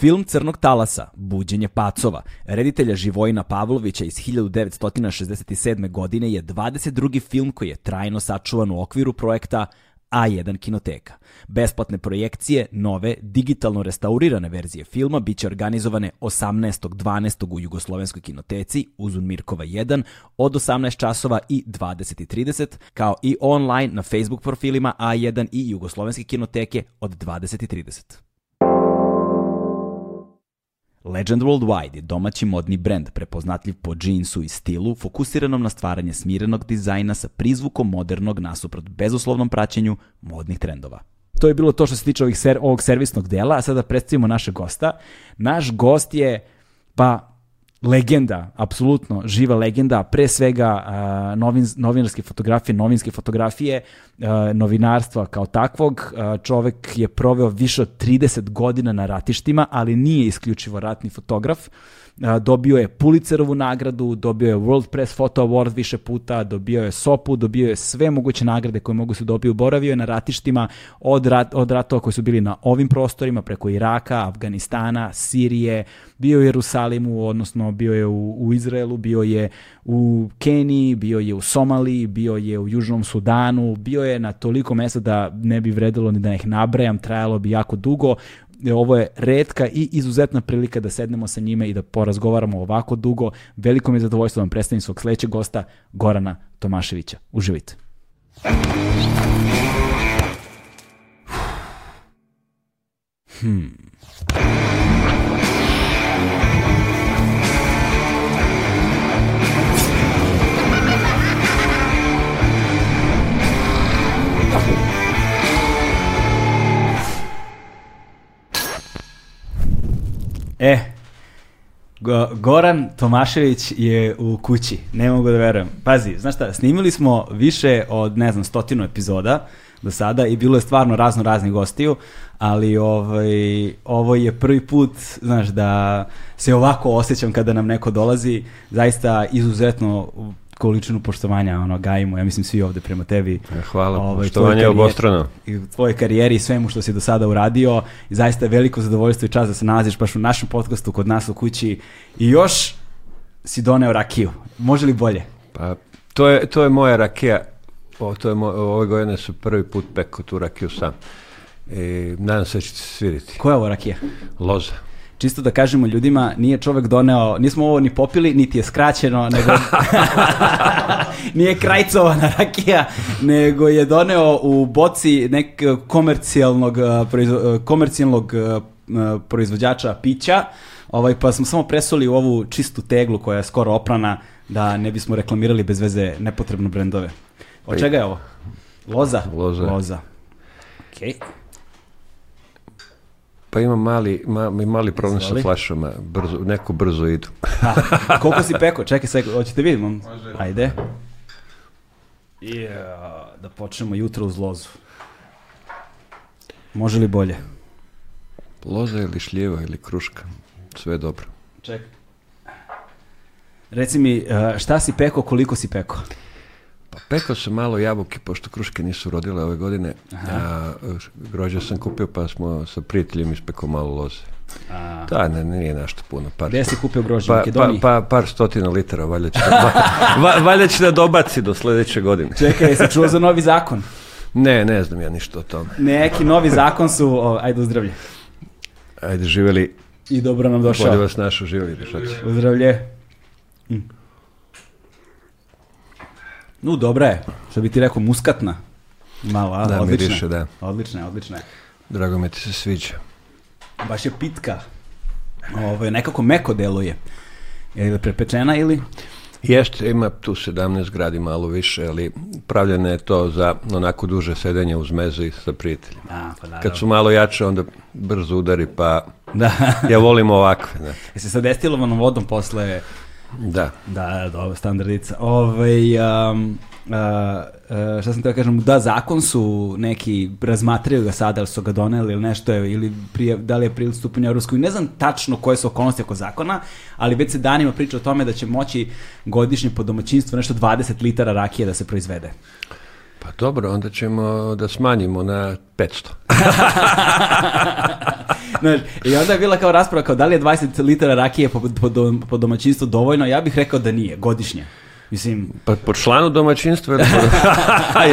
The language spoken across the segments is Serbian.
Film Crnog talasa, Buđenje pacova, reditelja Živojina Pavlovića iz 1967. godine je 22. film koji je trajno sačuvan u okviru projekta A1 kinoteka. Besplatne projekcije, nove, digitalno restaurirane verzije filma biće organizovane 18. 12. u Jugoslovenskoj kinoteci Uzun Mirkova 1 od 18 časova i 20.30, kao i online na Facebook profilima A1 i Jugoslovenske kinoteke od 20.30. Legend Worldwide je domaći modni brend prepoznatljiv po džinsu i stilu, fokusiranom na stvaranje smirenog dizajna sa prizvukom modernog nasuprot bezuslovnom praćenju modnih trendova. To je bilo to što se tiče ovih ser, ovog servisnog dela, a sada predstavimo našeg gosta. Naš gost je, pa legenda, apsolutno živa legenda, pre svega uh, novin, novinarske fotografije, novinske fotografije, uh, novinarstva kao takvog. Uh, čovek je proveo više od 30 godina na ratištima, ali nije isključivo ratni fotograf. Uh, dobio je Pulitzerovu nagradu, dobio je World Press Photo Award više puta, dobio je SOPU, dobio je sve moguće nagrade koje mogu se dobiti, boravio je na ratištima od, rat, od ratova koji su bili na ovim prostorima, preko Iraka, Afganistana, Sirije, bio je u Jerusalimu, odnosno bio je u, u Izraelu, bio je u Keniji, bio je u Somaliji, bio je u Južnom Sudanu, bio je na toliko mesta da ne bi vredilo ni da ih nabrajam, trajalo bi jako dugo, E, ovo je redka i izuzetna prilika da sednemo sa njime i da porazgovaramo ovako dugo. Veliko mi je zadovoljstvo da vam predstavim svog sledećeg gosta, Gorana Tomaševića. Uživajte. Hmm. E, Goran Tomašević je u kući, ne mogu da verujem. Pazi, znaš šta, snimili smo više od, ne znam, stotinu epizoda do sada i bilo je stvarno razno raznih gostiju, ali ovaj, ovo je prvi put, znaš, da se ovako osjećam kada nam neko dolazi, zaista izuzetno količinu poštovanja ono gajimo, ja mislim svi ovde prema tebi. E, hvala, ovaj, poštovanje je obostrano. I u tvojoj karijeri i svemu što si do sada uradio i zaista je veliko zadovoljstvo i čast da se nalaziš baš u našem podcastu kod nas u kući i još si doneo rakiju. Može li bolje? Pa, to je, to je moja rakija. O, to je moj, ove godine su prvi put pekao tu rakiju sam. E, nadam se da ćete sviriti. Koja je ovo rakija? Loza čisto da kažemo ljudima, nije čovek doneo, nismo ovo ni popili, niti je skraćeno, nego nije krajcovana rakija, nego je doneo u boci nek komercijalnog, eh, eh, komercijalnog eh, proizvođača pića, ovaj, pa smo samo presuli u ovu čistu teglu koja je skoro oprana da ne bismo reklamirali bez veze nepotrebno brendove. Od pa čega je ovo? Loza? Loza. Loza. Okej. Okay. Pa ima mali, ma, mali problem Zvali? sa flašama, brzo, neko brzo idu. A, koliko si peko? Čekaj, sve, hoćete vidim? mom? Ajde. Yeah, da počnemo jutro uz lozu. Može li bolje? Loza ili šljiva ili kruška, sve je dobro. Čekaj. Reci mi, eh, šta si peko, koliko si peko? Pa pekao sam malo jabuke, pošto kruške nisu rodile ove godine. Grođe sam kupio, pa smo sa prijateljem ispekao malo loze. A... Da, ne, nije nešto puno. Par, Gde si kupio grožđe? Pa, pa, pa, par stotina litara, valjda će, da, valjda će da dobaci do sledeće godine. Čekaj, jesi čuo za novi zakon? Ne, ne znam ja ništa o tome. Neki novi zakon su, o, ajde uzdravlje. Ajde, živeli. I dobro nam došao. Bolje vas našo, živeli. Pozdravlje. No, dobra je. Što bi ti rekao, muskatna. Malo, Da, odlična. miriše, da. Odlična je, odlična je. Drago mi da ti se sviđa. Baš je pitka. Ovo, je nekako meko deluje. Je li prepečena ili... Jeste, ima tu 17 gradi malo više, ali pravljeno je to za onako duže sedenje uz mezu i sa prijateljima. Da, pa da, Kad su malo jače, onda brzo udari, pa da. ja volim ovakve. Da. Je Jesi sa destilovan vodom posle Da. da. Da, dobro, standardica. Ovaj, um, Uh, uh, šta sam teo da kažem, da zakon su neki, razmatraju ga sada, ali su ga doneli ili nešto, je, ili prije, da li je prije stupanju Europskoj, ne znam tačno koje su okolnosti oko zakona, ali već se danima priča o tome da će moći godišnje po domaćinstvu nešto 20 litara rakije da se proizvede. Pa dobro, onda ćemo da smanjimo na 500. Znaš, I onda je bila kao rasprava kao da li je 20 litara rakije po, po, po domaćinstvu dovoljno, ja bih rekao da nije, godišnje. Mislim, pa po članu domaćinstva je,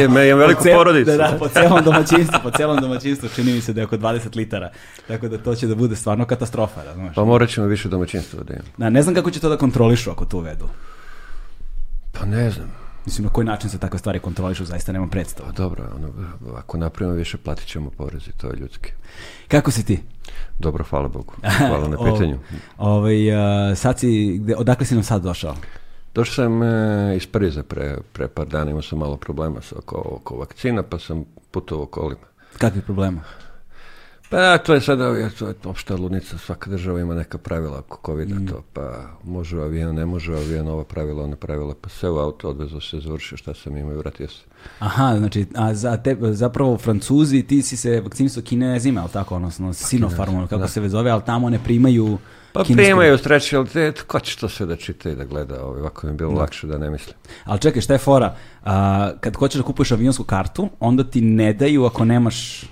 je, me, je veliku cel, porodicu. Da, da, po celom domaćinstvu, po celom domaćinstvu čini mi se da je oko 20 litara. Tako da to će da bude stvarno katastrofa, razumeš? Pa morat ćemo više domaćinstva da imamo. Da, ne znam kako će to da kontrolišu ako to uvedu. Pa ne znam. Mislim, na koji način se takve stvari kontrolišu, zaista nemam predstavu. Pa dobro, ono, ako napravimo više, platit ćemo porezi, to je ljudski. Kako si ti? Dobro, hvala Bogu. Hvala na pitanju. O, ovaj, sad si, gde, odakle si nam sad došao? Došao sam e, iz Pariza pre, pre par dana, imao sam malo problema sa, oko, oko vakcina, pa sam putovao kolima. Kakvi problema? Pa to je sada to je opšta ludnica, svaka država ima neka pravila oko covid mm. to, pa može avion, ne može avion, ova pravila, ona pravila, pa sve u auto odvezo se završio, šta sam imao i vratio se. Aha, znači, a za te, zapravo Francuzi, ti si se vakcinisao kinezima, ali tako, odnosno pa, Sinopharmom, kako da. se ve zove, ali tamo ne primaju pa kineske... primaju sreće, ali te, ko će to sve da čita i da gleda, ovaj, ovako mi je bilo da. lakše da ne mislim. Ali čekaj, šta je fora? A, kad hoćeš da kupuješ avionsku kartu, onda ti ne daju ako nemaš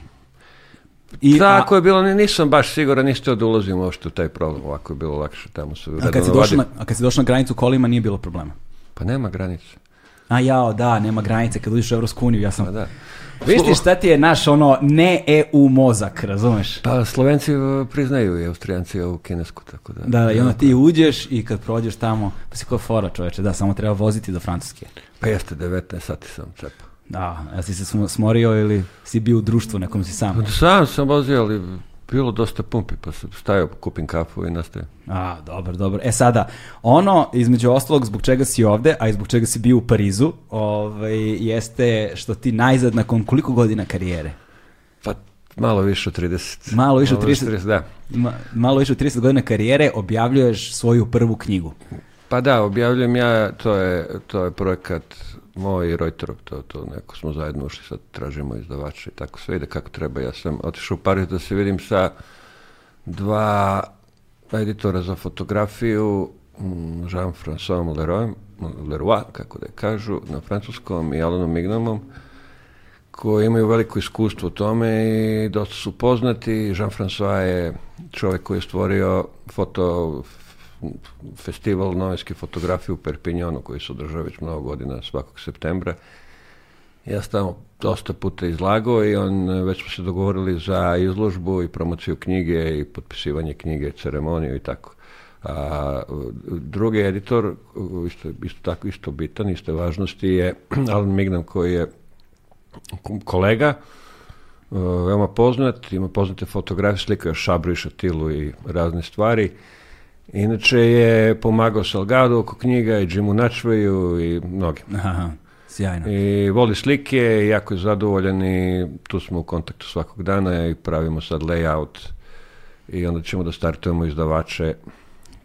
I, Tako a, je bilo, nisam baš siguran, niste da ulazim uopšte u taj problem, ovako je bilo lakše tamo se... A kad, a kad si došao na granicu kolima nije bilo problema? Pa nema granice. A jao, da, nema granice, kad uđeš u Evropsku uniju, ja sam... Pa da. Visti šta ti je naš ono ne EU mozak, razumeš? Pa Slovenci e, priznaju i Austrijanci ovu kinesku, tako da. Da, da i onda ti uđeš i kad prođeš tamo, pa si ko fora čoveče, da, samo treba voziti do Francuske. Pa jeste, 19 sati sam čepa. Da, a si se smorio ili si bio u društvu nekom si sam? Pa sam sam vozio, ali bilo dosta pumpi, pa sam stajao, kupim kafu i nastavim. A, dobro, dobro. E sada, ono između ostalog zbog čega si ovde, a i zbog čega si bio u Parizu, ovaj, jeste što ti najzad nakon koliko godina karijere? Pa malo više od 30. Malo više od 30, 30 da. Ma, malo više od 30 godina karijere objavljuješ svoju prvu knjigu. Pa da, objavljujem ja, to je, to je projekat moj i Rojterov, to, to neko smo zajedno ušli, sad tražimo izdavača i tako sve ide kako treba. Ja sam otišao u Pariz da se vidim sa dva editora za fotografiju, mm, Jean-François Leroy, Leroy, kako da kažu, na francuskom i Alanom Mignomom, koji imaju veliko iskustvo u tome i dosta su poznati. Jean-François je čovek koji je stvorio foto festival novinske fotografije u Perpinjonu koji se održava već mnogo godina svakog septembra. Ja sam tamo dosta puta izlagao i on, već smo se dogovorili za izložbu i promociju knjige i potpisivanje knjige, ceremoniju i tako. A, drugi editor, isto, isto tako isto bitan, iste važnosti je Alan Mignam koji je kolega, e, veoma poznat, ima poznate fotografije, slika Šabru i i razne stvari. Inače je pomagao Salgado oko knjiga i Jimu Načveju i mnogim. Aha, sjajno. I voli slike, jako je zadovoljan i tu smo u kontaktu svakog dana i pravimo sad layout i onda ćemo da startujemo izdavače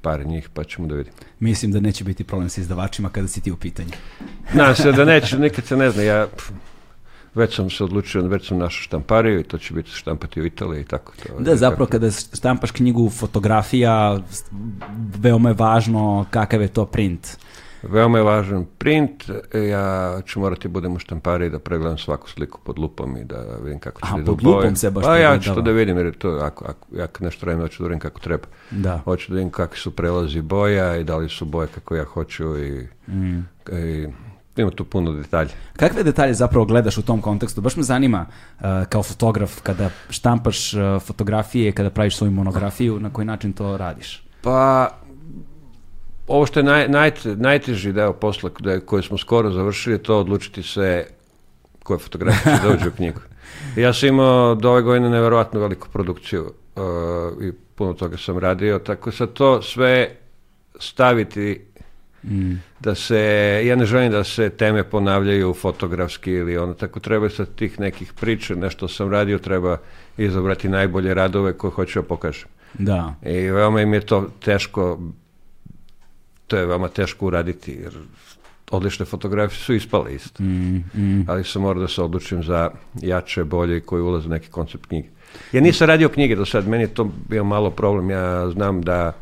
par njih, pa ćemo da vidimo. Mislim da neće biti problem sa izdavačima kada si ti u pitanju. Nadam se da neće, nikad se ne zna. Ja, već sam se odlučio, već sam našao štampariju i to će biti štampati u Italiji i tako to. Da, zapravo kada štampaš knjigu fotografija, veoma je važno kakav je to print. Veoma je važan print, ja ću morati budem u štampari da pregledam svaku sliku pod lupom i da vidim kako će da lupom se baš Pa ja ću to da vidim, jer to, ako, ako, ja nešto radim, hoću da vidim kako treba. Da. Hoću da vidim kakvi su prelazi boja i da li su boje kako ja hoću i, mm. i ima tu puno detalja. Kakve detalje zapravo gledaš u tom kontekstu? Baš me zanima uh, kao fotograf kada štampaš uh, fotografije, kada praviš svoju monografiju, na koji način to radiš? Pa ovo što je naj, naj, najteži deo posla da, koje smo skoro završili to odlučiti se koje fotografije će dođe u knjigu. Ja sam imao do ove godine neverovatno veliku produkciju uh, i puno toga sam radio, tako sa to sve staviti Mm. Da se, ja ne želim da se teme ponavljaju fotografski ili ono, tako treba sa tih nekih priča, nešto sam radio, treba izabrati najbolje radove koje hoću da pokažem. Da. I veoma im je to teško, to je veoma teško uraditi, jer odlične fotografije su ispale isto. Mm, mm. Ali sam morao da se odlučim za jače, bolje i koji ulaze u neki koncept knjige. Ja nisam radio knjige do sad, meni je to bio malo problem. Ja znam da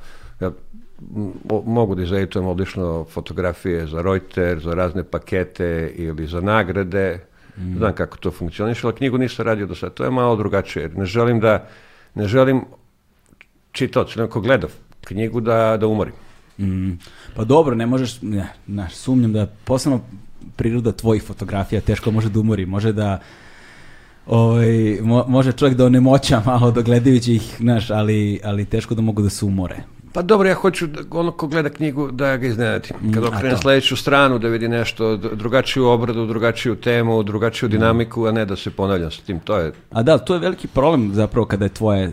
mogu da izreditujem odlično fotografije za Reuters, za razne pakete ili za nagrade. Mm. Znam kako to funkcioniše, ali knjigu nisam radio do sada. To je malo drugačije. ne želim da, ne želim čitaoć, neko gleda knjigu da, da umorim. Mm. Pa dobro, ne možeš, ne, ne, sumnjam da posebno priroda tvojih fotografija teško može da umori, može da ovaj, mo, može čovjek da onemoća malo dogledajući ih, znaš, ali, ali teško da mogu da se umore. Pa dobro, ja hoću da, ono ko gleda knjigu da ga iznenadi. Mm, Kad okrene sledeću stranu da vidi nešto, drugačiju obradu, drugačiju temu, drugačiju mm. dinamiku, a ne da se ponavlja sa tim. To je... A da, to je veliki problem zapravo kada je tvoje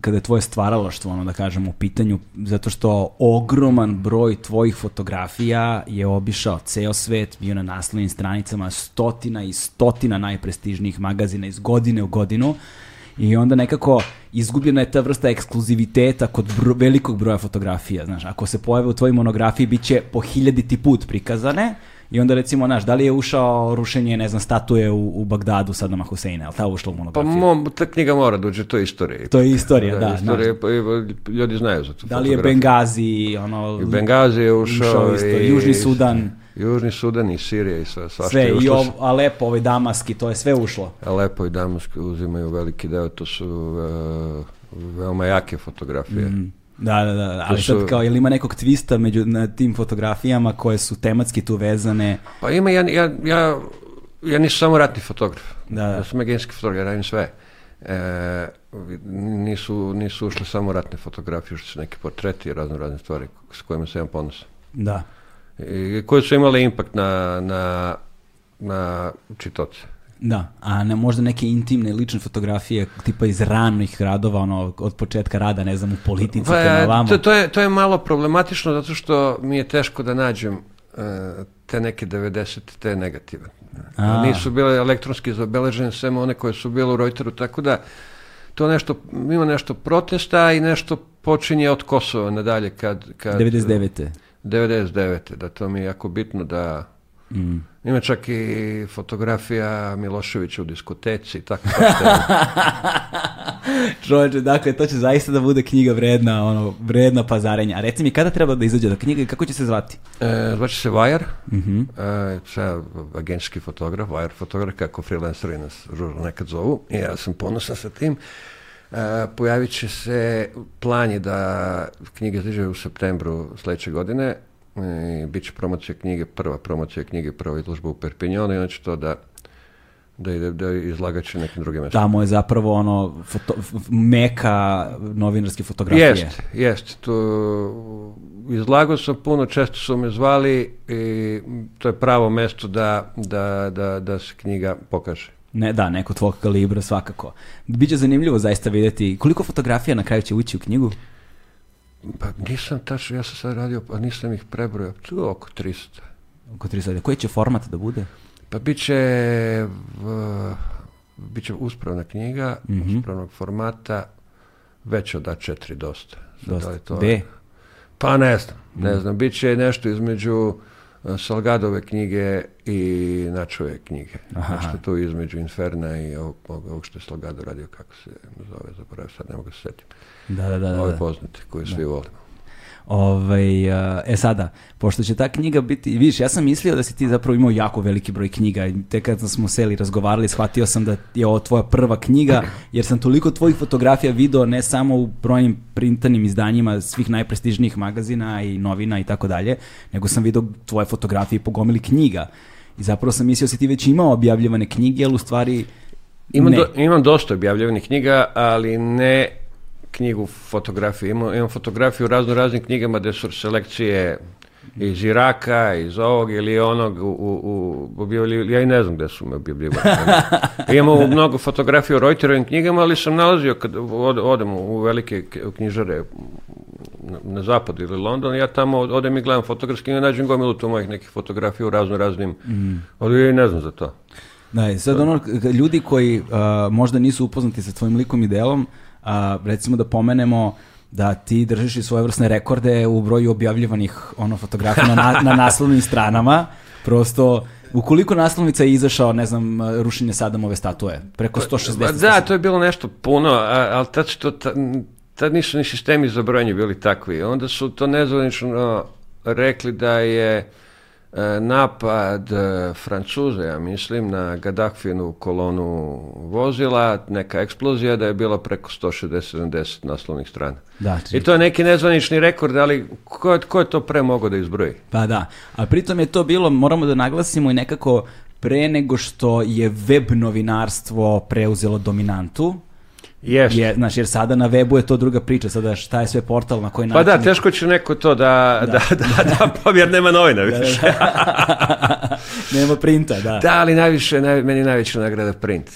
kada je tvoje stvaralaštvo, ono da kažem, u pitanju, zato što ogroman broj tvojih fotografija je obišao ceo svet, bio na naslovnim stranicama stotina i stotina najprestižnijih magazina iz godine u godinu, I onda nekako izgubljena je ta vrsta ekskluziviteta kod bro, velikog broja fotografija. Znaš, ako se pojave u tvojoj monografiji, bit će po hiljaditi put prikazane. I onda recimo, znaš, da li je ušao rušenje, ne znam, statue u, u Bagdadu Sadama Huseina, ali ta ušla u pa monografiju? Pa mom, ta knjiga mora da uđe, to je istorija. To je istorija, da. da istorija, znaš. Pa, pa, ljudi znaju za to. Da li je Bengazi, ono... I Bengazi je ušao, ušao isto, i... Južni Sudan. Južni Sudan i Sirija i sve, svašta sve, je ušlo. i ov, lepo, ovaj Damaski, to je sve ušlo. lepo i Damaski uzimaju veliki deo, to su uh, veoma jake fotografije. Mm. Da, da, da, ali su... sad kao, jel ima nekog twista među na tim fotografijama koje su tematski tu vezane? Pa ima, ja, ja, ja, ja nisam samo ratni fotograf, da, da. ja sam agenski fotograf, ja radim sve. E, nisu, nisu ušle samo ratne fotografije, ušli su neki portreti i razno razne stvari s kojima se imam ponosan. Da. E, koje su imale impakt na, na, na čitoce. Da, a ne, možda neke intimne, lične fotografije tipa iz ranih radova, ono, od početka rada, ne znam, u politici, pa, prema vamo. To, to, je, to je malo problematično zato što mi je teško da nađem e, te neke 90 te negative. A. Nisu bile elektronski zabeležene, sve one koje su bile u Reuteru, tako da to nešto, ima nešto protesta i nešto počinje od Kosova nadalje. Kad, kad, 99. 99. Da to mi je jako bitno da... Mm. Ima čak i fotografija Miloševića u diskoteci. Tako da Čovječe, dakle, to će zaista da bude knjiga vredna, ono, vredna pazarenja. A reci mi, kada treba da izađe do knjiga i kako će se zvati? E, zvači se Vajar, mm -hmm. e, fotograf, Vajar fotograf, kako freelanceri nas nekad zovu. I ja sam ponosan sa tim. E, pojavit će se, plan je da knjige izađe u septembru sledeće godine, i e, bit će promocija knjige, prva promocija knjige, prva izložba u Perpinjonu i onda će to da da ide da na nekim drugim mjestima. Tamo je zapravo ono foto, meka novinarske fotografije. Jest, jest. Tu, izlagao sam puno, često su me zvali i to je pravo mesto da, da, da, da se knjiga pokaže. Ne, da, neko tvog kalibra svakako. Biće zanimljivo zaista videti koliko fotografija na kraju će ući u knjigu. Pa nisam tačno, ja sam sad radio, pa nisam ih prebrojao, tu oko 300. Oko 300, koji će format da bude? Pa bit će, uh, bit će uspravna knjiga, mm -hmm. uspravnog formata, već od A4 dosta. Sad dosta, da to... B? Pa ne znam, ne mm. znam, bit će nešto između Salgadove knjige i Načove knjige. Aha. Nešto znači, tu između Inferna i ovog, ovog što je Salgado radio, kako se zove, zaboravio, sad ne mogu se setiti. Da, da, da. Ove poznate koje da. da. svi da. volimo. Ovaj, e, e sada, pošto će ta knjiga biti, vidiš, ja sam mislio da si ti zapravo imao jako veliki broj knjiga i te kad smo seli razgovarali, shvatio sam da je ovo tvoja prva knjiga, jer sam toliko tvojih fotografija video ne samo u brojnim printanim izdanjima svih najprestižnijih magazina i novina i tako dalje, nego sam video tvoje fotografije po gomili knjiga. I zapravo sam mislio da si ti već imao objavljivane knjige, ali u stvari... Imam, do, imam dosta objavljivanih knjiga, ali ne knjigu fotografiju, imam, imam fotografiju u razno raznim knjigama gde su selekcije iz Iraka, iz ovog ili onog, u, u, u ja i ne znam gde su me objavljivali. Imamo mnogo fotografija u Reuterovim knjigama, ali sam nalazio kad od, odem u velike knjižare na, na zapad ili London, ja tamo odem i gledam fotografski i nađem gomilu tu mojih nekih fotografija u razno raznim, mm. ali ja i ne znam za to. Da, i sad ono, ljudi koji uh, možda nisu upoznati sa tvojim likom i delom, a, recimo da pomenemo da ti držiš i svojevrsne rekorde u broju objavljivanih ono fotografija na, na naslovnim stranama. Prosto, ukoliko naslovnica je izašao, ne znam, rušenje Sadamove statue, preko 160. Pa, da, to je bilo nešto puno, ali tad, što, tad nisu ni sistemi za brojanje bili takvi. Onda su to nezvanično rekli da je E, napad e, Francuze, ja mislim, na Gaddafinu kolonu vozila, neka eksplozija da je bilo preko 160-70 naslovnih strana. Da, I to je neki nezvanični rekord, ali ko, ko je to pre mogao da izbroji? Pa da, a pritom je to bilo, moramo da naglasimo i nekako pre nego što je web novinarstvo preuzelo dominantu, Jeste. Je, znaš, jer sada na webu je to druga priča, sada šta je sve portal, na koji način... Pa da, teško će neko to da, da, da, da, da jer nema novina više. nema printa, da. Da, ali najviše, naj, meni najveća nagrada print.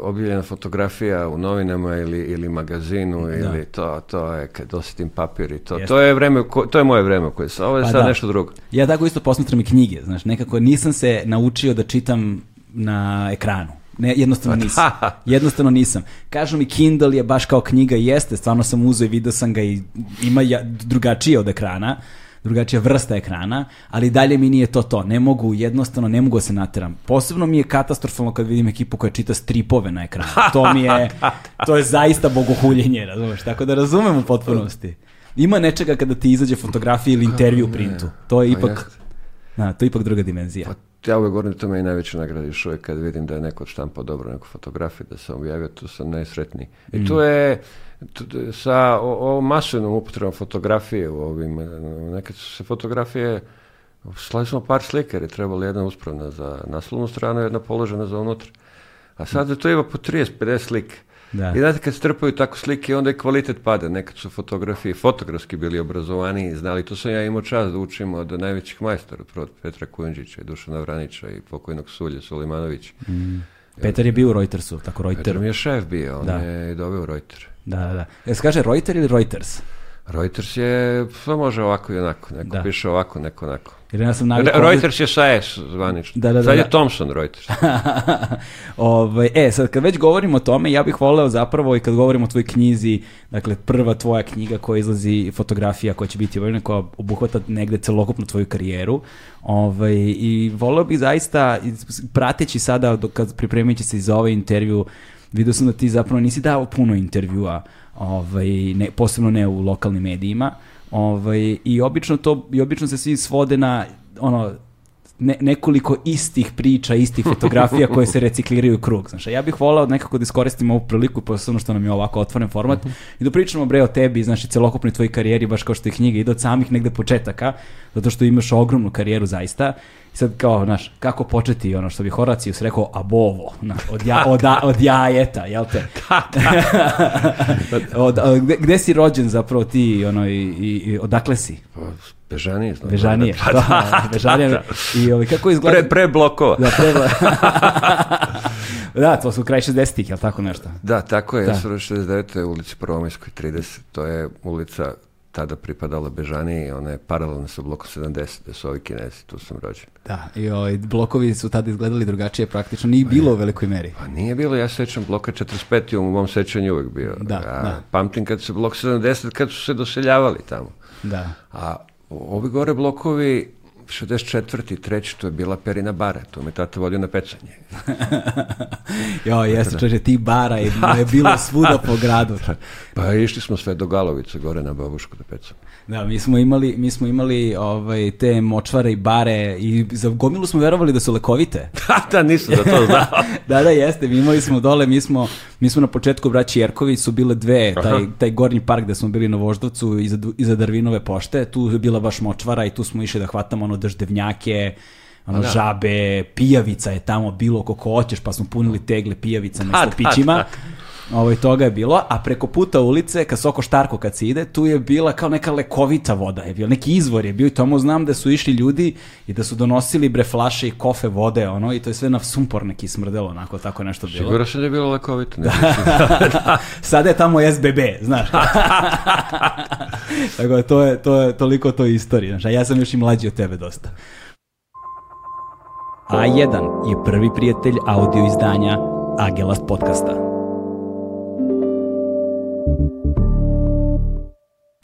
Objavljena fotografija u novinama ili, ili magazinu da. ili to, to je kad osjetim papir i to. Jeste. To je vreme, to je moje vreme koje se, ovo je pa sad da. nešto drugo. Ja tako isto posmatram i knjige, znaš, nekako nisam se naučio da čitam na ekranu. Ne, jednostavno pa nisam. Da. Jednostavno nisam. Kažu mi Kindle je baš kao knjiga jeste, stvarno sam uzeo i video sam ga i ima ja, drugačije od ekrana drugačija vrsta ekrana, ali dalje mi nije to to. Ne mogu, jednostavno ne mogu da se nateram. Posebno mi je katastrofalno kad vidim ekipu koja čita stripove na ekranu. To mi je, to je zaista bogohuljenje, razumeš? Tako da razumem u potpunosti. Ima nečega kada ti izađe fotografija ili intervju u printu. To je pa ipak, na, da, to je ipak druga dimenzija. Pa ja uvijek govorim da to me i najveća nagrada još uvijek kad vidim da je neko štampa dobro neku fotografiju, da sam objavio, to sam najsretniji. I mm. to je to, sa ovom masovnom upotrebom fotografije u ovim, nekad su se fotografije, slali smo par slika je trebalo jedna uspravna za naslovnu stranu, jedna položena za unutra. A sad je to ima po 30-50 slika. Da. I znate, kad strpaju tako slike, onda je kvalitet pada. Nekad su fotografije fotografski bili obrazovani i znali. To sam ja imao čast da učim od najvećih majstora, od Petra Kujundžića i Dušana Vranića i pokojnog Sulje Sulimanovića. Mm. Petar je bio u Reutersu, tako Reuters. Petar mi je šef bio, on da. je doveo Reuters. Da, da, da. E, kaže Reuters ili Reuters? Reuters je, pa može ovako i onako, neko da. piše ovako, neko onako. Jer ja sam navikao... Reuters je SAES zvanično. Da, da, da, sad je da. Thompson Reuters. Ove, ovaj, e, sad kad već govorimo o tome, ja bih voleo zapravo i kad govorimo o tvojoj knjizi, dakle prva tvoja knjiga koja izlazi, fotografija koja će biti objavljena, koja obuhvata negde celokupnu tvoju karijeru. Ove, ovaj, I voleo bih zaista, prateći sada, dok, pripremajući se i za ovaj intervju, vidio sam da ti zapravo nisi dao puno intervjua ovaj, ne, posebno ne u lokalnim medijima, ovaj, i, obično to, i obično se svi svode na ono, ne, nekoliko istih priča, istih fotografija koje se recikliraju u krug. Znaš, ja bih volao nekako da iskoristim ovu priliku, posebno što nam je ovako otvoren format, mm -hmm. i da pričamo bre o tebi, znaš, i celokupnoj tvojoj karijeri, baš kao što je knjiga, i da od samih negde početaka, zato što imaš ogromnu karijeru zaista. I sad kao, znaš, kako početi ono što bi Horacius rekao, abovo, znaš, od, ja, od, od jajeta, jel te? Da, da. od, od, gde, gde si rođen zapravo ti ono, i, i, i odakle si? Pa, Bežanije, znam. Bežanije, da, da, da, da, da bežanije. Da, da, I ovaj, kako izgleda... Pre, pre blokova. Da, pre blokova. da, to su kraj 60-ih, jel tako nešto? Da, tako je. Da. SR 69. je ulici Prvomajskoj 30. To je ulica tada pripadala Bežaniji, ona je paralelna sa blokom 70, gde su ovi kinezi, tu sam rođen. Da, i ovaj, blokovi su tada izgledali drugačije praktično, nije bilo u pa velikoj meri. Pa nije bilo, ja sećam bloka 45, u mom sećanju uvek bio. Da, A, da. Pamtim kad se blok 70, kad su se doseljavali tamo. Da. A Ovi gore blokovi 64. treći, to je bila Perina bara, to me tata vodio na pecanje. jo, jeste, da. čoče, ti bara je, je bilo svuda po gradu. Da, da. pa išli smo sve do Galovice, gore na babušku da pecamo. Da, mi smo imali, mi smo imali ovaj, te močvare i bare i za gomilu smo verovali da su lekovite. da, da, nisam da to znao. da, da, jeste, mi imali smo dole, mi smo, mi smo na početku braći Jerković su bile dve, taj, taj gornji park gde smo bili na Voždovcu iza, iza Darvinove pošte, tu je bila baš močvara i tu smo išli da hvatamo ono drždevnjake, ono, da. žabe, pijavica je tamo bilo koliko hoćeš, pa smo punili tegle pijavicama i slopićima. Tak, tak ovaj, toga je bilo, a preko puta ulice, ka Soko Štarko kad se ide, tu je bila kao neka lekovita voda, je bio, neki izvor je bio i tomu znam da su išli ljudi i da su donosili bre flaše i kofe vode, ono, i to je sve na sumpor neki smrdelo, onako, tako nešto bilo. Sigurno što je bilo lekovito. Ne, da. Sada je tamo SBB, znaš. tako da, to je, to je toliko to istorije, znaš, a ja sam još i mlađi od tebe dosta. A1 je prvi prijatelj audio izdanja Agelast podcasta.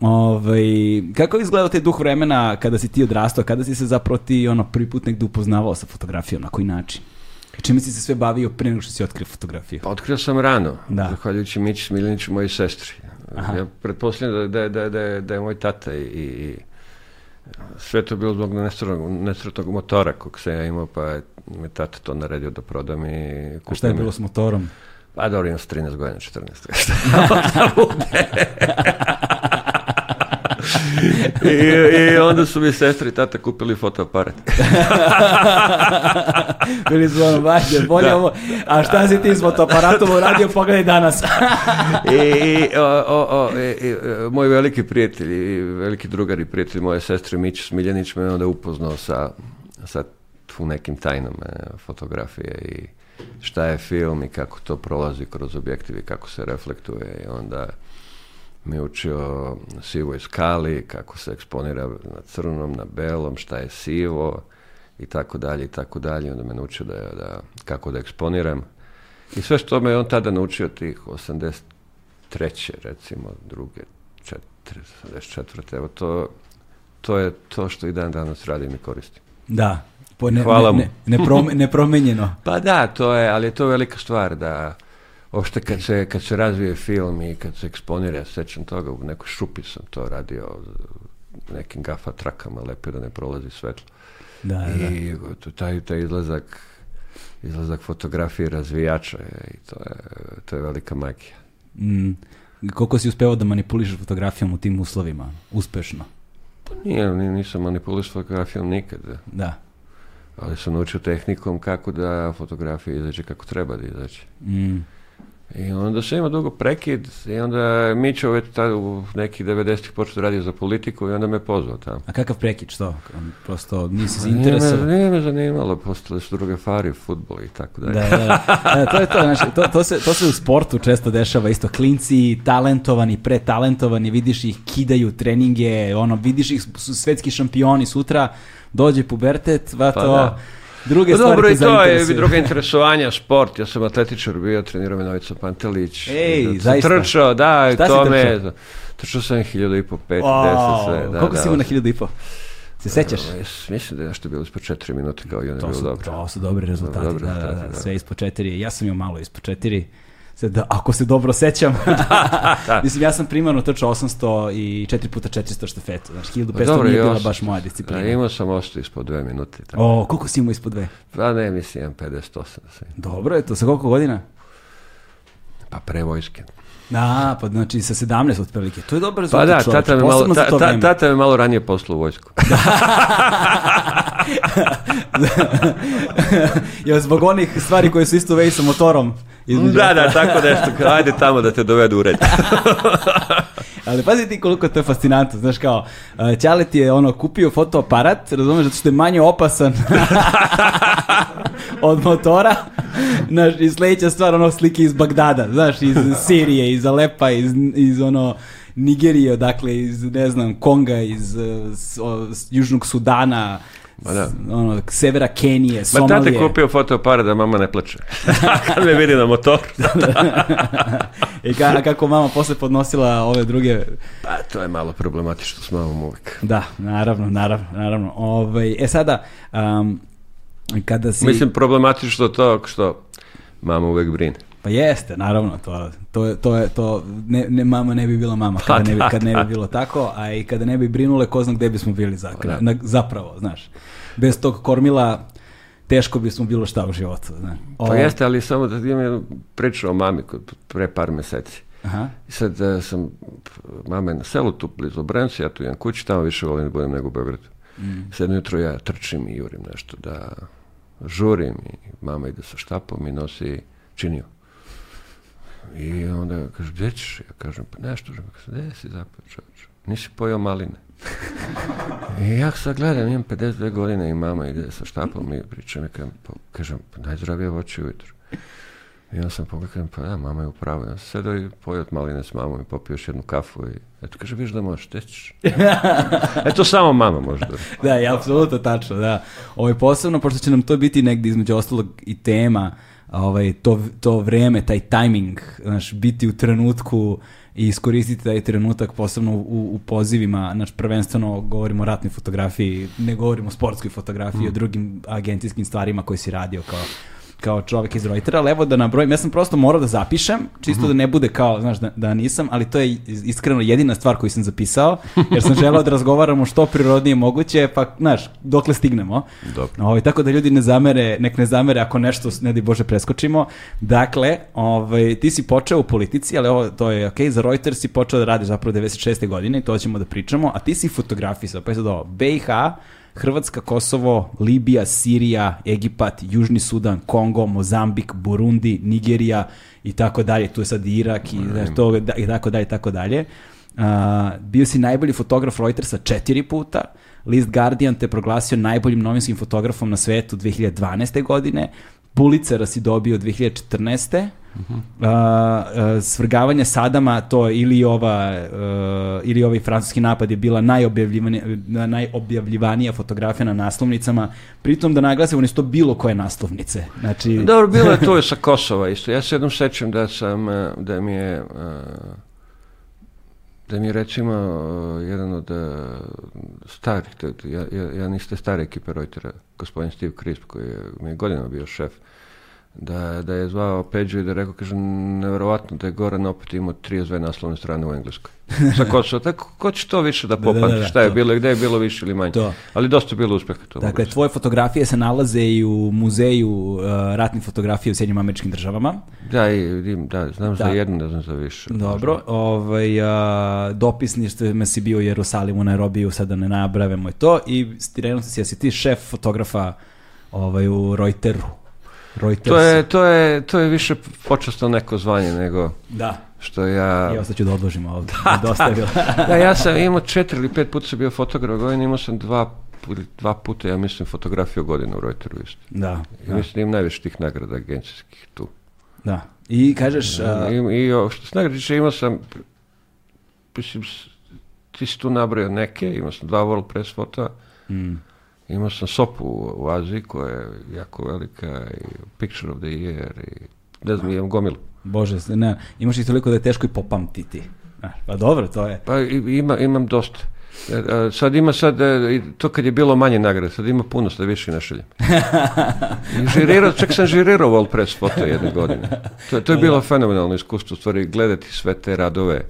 Ove, ovaj, kako izgledao taj duh vremena kada si ti odrastao, kada si se zapravo ti ono, prvi put negde upoznavao sa fotografijom, na koji način? Čime si se sve bavio pre nego što si otkrio fotografiju? Pa otkrio sam rano, da. zahvaljujući Mići Smiljaniću, mojoj sestri. Aha. Ja pretpostavljam da, da, da, da, da je moj tata i, i sve to bilo zbog nesretnog, motora kog se ja imao, pa me tata to naredio da prodam i kupim. A šta je bilo s motorom? Pa dobro, imam 13 godina, 14. šta I, I onda su mi sestra i tata kupili fotoaparat. Bili su ono, baš je bolje da. ovo. A šta si ti s fotoaparatom uradio, pogledaj danas. I, o, o, o, i, moj veliki prijatelj veliki drugar i prijatelj moje sestre Mić Smiljanić me onda upoznao sa, sa tu nekim tajnom e, fotografije i šta je film i kako to prolazi kroz objektiv i kako se reflektuje i onda me učio sivoj skali, kako se eksponira na crnom, na belom, šta je sivo i tako dalje i tako dalje. Onda me naučio da, da, kako da eksponiram. I sve što me on tada naučio tih 83. recimo, druge, 84. Evo to, to je to što i dan danas radim i koristim. Da, po ne, Hvala ne, mu. Ne, ne, promenjeno. pa da, to je, ali je to velika stvar da Ošte kad se, kad se razvije film i kad se eksponira, ja sećam toga, u nekoj šupi sam to radio, nekim gafa trakama, lepe da ne prolazi svetlo. Da, da. I da. taj, taj izlazak, izlazak fotografije razvijača je, i to je, to je velika magija. Mm, koliko si uspeo da manipuliš fotografijom u tim uslovima, uspešno? Pa nije, nisam manipulisao fotografijom nikada. Da. da. Ali sam naučio tehnikom kako da fotografija izađe kako treba da izađe. Mm. I onda se ima dugo prekid i onda Mićo već tad u nekih 90-ih počeo da radio za politiku i onda me pozvao tamo. A kakav prekid, što? Prosto nisi zainteresovan? Pa interesovao? Nije, nije me zanimalo, postale su druge fari, futbol i tako dalje. Da, da, da. to je to, znači, to, to, se, to se u sportu često dešava, isto klinci talentovani, pretalentovani, vidiš ih kidaju treninge, ono, vidiš ih su svetski šampioni sutra, dođe pubertet, va pa to... Pa da druge Dobro, stvari Dobro, i to je druga interesovanja, šport. Ja sam atletičar bio, trenirao me Novica Pantelić. Ej, da, zaista. Trčao, da, Šta to me... Trčao sam hiljada i po, pet, oh, deset, sve. Da, koliko da, si imao na hiljada i po? Se sećaš? Mislim da je nešto bilo ispod 4 minute kao i ono je bilo dobro. To su dobri rezultati, da, da, da, sve da. ispod 4. Ja sam imao malo ispod 4 da, ako se dobro sećam. Da. Da. Mislim, ja sam primarno trčao 800 i 4 puta 400 štafetu. Znaš, 1500 pa dobro, nije bila baš moja disciplina. Da, imao sam ošto ispod 2 minute. Tako. O, koliko si imao ispod 2? Pa ne, mislim, 58 Dobro je to, sa koliko godina? Pa pre vojske. Da, pa znači sa 17 otprilike. To je dobar rezultat. Pa da, čovječ, tata me malo, ta, ta, tata me malo ranije poslao u vojsku. ja, zbog onih stvari koje su isto vej sa motorom. Da, da, tako nešto. Ajde tamo da te dovedu u red. Ali pazi ti koliko to je fascinantno, znaš kao, e, Ćale ti je ono kupio fotoaparat, razumeš, zato što je manje opasan od motora, znaš, i sledeća stvar, ono, slike iz Bagdada, znaš, iz Sirije, iz Alepa, iz, iz ono, Nigerije, dakle, iz, ne znam, Konga, iz, iz, e, iz Južnog Sudana, Ma da. Ono, severa Kenije, Somalije. Ma tate kupio fotoaparat da mama ne plače. Kad me vidi na motor. Da, da. I ka, kako mama posle podnosila ove druge... Pa to je malo problematično s mamom uvek. Da, naravno, naravno, naravno. Ove, ovaj, e sada, um, kada si... Mislim problematično to što mama uvek brine. Pa jeste, naravno, to, to, je, to, je, to ne, ne, mama ne bi bila mama kada, ne bi, da. kad ne bi bilo tako, a i kada ne bi brinule, ko zna gde bismo bili zakra, da. na, zapravo, znaš. Bez tog kormila teško bi smo bilo šta u životu. Znaš. Ovo... Pa jeste, ali samo da imam jednu priču o mami pre par meseci. Aha. I sad uh, sam, mama je na selu tu blizu Brancu, ja tu imam kući, tamo više volim da budem nego u Beogradu. Mm. Sad jutro ja trčim i jurim nešto da žurim i mama ide sa štapom i nosi činiju. I onda kaže, gdje ćeš? Ja kažem, pa nešto, pa gdje si zapeo čovječ? Nisi pojao maline. I ja sad gledam, imam 52 godine i mama ide sa štapom i priča mi, kažem, pa, pa najzdravije voće ujutro. I onda sam pogledao, pa da, mama je upravo. Ja sam sedao i pojao maline s mamom i popio još jednu kafu i eto, kaže, viš da možeš, tećeš. eto, samo mama može da-, da, je apsolutno tačno, da. Ovo je posebno, pošto će nam to biti negde između ostalog i tema ovaj, to, to vreme, taj timing, znaš, biti u trenutku i iskoristiti taj trenutak posebno u, u pozivima, znači prvenstveno govorimo o ratnoj fotografiji, ne govorimo o sportskoj fotografiji, mm. o drugim agencijskim stvarima koje si radio kao kao čovjek iz Reutera, ali evo da nabrojim, ja sam prosto morao da zapišem, čisto mm -hmm. da ne bude kao, znaš, da, da nisam, ali to je iskreno jedina stvar koju sam zapisao, jer sam želeo da razgovaramo što prirodnije moguće, pa, znaš, dokle stignemo. Dobro. Ovo, ovaj, tako da ljudi ne zamere, nek ne zamere ako nešto, ne di Bože, preskočimo. Dakle, ovaj, ti si počeo u politici, ali ovo, to je ok, za Reuters si počeo da radiš zapravo 96. godine i to ćemo da pričamo, a ti si fotografisao, pa je sad ovo, BiH, Hrvatska, Kosovo, Libija, Sirija, Egipat, Južni Sudan, Kongo, Mozambik, Burundi, Nigerija i tako dalje. Tu je sad Irak i, mm. to, da, i tako dalje, i tako dalje. Uh, bio si najbolji fotograf Reutersa četiri puta. List Guardian te proglasio najboljim novinskim fotografom na svetu 2012. godine. Pulicera si dobio 2014. Uh -huh. uh, svrgavanje Sadama, to ili ova uh, ili ovaj francuski napad je bila najobjavljivanija, najobjavljivanija fotografija na naslovnicama, pritom da naglase oni su to bilo koje naslovnice. Znači... Dobro, bilo je to i sa Kosova isto. Ja se jednom sećam da sam, e, da mi je uh, da mi recimo e, jedan od e, starih, ja, ja, ja niste stare ekipe Reutera, gospodin Steve Crisp koji je mi je godinama bio šef da, da je zvao Peđu i da rekao, kaže, neverovatno da je Goran opet imao 32 naslovne strane u Engleskoj. Sa Kosovo, tako, ko će to više da popati, da, da, da, da, šta je to. bilo i gde je bilo više ili manje. To. Ali dosta je bilo uspeha. To dakle, tvoje fotografije se nalaze i u muzeju uh, ratnih fotografija u Sjednjim američkim državama. Da, i, da znam za da. jednu, da znam za više. Dobro, ovaj, uh, dopisništvo si bio u Jerusalimu, Nairobiju, sada da ne nabravemo i to. I trenutno si, jesi ti šef fotografa ovaj, u Reuteru. Reuters. To je, to, je, to je više počasno neko zvanje nego... Da. Što ja... I ostaću da odložimo ovdje. Da, da. da, ja sam imao četiri ili pet puta sam bio fotograf godine, imao sam dva ili dva puta, ja mislim, fotografiju godine u Reuteru isto. Da. I da. mislim, da imam najviše tih nagrada agencijskih tu. Da. I kažeš... Da, I, i o, što se nagradiče, imao sam, mislim, ti si tu nabrojao neke, imao sam dva World Press fota, mm Imao sam sopu u Aziji koja je jako velika i Picture of the Year i ne znam, imam gomilu. Bože, ne, imaš ih toliko da je teško i popamtiti. E, pa dobro, to je. Pa ima, imam dosta. E, sad ima sad, e, to kad je bilo manje nagrade, sad ima puno, sad više našeljem. Žiriro, čak sam žirirao World Press foto jedne godine. To, to je da, bilo da. fenomenalno iskustvo, stvari, gledati sve te radove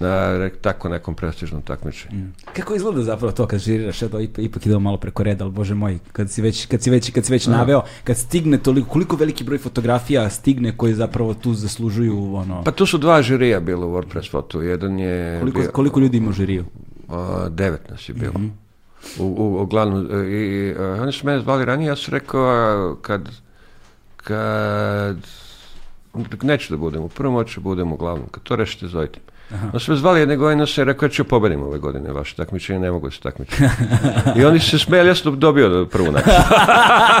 na tako nekom prestižnom takmičenju. Mm. Kako izgleda zapravo to kad žiriraš, eto ipak, ipak idemo malo preko reda, ali bože moj, kad si već kad si već kad si već naveo, kad stigne toliko koliko veliki broj fotografija stigne koji zapravo tu zaslužuju ono. Pa tu su dva žirija bilo u WordPress fotu. Jedan je Koliko bio, koliko ljudi ima u žiriju? A, devet nas je bilo. Mm -hmm. u, uglavnom, i, a, oni su mene zvali ranije, ja sam rekao, a, kad, kad, neću da budem u prvom, hoću da budem u glavnom. Kad to rešite, zovite Aha. Oni su me zvali jedne godine, se rekao, ja ću pobedim ove godine vaše takmičenje, ne mogu se takmičiti. I oni se smijeli, ja sam dobio prvu nakon.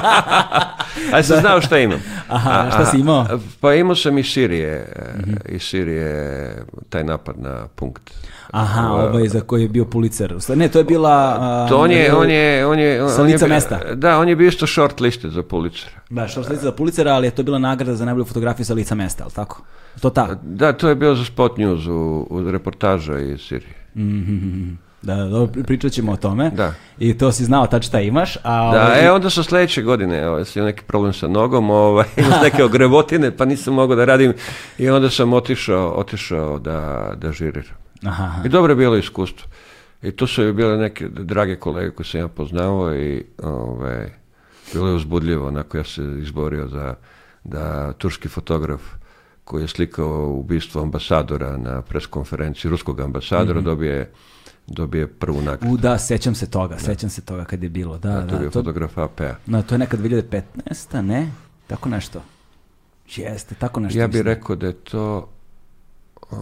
A sam da. znao šta imam. Aha, a, šta si imao? A, pa imao sam i Sirije, mm-hmm. i Sirije taj napad na punkt. Aha, ovaj za koji je bio Pulitzer. Ne, to je bila... to e, on je, on je, on je... On, on je mesta. Da, on je bio isto short liste za Pulitzer. Da, short liste za Pulitzer, ali je to bila nagrada za najbolju fotografiju sa lica mesta, ali tako? To ta? Da, to je bilo za Spot News u, u reportaža iz Sirije. Mm-hmm. Da, da, dobro, pričat ćemo o tome. Da. I to si znao tač šta imaš. A da, ovaj e, onda su sledeće godine, ovaj, sam neki problem sa nogom, ovaj, imao neke ogrebotine, pa nisam mogao da radim. I onda sam otišao, otišao da, da žiriram. Aha. I dobro je bilo iskustvo. I to su bile neke drage kolege koje sam ja poznao i ovaj, bilo je uzbudljivo, onako ja se izborio za da turski fotograf koji je slikao ubistvo ambasadora na preskonferenciji ruskog ambasadora mm -hmm. dobije dobije prvu nagradu. U, da, sećam se toga, da. sećam se toga kad je bilo. Da, da, da to da, je fotograf AP-a. to je nekad 2015. ne? Tako nešto. Jeste, tako nešto. Ja bih rekao da je to Uh,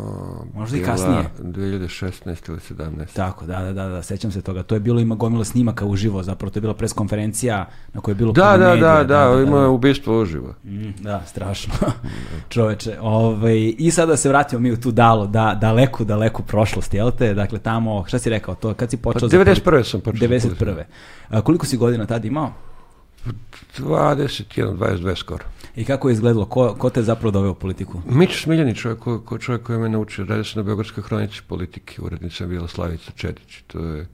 Možda i kasnije. 2016 ili 17. Tako, da, da, da, da, sećam se toga. To je bilo ima gomila snimaka uživo, zapravo to je bila preskonferencija na kojoj je bilo Da, da da, da, da, da, ima da. ubistvo uživo. Mm, da, strašno. Čoveče, ovaj i sada se vratimo mi u tu dalo, da, daleku, daleku prošlost, jel te? Dakle tamo, šta si rekao to? Kad si počeo? Pa, 91. sam počeo. 91. A, koliko si godina tad imao? 21, 22 skoro i kako je izgledalo? Ko, ko te zapravo doveo u politiku? Mić Smiljani, čovjek, ko, ko čovjek koji me naučio, radio sam na Beogradskoj hronici politike, urednica je bila Slavica Čedić. To je,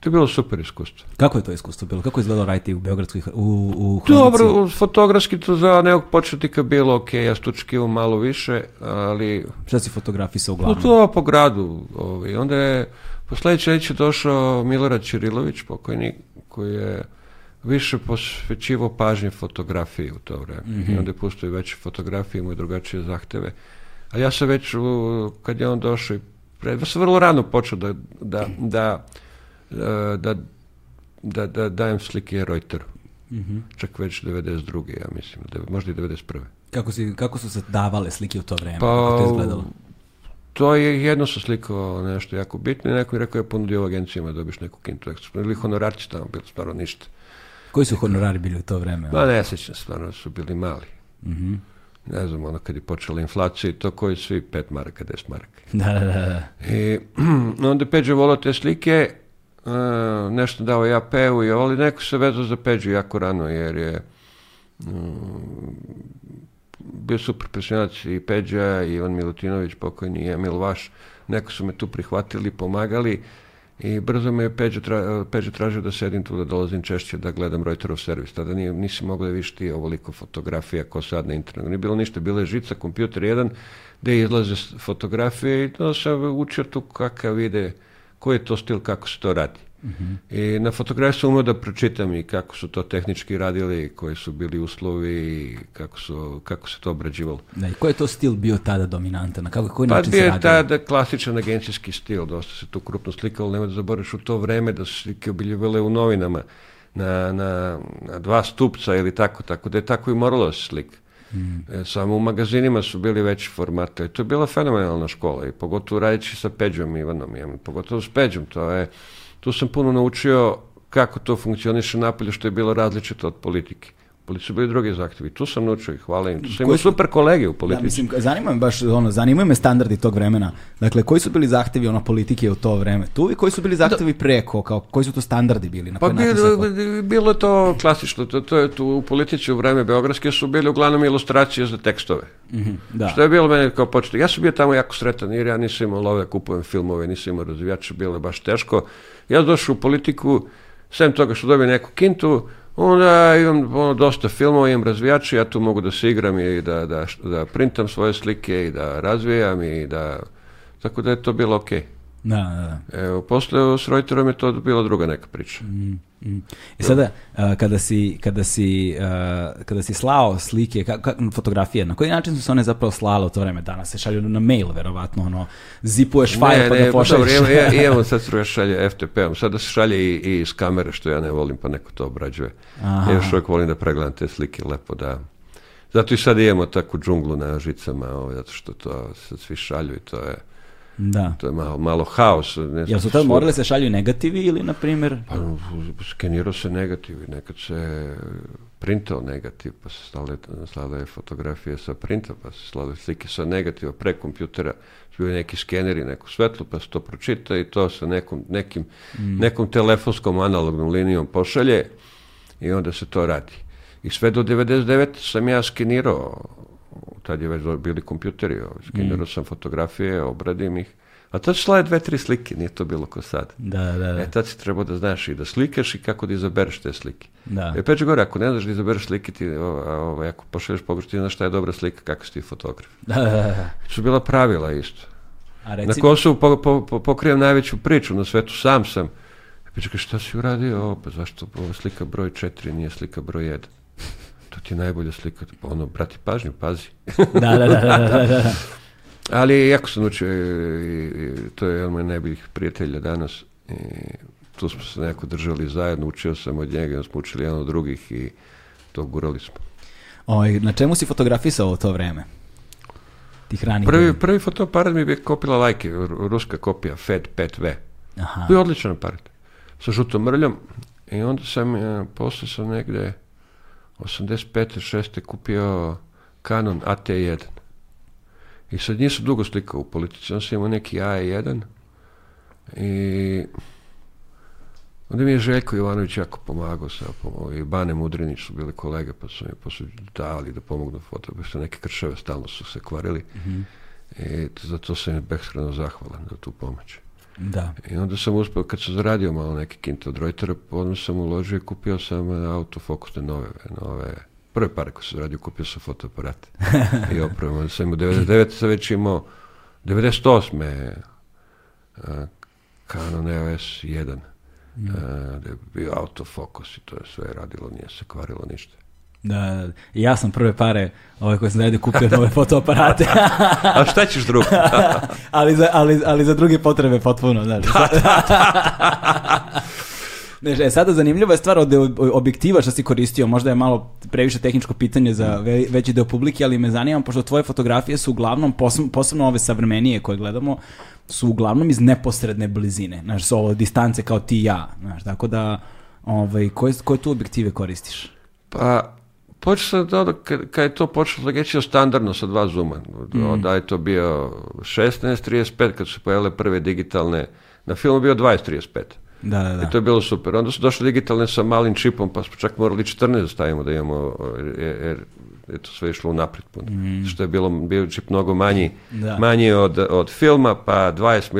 to je bilo super iskustvo. Kako je to iskustvo bilo? Kako je izgledalo raditi u Beogradskoj u, u hronici? Dobro, fotografski to za nekog početnika bilo ok, ja stučkivam malo više, ali... Šta si fotografisao uglavnom? To po gradu. Ovaj. Onda je po sledeće došao Milorad Ćirilović, pokojnik, koji je više posvećivo pažnje fotografiji u to vreme. Mm -hmm. I mhm. onda je pustio veće fotografije, imao drugačije zahteve. A ja sam već, u, kad je on došao, i pre, ja da sam vrlo rano počeo da, da, da, da, da, da da dajem slike Reuteru. Mm -hmm. Čak već 92. ja mislim, da, možda i 91. Kako, si, kako su se davale slike u to vreme? Pa, kako to izgledalo? To je jedno sa slikao nešto jako bitno i neko je rekao je ponudio agencijama da dobiš neku kintu ekstra. Ili honorarci tamo, bilo stvarno ništa. Koji su honorari bili u to vreme? Pa ne sećam, stvarno su bili mali. Mm -hmm. Ne znam, ono kad je počela inflacija i to koji svi 5 maraka, 10 maraka. Da, da, da. da. I onda Peđa volao te slike, uh, nešto dao ja Peu i ali neko se vezao za Peđu jako rano jer je mm, bio super presionac i Peđa i Ivan Milutinović, pokojni Emil Vaš, neko su me tu prihvatili, pomagali, I brzo me je Peđa, tra, Peđa tražio da sedim tu, da dolazim češće, da gledam Reuterov servis. Tada nije, nisi mogla da viš ti ovoliko fotografija ko sad na internetu. Nije bilo ništa, bila je žica, kompjuter jedan, gde izlaze fotografije i to sam učio tu kakav ide, koji je to stil, kako se to radi. Mm -hmm. I na fotografiji sam umeo da pročitam i kako su to tehnički radili, koji su bili uslovi i kako, su, kako se to obrađivalo. Da, i koji je to stil bio tada dominantan? Na kako, koji pa način bio je tada klasičan agencijski stil, dosta se tu krupno slikalo, nema da zaboraviš u to vreme da su slike obiljivale u novinama na, na, na dva stupca ili tako, tako da je tako i moralo da se slika. Mm. E, samo u magazinima su bili veći formati. to je bila fenomenalna škola i pogotovo radići sa Peđom Ivanom, ja, pogotovo s Peđom, to je Tu sam puno naučio kako to funkcioniše napolje, što je bilo različito od politike ali su bili drugi zahtevi. Tu sam naučio i hvala im. Tu sam imao super kolege u da, politici. Da, mislim, zanima me baš, ono, zanima me standardi tog vremena. Dakle, koji su bili zahtevi ono, politike u to vreme tu i koji su bili zahtjevi da. preko? Kao, koji su to standardi bili? Na pa bi, bilo je to klasično. To, to je tu, u politici u vreme Beogradske su bili uglavnom ilustracije za tekstove. Mm -hmm, da. Što je bilo meni kao početak. Ja sam bio tamo jako sretan jer ja nisam imao love, kupujem filmove, nisam imao razvijače, bilo je baš teško. Ja došao u politiku, sem toga što dobio neku kintu, Onda imam ono, dosta filmova, imam razvijači, ja tu mogu da se igram i da, da, da printam svoje slike i da razvijam i da... Tako da je to bilo okej. Okay. Da, da, da. Evo, posle s Reuterom je to bila druga neka priča. Mm. Mm. I e sada, uh, kada si, kada si, uh, kada si slao slike, ka, ka, fotografije, na koji način su se one zapravo slale u to vreme danas? Se šalju na mail, verovatno, ono, zipuješ fajl pa ne, ga pa pošalješ. Ne, ne, i evo sad se šalje FTP-om, sada se šalje i, i iz kamere, što ja ne volim, pa neko to obrađuje. Aha. Ja još uvijek volim da pregledam te slike, lepo da... Zato i sad imamo takvu džunglu na žicama, ovo, ovaj, zato što to sad svi šalju i to je Da. To je malo, malo haos. Ne Jel su tad morali da se šalju negativi ili, na primjer? Pa, skenirao se negativi, nekad se printao negativ, pa se slale, slale fotografije sa printa, pa se slale slike sa negativa pre kompjutera, su bili neki skeneri, neko svetlo, pa se to pročita i to sa nekom, nekim, mm. nekom telefonskom analognom linijom pošalje i onda se to radi. I sve do 99. sam ja skenirao tad je već bili kompjuteri, ovaj, skenirao mm. sam fotografije, obradim ih, a tad šla je dve, tri slike, nije to bilo ko sad. Da, da, da. E tad si trebao da znaš i da slikaš i kako da izabereš te slike. Da. E peče gore, ako ne znaš da izabereš slike, ti, ovaj, ako pošalješ pogreš, ti znaš šta je dobra slika, kako si ti fotograf. Da, da, da. da. Su bila pravila isto. A recimo... Na Kosovu po, po, po, pokrijem najveću priču, na svetu sam sam. E peče šta si uradio? O, pa zašto slika broj 4 nije slika broj 1? to ti je najbolje slika, pa ono, brati pažnju, pazi. da, da, da, da, da. da, da. Ali jako sam učio, e, e, to je jedan moj najboljih prijatelja danas, i tu smo se nekako držali zajedno, učio sam od njega, smo učili jedan od drugih i to gurali smo. Oj, na čemu si fotografisao to vreme? Tih ranih prvi, vreme. prvi fotoaparat mi je kopila lajke, ruska kopija, Fed 5V. Aha. Bio odličan aparat, sa žutom mrljom i onda sam, e, posle sam negde, 85. 6. kupio Canon AT1. I sad nisu dugo slikao u politici, on sam imao neki A1 e i onda mi je Željko Jovanović jako pomagao sa, i Bane Mudrinić su bili kolege pa su mi posle pa da pomognu foto, pa neke krševe stalno su se kvarili mm -hmm. i zato sam im beskreno zahvalan za tu pomoć. Da. I onda sam uspeo, kad sam zaradio malo neke kinte od Reutera, onda sam uložio i kupio sam e, autofokusne nove, nove prve pare koje sam zaradio, kupio sam fotoaparat i opremu. Onda sam imao 99, sam već imao 98. Uh, e, Canon EOS 1, mm. uh, da e, je bio autofokus i to je sve radilo, nije se kvarilo ništa. Da, da, da. ja sam prve pare ove koje sam zajedno kupio nove fotoaparate. A šta ćeš drugo? ali, za, ali, ali za druge potrebe potpuno, znaš. Da, da, da. E, sada zanimljiva je stvar od objektiva što si koristio, možda je malo previše tehničko pitanje za ve veći deo publike, ali me zanima, pošto tvoje fotografije su uglavnom, posebno, ove savremenije koje gledamo, su uglavnom iz neposredne blizine, znaš, s ovo distance kao ti i ja, znaš, tako da, ovaj, koje, koje tu objektive koristiš? Pa, počelo da, kad je to počelo da reći standardno sa dva zuma, mm. da je to bio 16.35 kad su pojavile prve digitalne, na filmu bio 20.35. Da, da, da. I to je bilo super. Onda su došle digitalne sa malim čipom, pa smo čak morali 14 da stavimo da imamo, jer e, je to sve išlo napred puno. Mm. Što je bilo, bio čip mnogo manji, da. manji od, od filma, pa 20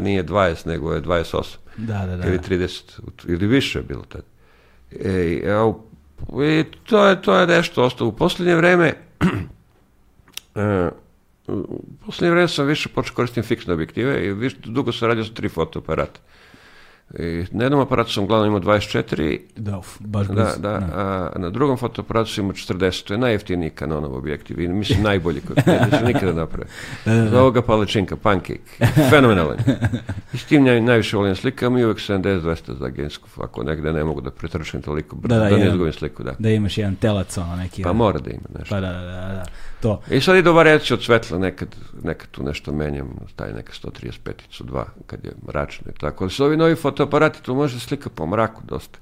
mm nije 20, nego je 28. Da, da, da. Ili 30, da. ili više je bilo tad. Ej, a u I to je, to je nešto ostao. U posljednje vreme, e, u posljednje vreme sam više počeo koristim fiksne objektive i više, dugo sam radio sa tri fotoaparata. I na jednom aparatu sam glavno imao 24. Da, uf, baš da, blizu. Da, da, a na drugom fotoaparatu sam imao 40. To je najjeftiniji Canonov objektiv i mislim najbolji koji da ne da nikada napravio. da, da, da. Ovoga palačinka, pancake, fenomenalan. I s tim najviše volim slikam i uvek 70-200 za gensku, ako negde ne mogu da pretrčim toliko brzo, da, da, da, ne izgubim sliku. Da. da imaš jedan telac, ono neki. Pa mora da ima, nešto. Pa da, da, da. da to. I sad i dovareći od svetla nekad, nekad tu nešto menjam, taj neka 135-icu, 2, kad je mračno i tako. Ali su ovi novi fotoaparati, tu može slika po mraku dosta.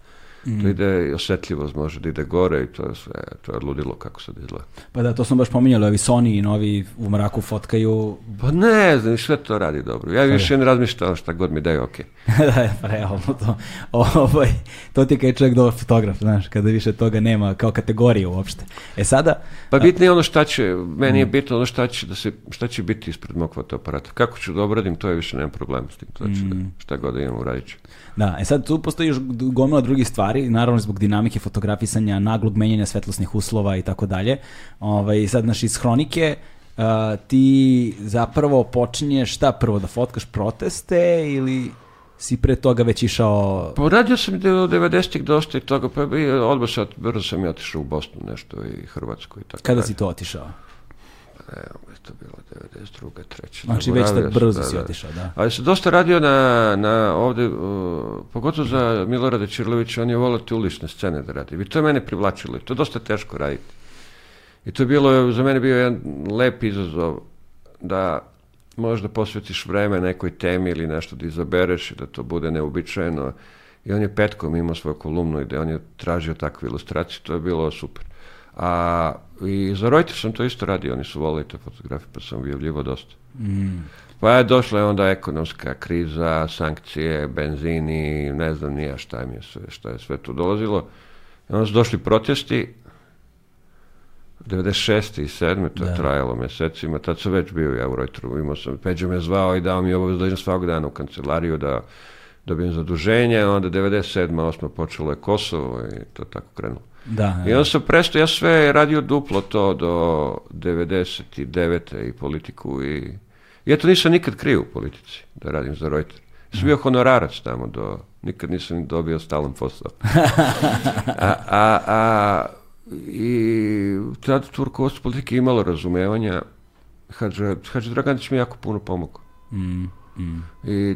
Mm. To ide, osjetljivost može da ide gore i to je sve, to je ludilo kako se izgleda. Pa da, to smo baš pominjali, ovi Sony i novi u mraku fotkaju. Pa ne, znam, sve to radi dobro. Ja više ne razmišljam šta god mi daje, okej. Okay. da, pa realno to. Ovo, ovaj, to ti je kad čovjek dobar fotograf, znaš, kada više toga nema kao kategorije uopšte. E sada... Pa bitno je ono šta će, meni je mm. bitno ono šta će, da se, šta će biti ispred mog fotoaparata. Kako ću da obradim, to je više nema problema s tim. To Znači, mm. šta god da imam, uradit ću. Da, e sad tu postoji još gomila drugih stvari stvari, naravno zbog dinamike fotografisanja, naglog menjanja svetlosnih uslova i tako dalje. Ovaj, sad, naš iz hronike uh, ti zapravo počinješ šta prvo, da fotkaš proteste ili si pre toga već išao... Poradio pa, sam do 90-ih dosta i toga, pa odmah sad, brzo sam i otišao u Bosnu nešto i Hrvatsku i tako Kada dalje. si to otišao? ne, to bilo 92. 3. Znači već te brzo da, si da. otišao, da. Ali se dosta radio na, na ovde, uh, pogotovo za Milorada Čirlovića, on je volao te ulične scene da radi. I to je mene privlačilo i to je dosta teško raditi. I to je bilo, za mene bio jedan lep izazov da možda posvetiš vreme nekoj temi ili nešto da izabereš i da to bude neobičajeno. I on je petkom imao svoju kolumnu i da on je tražio takvu ilustraciju, to je bilo super. A, I za Reuters sam to isto radio, oni su volili te fotografije, pa sam objavljivo dosta. Mm. Pa je došla je onda ekonomska kriza, sankcije, benzini, ne znam nija šta, mi je sve, šta je sve tu dolazilo. I onda su došli protesti, 96. i 7. to da. trajalo mjesecima, tad sam već bio ja u Reuteru, imao sam, Peđo me zvao i dao mi obavez da svakog dana u kancelariju da dobijem zaduženje, onda 97. 8. počelo je Kosovo i to tako krenulo. Da, I da. onda sam presto, ja sve radio duplo to do 99. i politiku i... Ja to nisam nikad krio u politici, da radim za Reuters. Sam bio honorarac tamo do... Nikad nisam dobio stalan posao. A, a, a i tada turkovost politike imalo razumevanja. Hadže, Hadže Draganić mi jako puno pomogao. Mm, mm. I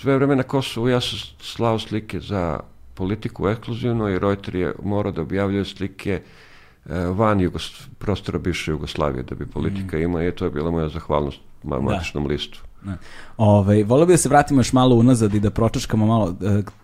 sve vreme na Kosovu ja sam slao slike za politiku ekskluzivno i Reuter je morao da objavljuje slike e, van Jugos, prostora bivše Jugoslavije da bi politika mm. imala i to je bila moja zahvalnost da. matičnom da. listu. Ove, ovaj, volio bih da se vratimo još malo unazad i da pročačkamo malo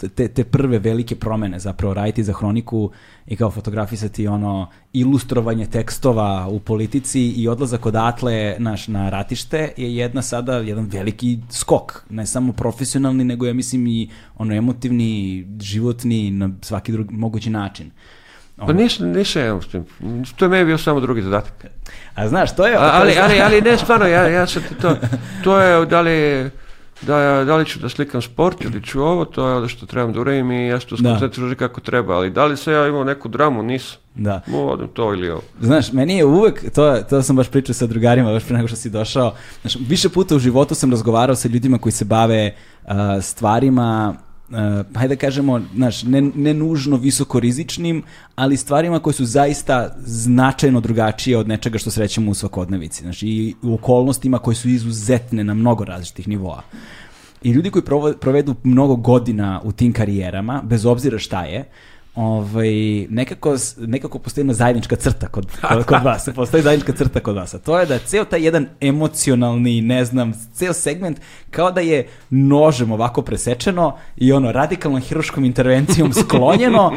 e, te, te prve velike promene, zapravo raditi za hroniku i kao fotografisati ono ilustrovanje tekstova u politici i odlazak odatle naš, na ratište je jedna sada jedan veliki skok, ne samo profesionalni nego ja mislim i ono emotivni, životni na svaki drugi mogući način. Uh, Pa nisam, nisam To je meni bio samo drugi zadatak. A znaš, to je... To ali, ali, ali ne, stvarno, ja, ja sad to... To je, da li, da, da li ću da slikam sport ili ću ovo, to je ono što trebam da uradim i ja što to da. skoncentruži da kako treba. Ali da li sam ja imao neku dramu, nisam. Da. Vodim to ili ovo. Znaš, meni je uvek, to, to sam baš pričao sa drugarima, baš pre nego što si došao, znaš, više puta u životu sam razgovarao sa ljudima koji se bave uh, stvarima uh, hajde da kažemo, znaš, ne, ne nužno visokorizičnim, ali stvarima koje su zaista značajno drugačije od nečega što srećemo u svakodnevici. Znaš, i u okolnostima koje su izuzetne na mnogo različitih nivoa. I ljudi koji provedu mnogo godina u tim karijerama, bez obzira šta je, uh, ovaj, nekako, nekako postoji jedna zajednička crta kod, kod, kod vas. Postoji zajednička crta kod vas. A to je da je ceo taj jedan emocionalni, ne znam, ceo segment kao da je nožem ovako presečeno i ono radikalnom hiruškom intervencijom sklonjeno.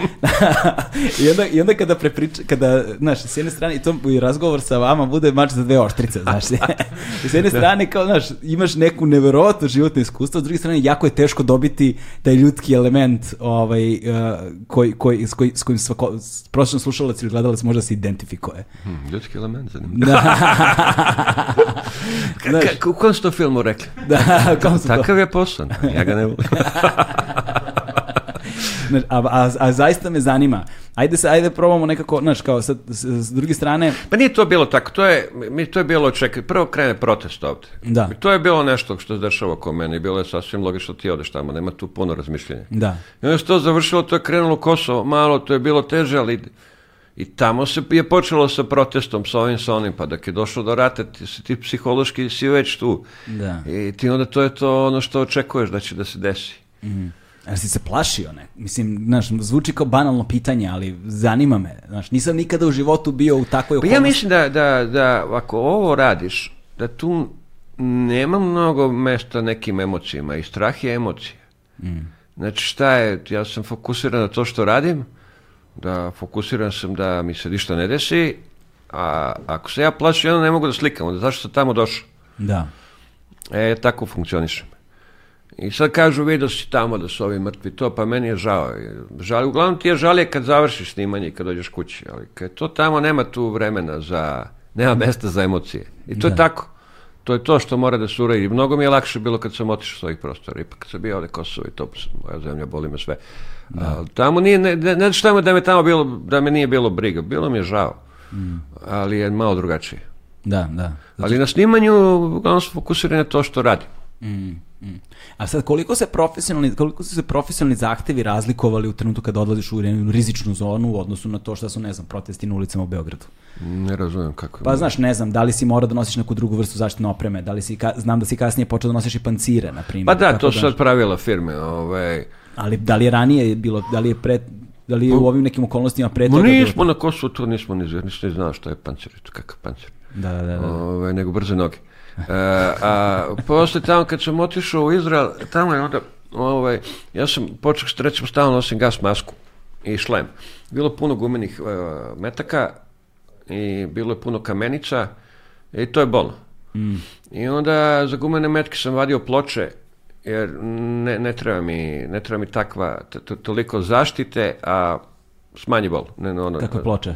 I, onda, I onda kada prepriča, kada, znaš, s jedne strane, i to i razgovor sa vama bude mač za dve oštrice, znaš. s jedne da. strane, kao, znaš, imaš neku neverovatno životno iskustvo, s druge strane, jako je teško dobiti taj ljudski element ovaj, eh, koji, koji koji, s, koji, s kojim svako, prosječan slušalac ili gledalac možda se identifikuje. Hmm, ljudski element, zanimljivo. da. u kom ste filmu rekli? Da, u kom Takav to? je poslan, ja ga ne volim. Znaš, a, a, a zaista me zanima. Ajde se, ajde probamo nekako, znaš, kao sad, s, s druge strane... Pa nije to bilo tako, to je, mi to je bilo, čekaj, prvo krene protest ovde. Da. I to je bilo nešto što se dešava oko mene i bilo je sasvim logično da ti odeš tamo, nema tu puno razmišljenja. Da. I onda se to završilo, to je krenulo Kosovo, malo, to je bilo teže, ali i tamo se je počelo sa protestom, sa ovim, sa onim, pa dok je došlo do rata, ti, si, ti psihološki si već tu. Da. I ti onda to je to ono što očekuješ da će da se desi. Mm. Jel si se plašio ne? Mislim, znaš, zvuči kao banalno pitanje, ali zanima me. Znaš, nisam nikada u životu bio u takvoj okolnosti. Pa ja mislim da, da, da ako ovo radiš, da tu nema mnogo mesta nekim emocijama i strah je emocija. Mm. Znači šta je, ja sam fokusiran na to što radim, da fokusiran sam da mi se ništa ne desi, a ako se ja plašim, ja ne mogu da slikam, onda zašto sam tamo došao? Da. E, tako funkcioniše. I sad kažu, vidio si tamo da su ovi mrtvi, to, pa meni je žao. žao uglavnom ti je žalje kad završiš snimanje i kad dođeš kući, ali kad to tamo nema tu vremena za, nema mesta za emocije. I to da. je tako. To je to što mora da se uredi. Mnogo mi je lakše bilo kad sam otišao s ovih prostora. Ipak kad sam bio ovdje Kosovo i to, moja zemlja, boli me sve. Da. A, tamo nije, ne, ne, šta me da me tamo bilo, da me nije bilo briga. Bilo mi je žao. Mm. Ali je malo drugačije. Da, da. Zato... Ali na snimanju uglavnom smo fokusirani na to što radimo. Mm. Mm. A sad, koliko se profesionalni, koliko su se profesionalni zahtevi razlikovali u trenutku kada odlaziš u rizičnu zonu u odnosu na to što su, ne znam, protesti na ulicama u Beogradu? Ne razumem kako. Je pa znaš, ne znam, da li si mora da nosiš neku drugu vrstu zaštitne opreme, da li si, ka, znam da si kasnije počeo da nosiš i pancire, na primjer. Pa da, to su da- sad pravila firme. Ovaj... Ali da li je ranije bilo, da li je pre, da li je u pa- ovim nekim okolnostima pre toga... Nismo na Kosovu, to nismo ni, ni znao šta je pancir, kakav pancir. Da, da, da. da. Ove, ovaj, nego brze noge. E, a posle tamo kad sam otišao u Izrael, tamo je onda, ovaj, ja sam počeo, recimo, stalno nosim gas masku i šlem. Bilo puno gumenih uh, metaka i bilo je puno kamenica i to je bolno. Mm. I onda za gumene metke sam vadio ploče jer ne, ne treba mi, ne treba mi takva toliko zaštite, a smanji bol. Ne, ono, Kakve ploče?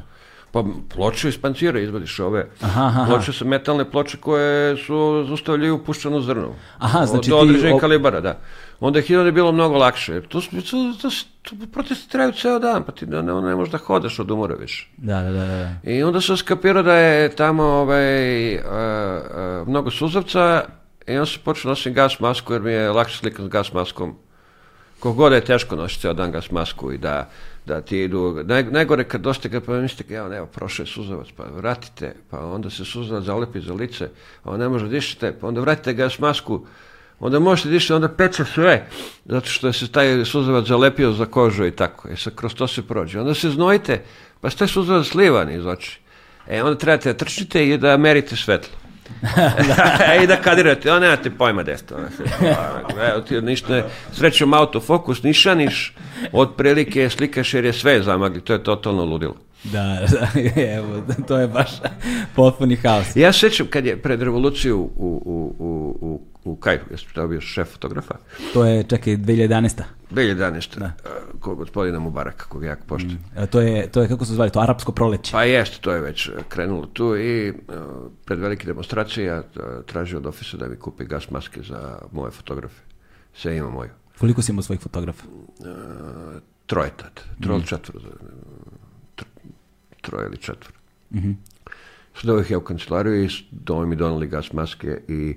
Pa ploče iz pancira izvadiš ove. Aha, aha. Ploče su metalne ploče koje su zaustavljaju puščano zrno. Aha, znači do određenih ti... kalibara, da. Onda je hiljada bilo mnogo lakše. To su, to, to, to protesti traju ceo dan, pa ti ne, ne možeš da hodaš od umora više. Da, da, da, da. I onda sam skapirao da je tamo ovaj, a, e, a, e, mnogo suzavca i onda sam počeo nosim gas masku jer mi je lakše slikati s gas maskom. Kogod je teško nositi ceo dan gas masku i da da ti idu, naj, najgore kad došte kad pomislite, evo, evo, prošao je suzavac, pa vratite, pa onda se suzavac zalepi za lice, a on ne može da dišite, pa onda vratite ga s masku, onda možete da dišiti, onda peče sve, zato što se taj suzavac zalepio za kožu i tako, i e, sad kroz to se prođe. Onda se znojite, pa ste suzavac slivan iz oči. E, onda trebate da trčite i da merite svetlo. e, i da kadirate, a nemate pojma gde ste. Ne, ti ništa, srećom autofokus, nišaniš, otprilike slikaš jer je sve zamagli, to je totalno ludilo. Da, da, evo, to je baš potpuni haos. Ja sećam kad je pred revoluciju u, u, u, u, u Kajru, jesu tamo bio šef fotografa. To je, čekaj, 2011. 2011. Da. E, Kod gospodina Mubaraka, kog jako mm. poštujem. Mm, to, je, to je, kako se zvali, to arapsko proleće. Pa jeste, to je već e, krenulo tu i pred velike demonstracije ja tražio od ofisa da mi kupi gas maske za moje fotografe. Sve ima moju. Koliko si imao svojih fotografa? Uh, troje tad, Troje mm. četvr, troje ili četvr. Mm -hmm. Sledao ih ja u kancelariju i doma mi donali gas maske i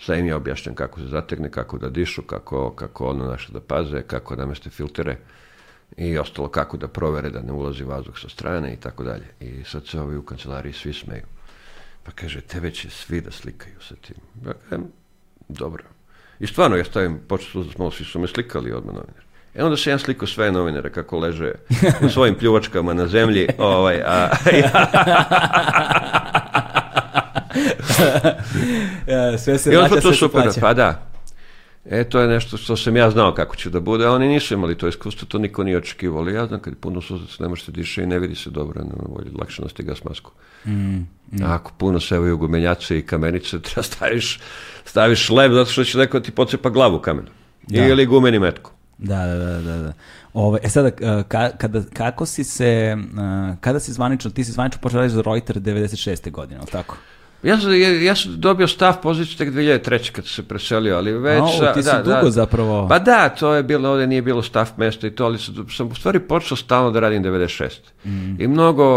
sad im ja objašnjam kako se zategne, kako da dišu, kako, kako ono naše da paze, kako da nameste filtere i ostalo kako da provere da ne ulazi vazduh sa strane i tako dalje. I sad se ovi u kancelariji svi smeju. Pa kaže, tebe će svi da slikaju sa tim. Ja, em, dobro. I stvarno, ja stavim, počesto smo, svi su me slikali odmah novinari. E onda se jedan sliku sve novinara kako leže u svojim pljuvačkama na zemlji. Ovaj, a, ja. E, sve se I onda to super, pa da. E, to je nešto što sam ja znao kako će da bude, a oni nisu imali to iskustvo, to niko nije očekivao, ali ja znam kad puno suzac ne može diše i ne vidi se dobro, ne bolje, lakše nosi gas masku. Mm, mm. A ako puno sevaju gumenjace i kamenice, treba staviš, staviš lep, zato što će neko ti pocepa glavu kamenu. Da. Ili gumeni metku. Da, da, da, da. da. Ovo, e sada, eh, ka, kada, kako si se, eh, kada si zvanično, ti si zvanično počeo raditi za Reuters 96. godine, ali tako? Ja sam, ja sam dobio stav poziciju tek 2003. kad se preselio, ali već... A, ti si da, dugo da, zapravo... Pa da, to je bilo, ovdje nije bilo stav mesta i to, ali sam u stvari počeo stalno da radim 96. Mm. I mnogo,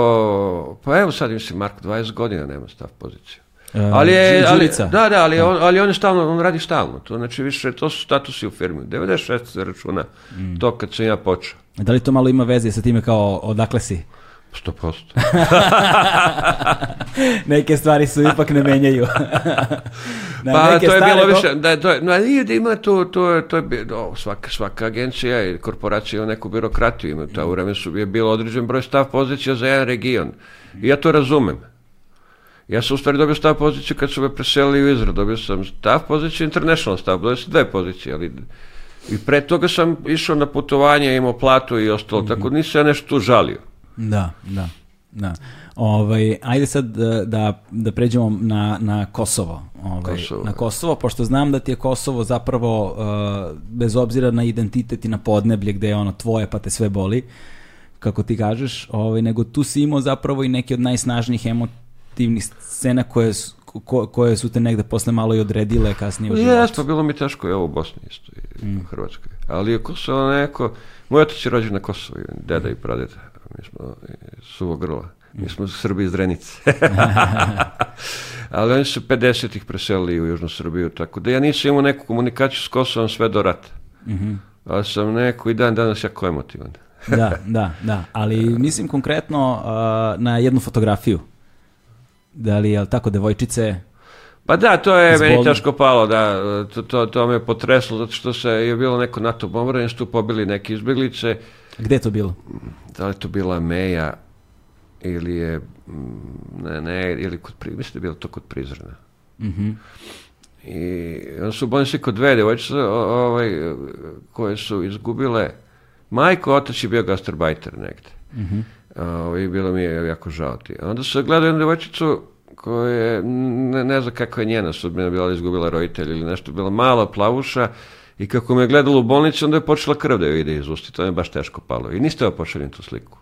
pa evo sad mislim, Mark, 20 godina nema stav poziciju. Eh, ali je, ali, da, da, ali, da. on, ali on je stalno, on radi stalno. To, znači više, to su statusi u firmi. 96 računa mm. to kad sam ja počeo. Da li to malo ima veze sa time kao odakle si? 100%. neke stvari su ipak ne menjaju. na, pa neke to je bilo više, da, to, no, nije da ima to, to, to je, no, svaka, svaka agencija i korporacija ima neku birokratiju, ima, ta u mm. vremenu su je bilo određen broj stav pozicija za jedan region. I ja to razumem. Ja sam u stvari dobio stav poziciju kad su me preselili u Izrael. Dobio sam stav poziciju, international stav, dobio sam dve pozicije, ali i pre toga sam išao na putovanje, imao platu i ostalo, mm -hmm. tako nisam ja nešto tu žalio. Da, da, da. Ovaj, ajde sad da, da, da pređemo na, na Kosovo. Ovaj, Kosovo. Na Kosovo, pošto znam da ti je Kosovo zapravo, uh, bez obzira na identitet i na podneblje gde je ono tvoje pa te sve boli, kako ti kažeš, ovaj, nego tu si imao zapravo i neki od najsnažnijih emocija divnih scena koje su, ko, koje su te negde posle malo i odredile kasnije u životu. Jes, pa bilo mi teško, evo u Bosni isto i mm. u Hrvatskoj. Ali u Kosovo neko, moj otac je rođen na Kosovo, deda i pradeda, mi smo suvo grla. Mi mm. smo Srbi iz Drenice. Ali oni su 50-ih preselili u Južnu Srbiju, tako da ja nisam imao neku komunikaciju s Kosovom sve do rata. Mm -hmm. Ali sam neko i dan danas jako emotivan. da, da, da. Ali mislim konkretno uh, na jednu fotografiju da li je tako devojčice pa da, to je Zboli. meni teško palo, da, to, to, to me potreslo, zato što se je bilo neko NATO bombardanje, su pobili neke izbjeglice. Gde je to bilo? Da li to bila Meja ili je, mm, ne, ne, ili kod, mislim da je bilo to kod Prizrena. Mm I on su bolnici kod dve djevojčice ovaj, koje su izgubile, majko, otac je bio gastarbajter negde. Mm i ovaj, bilo mi je jako žao ti. Onda sam gledao jednu devojčicu koja je, ne, ne znam kakva je njena sudbina bila, izgubila roditelj ili nešto, bila mala plavuša i kako me je gledala u bolnici, onda je počela krv da joj ide iz usti, to je baš teško palo. I niste joj pošaljem tu sliku.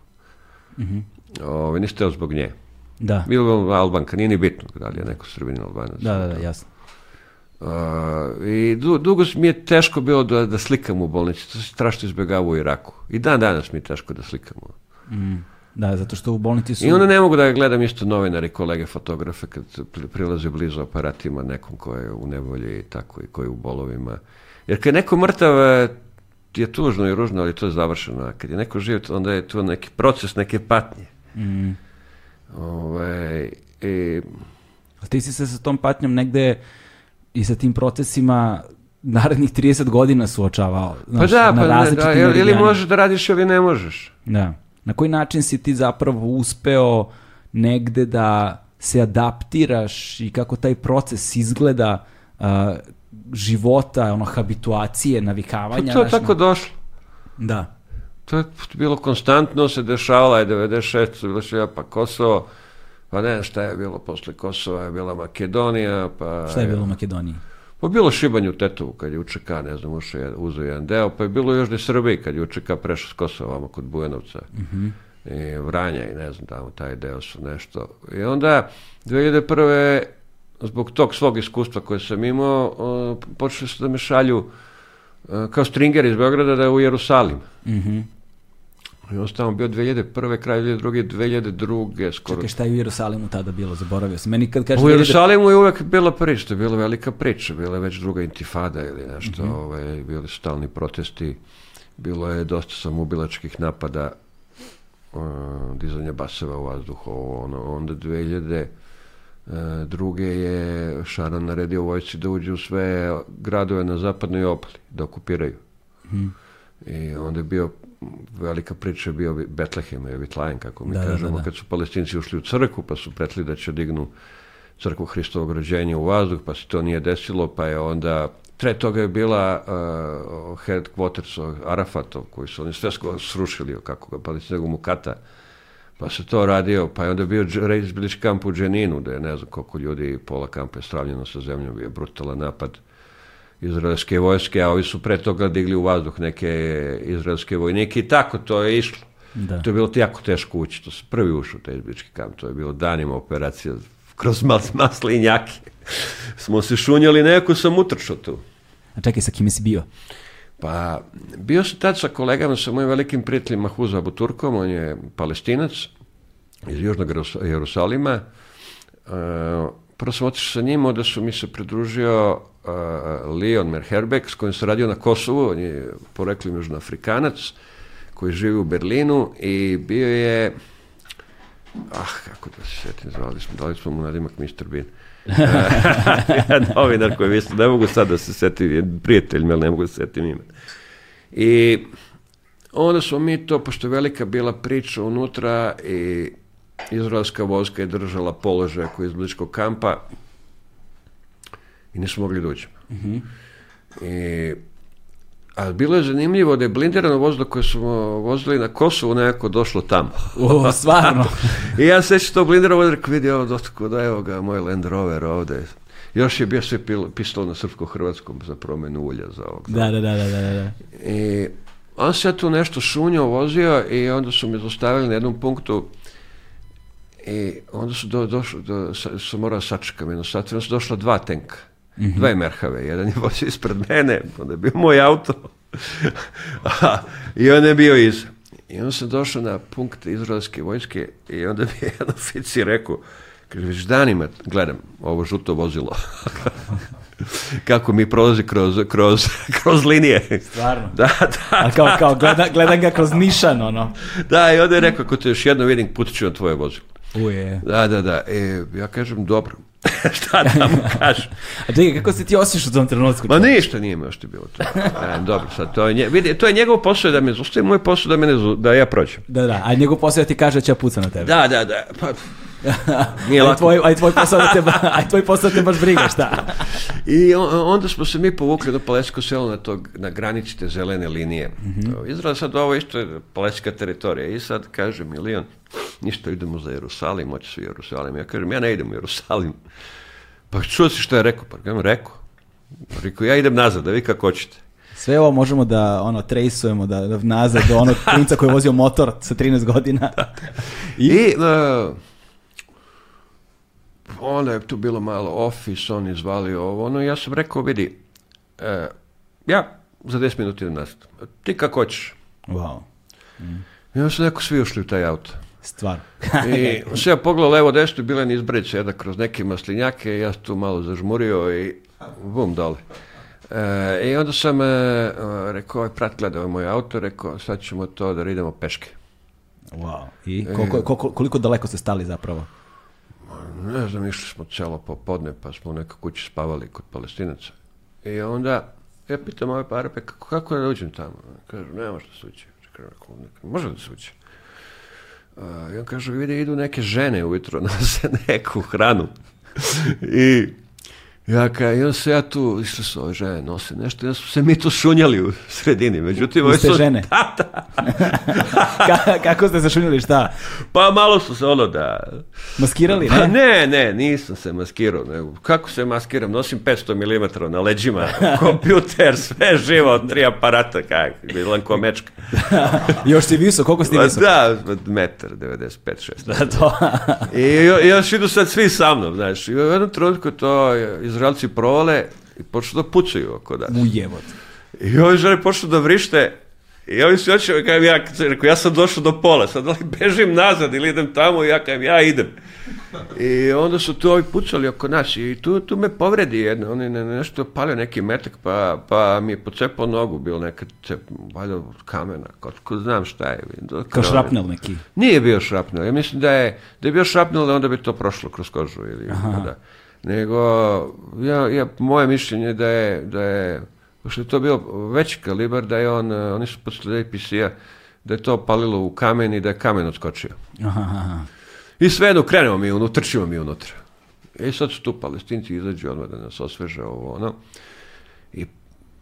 Mm -hmm. Ove, ovaj, niste joj zbog nje. Da. Bilo je Albanka, nije ni bitno da li je neko srbin Albanac. Da, da, da, jasno. Uh, I du, dugo mi je teško bilo da, da slikam u bolnici, to se strašno izbjegava u Iraku. I dan danas mi je teško da slikam. Mm. Da, zato što u bolnici su... I onda ne mogu da gledam isto novinari, kolege, fotografe kad prilaze blizu aparatima nekom ko je u nevolji i tako i koji je u bolovima. Jer kad je neko mrtav e, je tužno i ružno, ali to je završeno. A kad je neko živ, onda je to neki proces, neke patnje. Mm. Ove, i... A ti si se sa tom patnjom negde i sa tim procesima narednih 30 godina suočavao. Pa znaš, pa da, na pa da, da, ili možeš da radiš ili ne možeš. Da. Na koji način si ti zapravo uspeo negde da se adaptiraš i kako taj proces izgleda uh, života, ono, habituacije, navikavanja. Pa to je našna... tako došlo. Da. To je bilo konstantno, se dešavala je 96. Bila su ja pa Kosovo, pa ne znam šta je bilo posle Kosova, je bila Makedonija, pa... Šta je bilo u Makedoniji? Pa bilo Šibanju Tetovu kad je UČK, ne znam, ušao je, uzeo jedan deo, pa je bilo još ne Srbiji kad je UČK prešao s Kosova vama kod Bujanovca. Mm -hmm. I Vranja i ne znam, tamo taj deo su nešto. I onda 2001. zbog tog svog iskustva koje sam imao, o, počeli su da me šalju e, kao stringer iz Beograda da je u Jerusalim. Mm -hmm. I on tamo bio 2001. kraj 2002. 2002. skoro. Čekaj, šta je u Jerusalimu tada bilo? Zaboravio sam. Meni kad kažeš... U Jerusalimu je uvek bila priča, to je bila velika priča. Bila je već druga intifada ili nešto. Mm -hmm. ovaj, bili su stalni protesti. Bilo je dosta samoubilačkih napada uh, dizanja baseva u vazduhu. Ono, onda 2000 e, druge je Šaran naredio vojci da uđe u sve gradove na zapadnoj obali, da okupiraju. Mm. I onda je bio velika priča je bio Betlehem i Vitlajen, kako mi da, da, kažemo, da, da. kad su palestinci ušli u crku, pa su pretli da će dignu crkvu Hristovog rođenja u vazduh, pa se to nije desilo, pa je onda Pre toga je bila uh, headquarters Arafatov, koji su oni sve srušili, kako ga palestinog mukata. Pa se to radio, pa je onda bio Reis Bilić kamp u Dženinu, da je ne znam koliko ljudi, pola kampa je stravljeno sa zemljom, bio brutalan napad. Uh, izraelske vojske, a ovi su pre toga digli u vazduh neke izraelske vojnike i tako to je išlo. Da. To je bilo jako teško ući, to se prvi ušao u taj izbički kamp, to je bilo danima operacija, kroz mas, maslinjake. Smo se šunjali, neko sam utrčao tu. A čekaj, sa kim si bio? Pa, bio sam tad sa kolegama, sa mojim velikim prijateljem Mahuza Abuturkom, on je palestinac iz Južnog Jerusalima, uh, Prvo sam sa njim, onda su mi se pridružio uh, Leon Merherbeck s kojim sam radio na Kosovu, on je porekli južnoafrikanac koji živi u Berlinu i bio je ah, kako da se sjetim, zvali smo, dali smo mu nadimak Mr. Bean. Novinar koji mislim, ne mogu sad da se setim, prijatelj mi, ali ne mogu da se setim ime. I onda smo mi to, pošto je velika bila priča unutra i izraelska vojska je držala položaj koji je iz bliskog kampa i nismo mogli doći. Mm -hmm. I, a bilo je zanimljivo da je blindirano vozilo koje smo vozili na Kosovu nekako došlo tamo. O, stvarno? I ja se to blindirano vozilo vidio ovo dotko, da evo ga moj Land Rover ovde. Još je bio sve pistol na srpsko-hrvatskom za promenu ulja za ovog. Da, da, da, da, da. da. I on se tu nešto šunio vozio i onda su me zostavili na jednom punktu I onda su do, došli, do, sa, sam morao da sačekam jedno sat, onda su došla dva tenka, mm -hmm. dva merhave, jedan je vozio ispred mene, onda je bio moj auto, i on je bio iza. I onda sam došao na punkt izraelske vojske i onda mi je jedan oficir rekao, kaže, već danima gledam ovo žuto vozilo. kako mi prolazi kroz, kroz, kroz linije. Stvarno? Da, da. A kao, da. kao gledam, gledam ga kroz nišan, ono. Da, i onda je rekao, ako te još jedno vidim, putit ću na tvoje vozilo. Uje. Da, da, da. E, ja kažem, dobro. šta da mu kažem? A čekaj, kako se ti osjećaš u tom trenutku? Ma ništa nije mi ošte bilo. To. E, dobro, sad to je, nje, vidi, to je njegov posao da me zustavi, moj posao da, mene, da ja prođem. Da, da, a njegov posao da ti kaže da će puca na tebe. Da, da, da. Pa, Nije lako. tvoj, aj tvoj posao da te, aj tvoj posao da te baš briga, šta? I onda smo se mi povukli do Palesko selo na, tog, na granici te zelene linije. Mm -hmm. Izgleda sad ovo isto je Paleska teritorija. I sad kaže milion, ništa, idemo za Jerusalim, hoće svi Jerusalim. Ja kažem, ja ne idem u Jerusalim. Pa čuo si što je rekao? Pa kažem, rekao. Rekao, ja idem nazad, da vi kako hoćete. Sve ovo možemo da ono trejsujemo da, da nazad do onog klinca koji je vozio motor sa 13 godina. Da. I, I uh, onda je tu bilo malo office, on je zvali ovo, ono, ja sam rekao, vidi, uh, ja za 10 minuta idem nazad. Ti kako hoćeš. Wow. Mm. I onda su neko svi ušli u taj auto. Stvar. I se ja pogledao levo desno i bila nizbreća jedna kroz neke maslinjake, ja tu malo zažmurio i bum dole. E, I onda sam e, rekao, ovaj prat gledao ovaj moj auto, rekao sad ćemo to da idemo peške. Wow. I e. koliko, koliko, koliko daleko ste stali zapravo? Ne znam, išli smo celo popodne, pa smo u nekoj kući spavali kod palestinaca. I onda, ja pitam ove parape, pa kako, kako da uđem tamo? Kažu, nema može da se uđe. može da se uđe. I on kaže, vidi, idu neke žene ujutro, na neku hranu. I Ja ka, ja se ja tu, isto su ove žene nose nešto, ja su se mi tu šunjali u sredini, međutim... Iste su, žene? Da, da. kako ste se šunjali, šta? Pa malo su se ono da... Maskirali, ne? Pa ne, ne, nisam se maskirao, Ne. kako se maskiram, nosim 500 mm na leđima, kompjuter, sve živo, tri aparata, kako, bilan ko mečka. još si visok, koliko si pa visok? Da, metar, 95, 6. Da, to. I još idu sad svi sa mnom, znaš, i u jednom trenutku to iz Izraelci provale i počnu da pucaju oko nas. U jevot. I ovi žene počnu da vrište i ovi su oči, kajem ja, rekao, ja sam došao do pola, sad da bežim nazad ili idem tamo i ja kajem, ja idem. I onda su tu ovi pucali oko nas i tu, tu me povredi jedno, oni je nešto palio neki metak pa, pa mi je pocepao nogu, bilo neka cep, valjda od kamena, kako znam šta je. Dokle, Kao šrapnel neki? Nije bio šrapnel, ja mislim da je, da je bio šrapnel onda bi to prošlo kroz kožu ili Aha. da. da nego ja, ja, moje mišljenje da je, da je, pošto je to bio veći kalibar, da je on, e, oni su posle APC-a, da je to palilo u kamen i da je kamen odskočio. I sve jedno krenemo mi unutra, trčimo mi unutra. I e, sad su tu palestinci izađu odmah da nas osveže ovo ono. I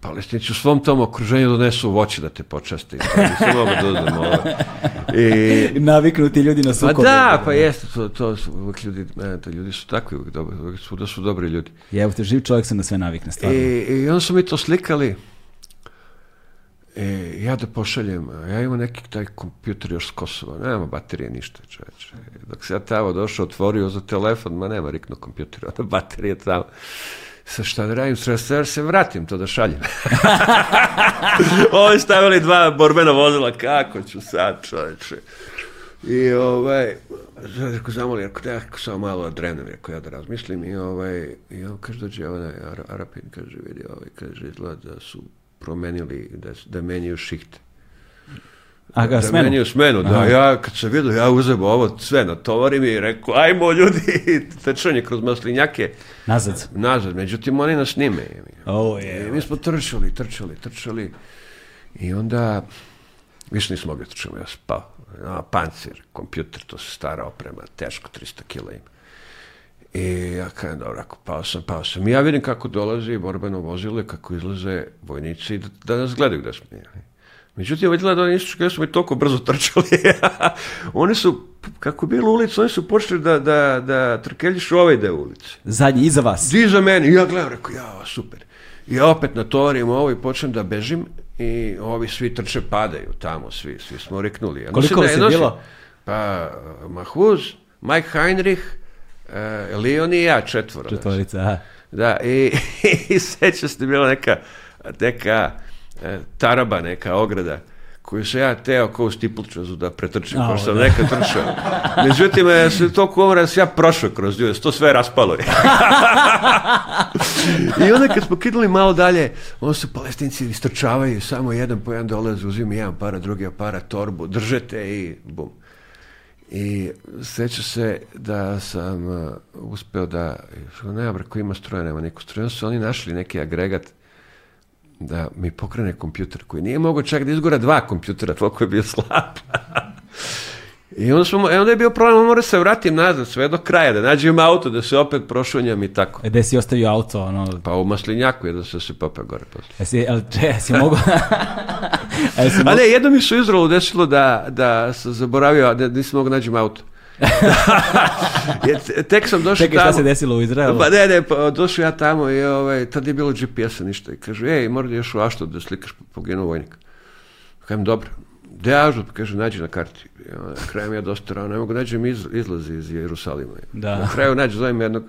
palestinci u svom tom okruženju donesu voće da te počasti. Pa nisam mogu da uzem I... Naviknuti ljudi na sukobe. Pa da, pa jeste, to, to su uvijek ljudi, ne, to ljudi su takvi uvijek dobri, uvijek su, da su dobri ljudi. Jevo te, živ čovjek se na sve navikne, stvarno. I, i onda su mi to slikali, E, ja da pošaljem, ja imam neki taj kompjuter još s Kosova, nema baterije ništa, čoveče. Dok se ja tamo došao, otvorio za telefon, ma nema rikno kompjuter, kompjutera, baterije tamo sa šta da radim, sredstva jer da se vratim to da šaljem. Ovi stavili dva borbena vozila, kako ću sad čoveče. I ovaj, znači, rekao, zamoli, rekao, ne, rekao, samo malo drevnem, rekao, ja da razmislim. I ovaj, i on kaže, dođe onaj Arapin, kaže, vidi, ovaj, kaže, izgleda da su promenili, da, da menjaju šihte. A ga smenu? Menio smenu, da. Aha. Ja kad se vidio, ja uzem ovo sve, natovarim i rekao, ajmo ljudi, tečanje kroz maslinjake. Nazad. Nazad, međutim oni nas snime. Oh, je. I mi smo trčali, trčali, trčali. I onda, više nismo mogli da trčali, ja spao. A, pancir, kompjuter, to se stara oprema, teško, 300 kila ima. I ja kajem, dobro, ako pao sam, pao sam. I ja vidim kako dolazi borbeno vozile, kako izlaze vojnici i da, da nas gledaju gde smo. Jeli. Međutim, izgleda da oni nisu da su mi toliko brzo trčali. oni su, kako je bilo ulicu, oni su počeli da, da, da trkeljišu ovaj deo ulice. Zadnji, iza vas. Iza mene. I ja gledam, rekao, ja, super. I ja opet natovarim ovo i počnem da bežim i ovi svi trče padaju tamo, svi, svi smo riknuli. Ja, Koliko da vas je bilo? Pa, Mahuz, Mike Heinrich, uh, Leon i ja, četvora. Četvorica, aha. Da, i, i seća se da bila neka, neka E, taraba neka ograda koju sam ja teo kao stipličazu da pretrčim, kao što sam da. neka trčao. Međutim, ja e, se to kovara ja prošao kroz nju, to sve raspalo je. I onda kad smo kidali malo dalje, onda su palestinci istrčavaju, samo jedan po jedan dolaze, uzime jedan para, drugi para, torbu, držete i bum. I sjeća se da sam e, uspeo da, ne znam, ima stroja, nema neku stroja, su oni našli neki agregat da mi pokrene kompjuter koji nije mogao čak da izgora dva kompjutera, toliko je bio slab. I onda, smo, e, onda je bio problem, mora se vratim nazad sve do kraja, da nađem auto, da se opet prošunjam i tako. E, gde si ostavio auto? Ono... Pa u Maslinjaku je da se se popeo gore posle. E, si, el, če, si mogo... e, si mogo... A ne, jedno mi se u Izraelu desilo da, da sam zaboravio, da nisam mogu da nađem auto. Jer tek sam došao tamo. Čekaj, tamo. šta se desilo u Izraelu? Pa ne, ne, pa došao ja tamo i ovaj, tad je bilo GPS-a ništa. I kažu, ej, moram još da u Ašto da slikaš poginu vojnika. Kažem, dobro. Gde je Ažut? Kaže, nađi na karti. Ja, krajem ja dosta rano, ne mogu da nađem iz, izlaz iz Jerusalima. Da. Na kraju nađu, zovem jednog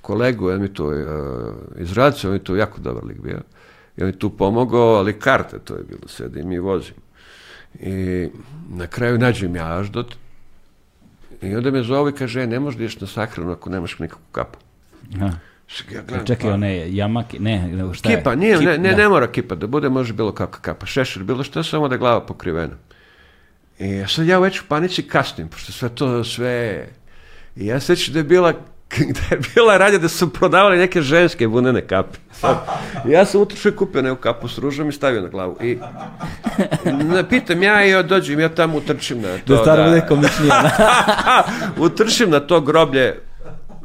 kolegu, on mi to uh, eh, iz Radca, on mi to jako dobar lik bio. I on mi tu pomogao, ali karte to je bilo, sve da i vozim. I na kraju nađem ja Aždot, I onda me zove i kaže, e, ne možeš da ješ na sahranu ako nemaš nikakvu kapu. Aha. Ja gledam, Čekaj, pa. one jamake, ne, šta je? Kipa, nije, Kip, ne, ne, da. ne mora kipa, da bude može bilo kakva kapa, šešir, bilo što, samo da je glava pokrivena. I sad ja već u panici kasnim, pošto sve to, sve... I ja sećam da je bila gde da je bila radnja da su prodavali neke ženske vunene kape. ja sam utrošao i kupio neku kapu s ružom i stavio na glavu. I ne, pitam ja i dođem, ja tamo utrčim na to. Da staro neko da. komičnije. utrčim na to groblje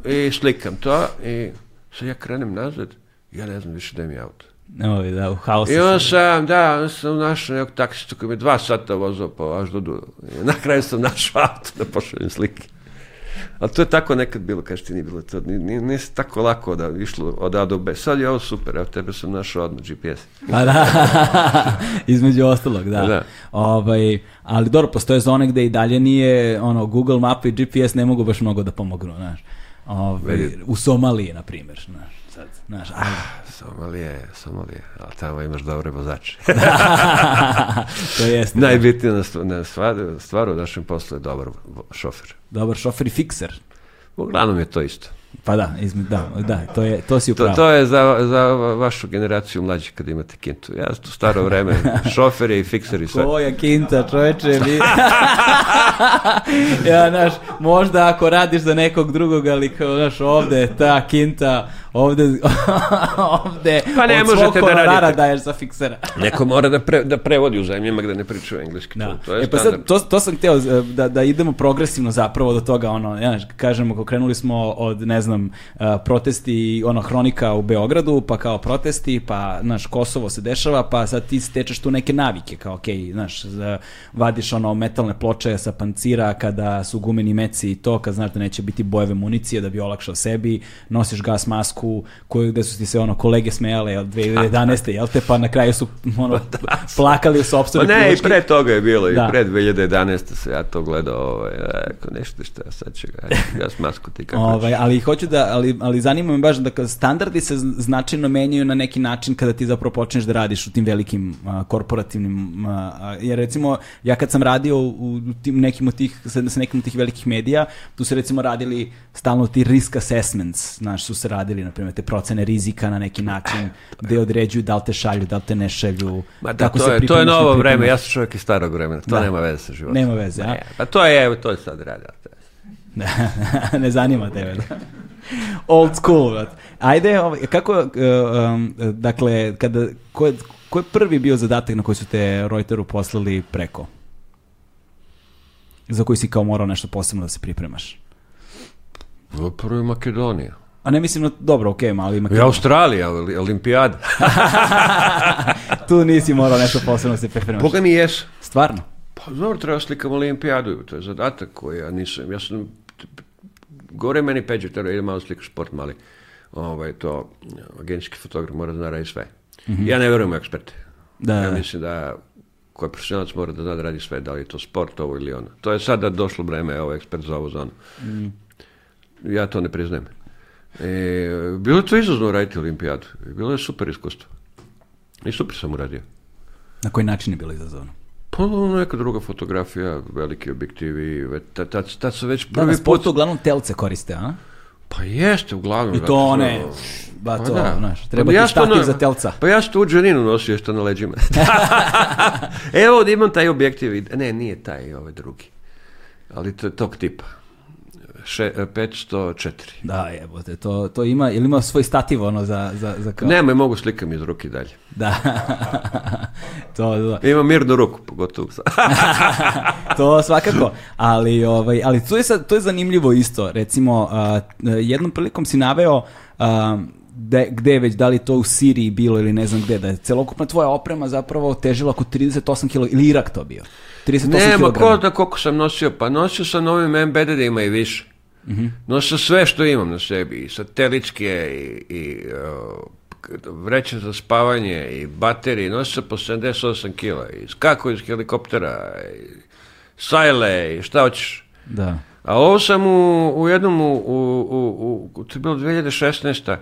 i slikam to i sad ja krenem nazad, ja ne znam više da mi auto. Ovi, da, u haosu. I onda sam, da, onda sam našao nekog taksista koji mi dva sata vozao po Aždudu. Na kraju sam našao auto da pošaljem slike. Ali to je tako nekad bilo, kažeš ti nije bilo to, nije, nije se tako lako da išlo od A do B. Sad je ovo super, evo tebe sam našao odmah GPS. Pa da, između ostalog, da. da. Ovaj, ali dobro, postoje zone gde i dalje nije, ono, Google mape i GPS ne mogu baš mnogo da pomognu, znaš. Ovaj, u Somaliji, na primjer, znaš. Sad, znaš, ali... Ah, Somalije, Somalije, ali tamo imaš dobre vozače. to jeste. Da. Najbitnija na stvaru, stvar u našem poslu je dobar šofer. Dobar šofer i fikser. Uglavnom je to isto. Pa da, izme, da, da, to, je, to si upravo. To, to je za, za vašu generaciju mlađih kada imate kintu. Ja tu staro vreme, šoferi i fikseri sve. Koja kinta, čoveče, mi... ja, znaš, možda ako radiš za nekog drugog, ali kao, naš, ovde ta kinta, ovde, ovde pa ne od možete da radite. daješ za fiksera. Neko mora da, pre, da prevodi u zemljama gde ne pričaju engleski. Da. To, to je e, pa sad, to, to sam hteo e, da, da idemo progresivno zapravo do toga, ono, ja, kažemo, ko krenuli smo od, ne znam, e, protesti, ono, hronika u Beogradu, pa kao protesti, pa, znaš, Kosovo se dešava, pa sad ti stečeš tu neke navike, kao, okej, okay, znaš, vadiš, ono, metalne ploče sa pancira kada su gumeni meci i to, kad znaš da neće biti bojeve municije da bi olakšao sebi, nosiš gas masku, Mađarsku, koju, gde su ti se ono kolege smejale od 2011. jel te, pa na kraju su ono, da, da. plakali u sobstvenoj pa ne, i pre toga je bilo, da. i pre 2011. se ja to gledao, ovaj, ako nešto što ja sad ću ga, ja smasku ti kako ovaj, Ali hoću da, ali, ali zanima me baš da standardi se značajno menjaju na neki način kada ti zapravo počneš da radiš u tim velikim a, korporativnim, a, jer recimo ja kad sam radio u tim nekim od tih, sa, sa nekim od tih velikih medija, tu su recimo radili stalno ti risk assessments, znaš, su se radili na primjer, te procene rizika na neki način, e, pa gde da. određuju da li te šalju, da li te ne šalju, Ma da, kako to se je, To je novo vreme, ja sam čovjek iz starog vremena, to da. nema veze sa životom. Nema veze, a? Pa to je, evo, to je sad radila. ne zanima tebe. Old school, brat. Ajde, ovaj, kako, um, dakle, kada, ko je, ko je prvi bio zadatak na koji su te Reuteru poslali preko? Za koji si kao morao nešto posebno da se pripremaš? Prvo je Makedonija. A ne mislim, na, dobro, okej, okay, malo ima... Ja Australija, olimpijada. tu nisi morao nešto posebno da se pripremati. Boga mi jes. Stvarno? Pa dobro, treba slikam olimpijadu, to je zadatak koji ja nisam, ja sam... Gore meni peđe, treba idem malo slikaš sport mali. Ovaj, to, agencijski fotograf mora da radi sve. Mm -hmm. Ja ne verujem u eksperte. Da. Ja da. mislim da ko je profesionalac mora da zna da radi sve, da li je to sport, ovo ili ono. To je sada došlo vreme, evo, ekspert za ovo, za Mm. Ja to ne priznajem. E, bilo je to izazno raditi olimpijadu. Bilo je super iskustvo. I super sam uradio. Na koji način je bilo izazovno? Pa neka druga fotografija, veliki objektivi, tad ta, ta su već da, prvi da, na put... uglavnom telce koriste, a? Pa jeste, uglavnom. I to one, ba pa to, da. pa znaš, treba pa ti štativ ono, za telca. Pa ja što u džaninu nosio što na leđima. Evo, imam taj objektiv, ne, nije taj, ovaj drugi. Ali to je tog tipa. 504. E, da, jebote, to, to ima, ili ima svoj stativ ono za... za, za kao... Nemoj, mogu slikam iz ruke dalje. Da. to, da. Ima mirnu ruku, pogotovo to svakako, ali, ovaj, ali to, je sad, to je zanimljivo isto. Recimo, uh, jednom prilikom si naveo uh, de, gde već, da li to u Siriji bilo ili ne znam gde, da je celokupna tvoja oprema zapravo težila oko 38 kg, ili Irak to bio? 38 Nema, kg. Nema, ko da koliko sam nosio, pa nosio sam ovim mbdd da ima i više. Mm -hmm. Nosio sve što imam na sebi, i satelitske, i, i uh, vreće za spavanje, i baterije, nosio po 78 kila, i skako iz helikoptera, i sajle, i šta hoćeš. Da. A ovo sam u, u jednom, u, u, u, to je bilo 2016.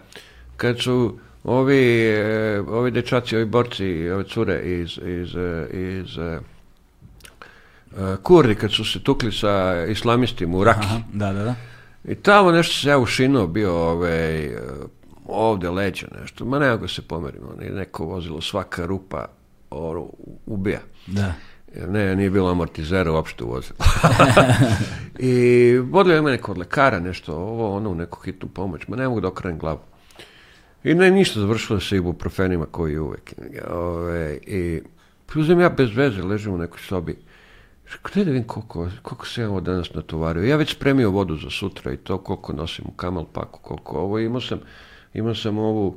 kad su ovi, eh, ovi dečaci, ovi borci, ove cure iz, iz, eh, iz eh, Kurdi kad su se tukli sa islamistima u Raki. Aha, da, da, da. I tamo nešto se ja ušinuo bio ovaj, ovde leđa nešto. Ma nego se pomerim, pomerimo. Neko vozilo svaka rupa ono, ubija. Da. Ne, nije bilo amortizera uopšte u vozilu. I bodljaju me neko od lekara, nešto ovo, ono, neku hitnu pomoć. Ma ne mogu da okrenem glavu. I ne, ništa završilo se ibuprofenima koji uvek. Ove, ovaj, I uzem ja bez veze, ležim u nekoj sobi Rekao, da vidim koliko, koliko se ja ovo danas natovario. Ja već spremio vodu za sutra i to koliko nosim u kamal paku, koliko ovo. Imao sam, imao sam ovu,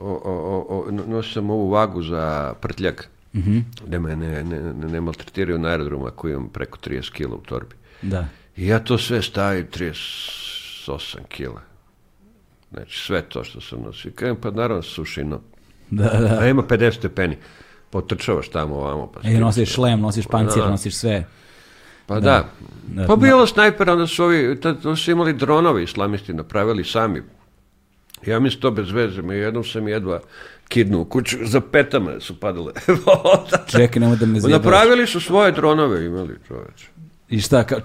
o, o, o, nosio sam ovu vagu za prtljak, mm -hmm. da me ne, ne, ne, ne maltretiraju na aerodromu ako imam preko 30 kila u torbi. Da. I ja to sve stavim 38 kila. Znači sve to što sam nosio. Kažem, pa naravno sušino. Da, da. A ima 50 stepeni potrčavaš tamo ovamo. Pa e, nosiš šlem, nosiš pa pancir, da. nosiš sve. Pa da. da. da pa da. bilo snajpera, onda su ovi, tad su imali dronovi islamisti napravili sami. Ja mislim to bez veze, mi jednom sam jedva kidnuo kuću, za petama su padale. Čekaj, nemoj da me zjebaš. Napravili su svoje dronove, imali čoveče. I šta, ka,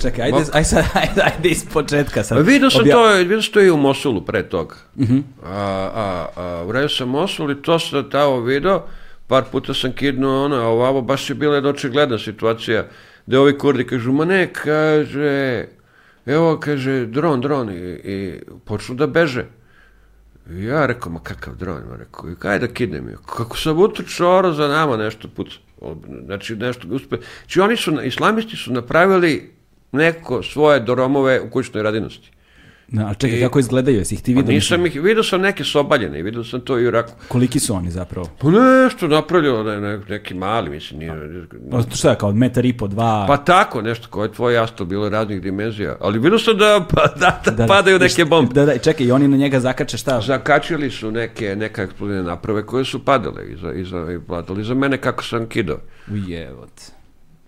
čekaj, ajde, ajde, sad, ajde, ajde iz početka sad. Pa vidio sam objav... to, vidio sam to i u Mosulu pre toga. Uh mhm. -huh. a, a, a, u sam Mosul i to sam tamo vidio par puta sam kidnuo ono, a ovamo baš je bila jedna očigledna situacija, gde da ovi kurdi kažu, ma ne, kaže, evo, kaže, dron, dron, i, i počnu da beže. I ja rekao, ma kakav dron, ma rekao, kaj da kidnem je, kako sam utrčao za nama nešto puca. Znači, nešto uspe. Znači, oni su, islamisti su napravili neko svoje doromove u kućnoj radinosti. Da, a čekaj, I, kako izgledaju, jesi ih ti pa vidio? Nisam ih, vidio sam neke sobaljene, obaljene, vidio sam to i u Iraku. Koliki su oni zapravo? Pa nešto napravljeno, ne, ne, neki mali, mislim. Nije, pa šta, kao metar i po, dva? Pa tako, nešto, koje je tvoj jasto, bilo raznih dimenzija. Ali vidio sam da, pa, da, da, da, da. padaju neke bombe. Da, da, čekaj, i oni na njega zakače šta? Zakačili su neke, neka eksplodine naprave koje su padale iza, iza, i padale. Iza mene kako sam kidao. Ujevote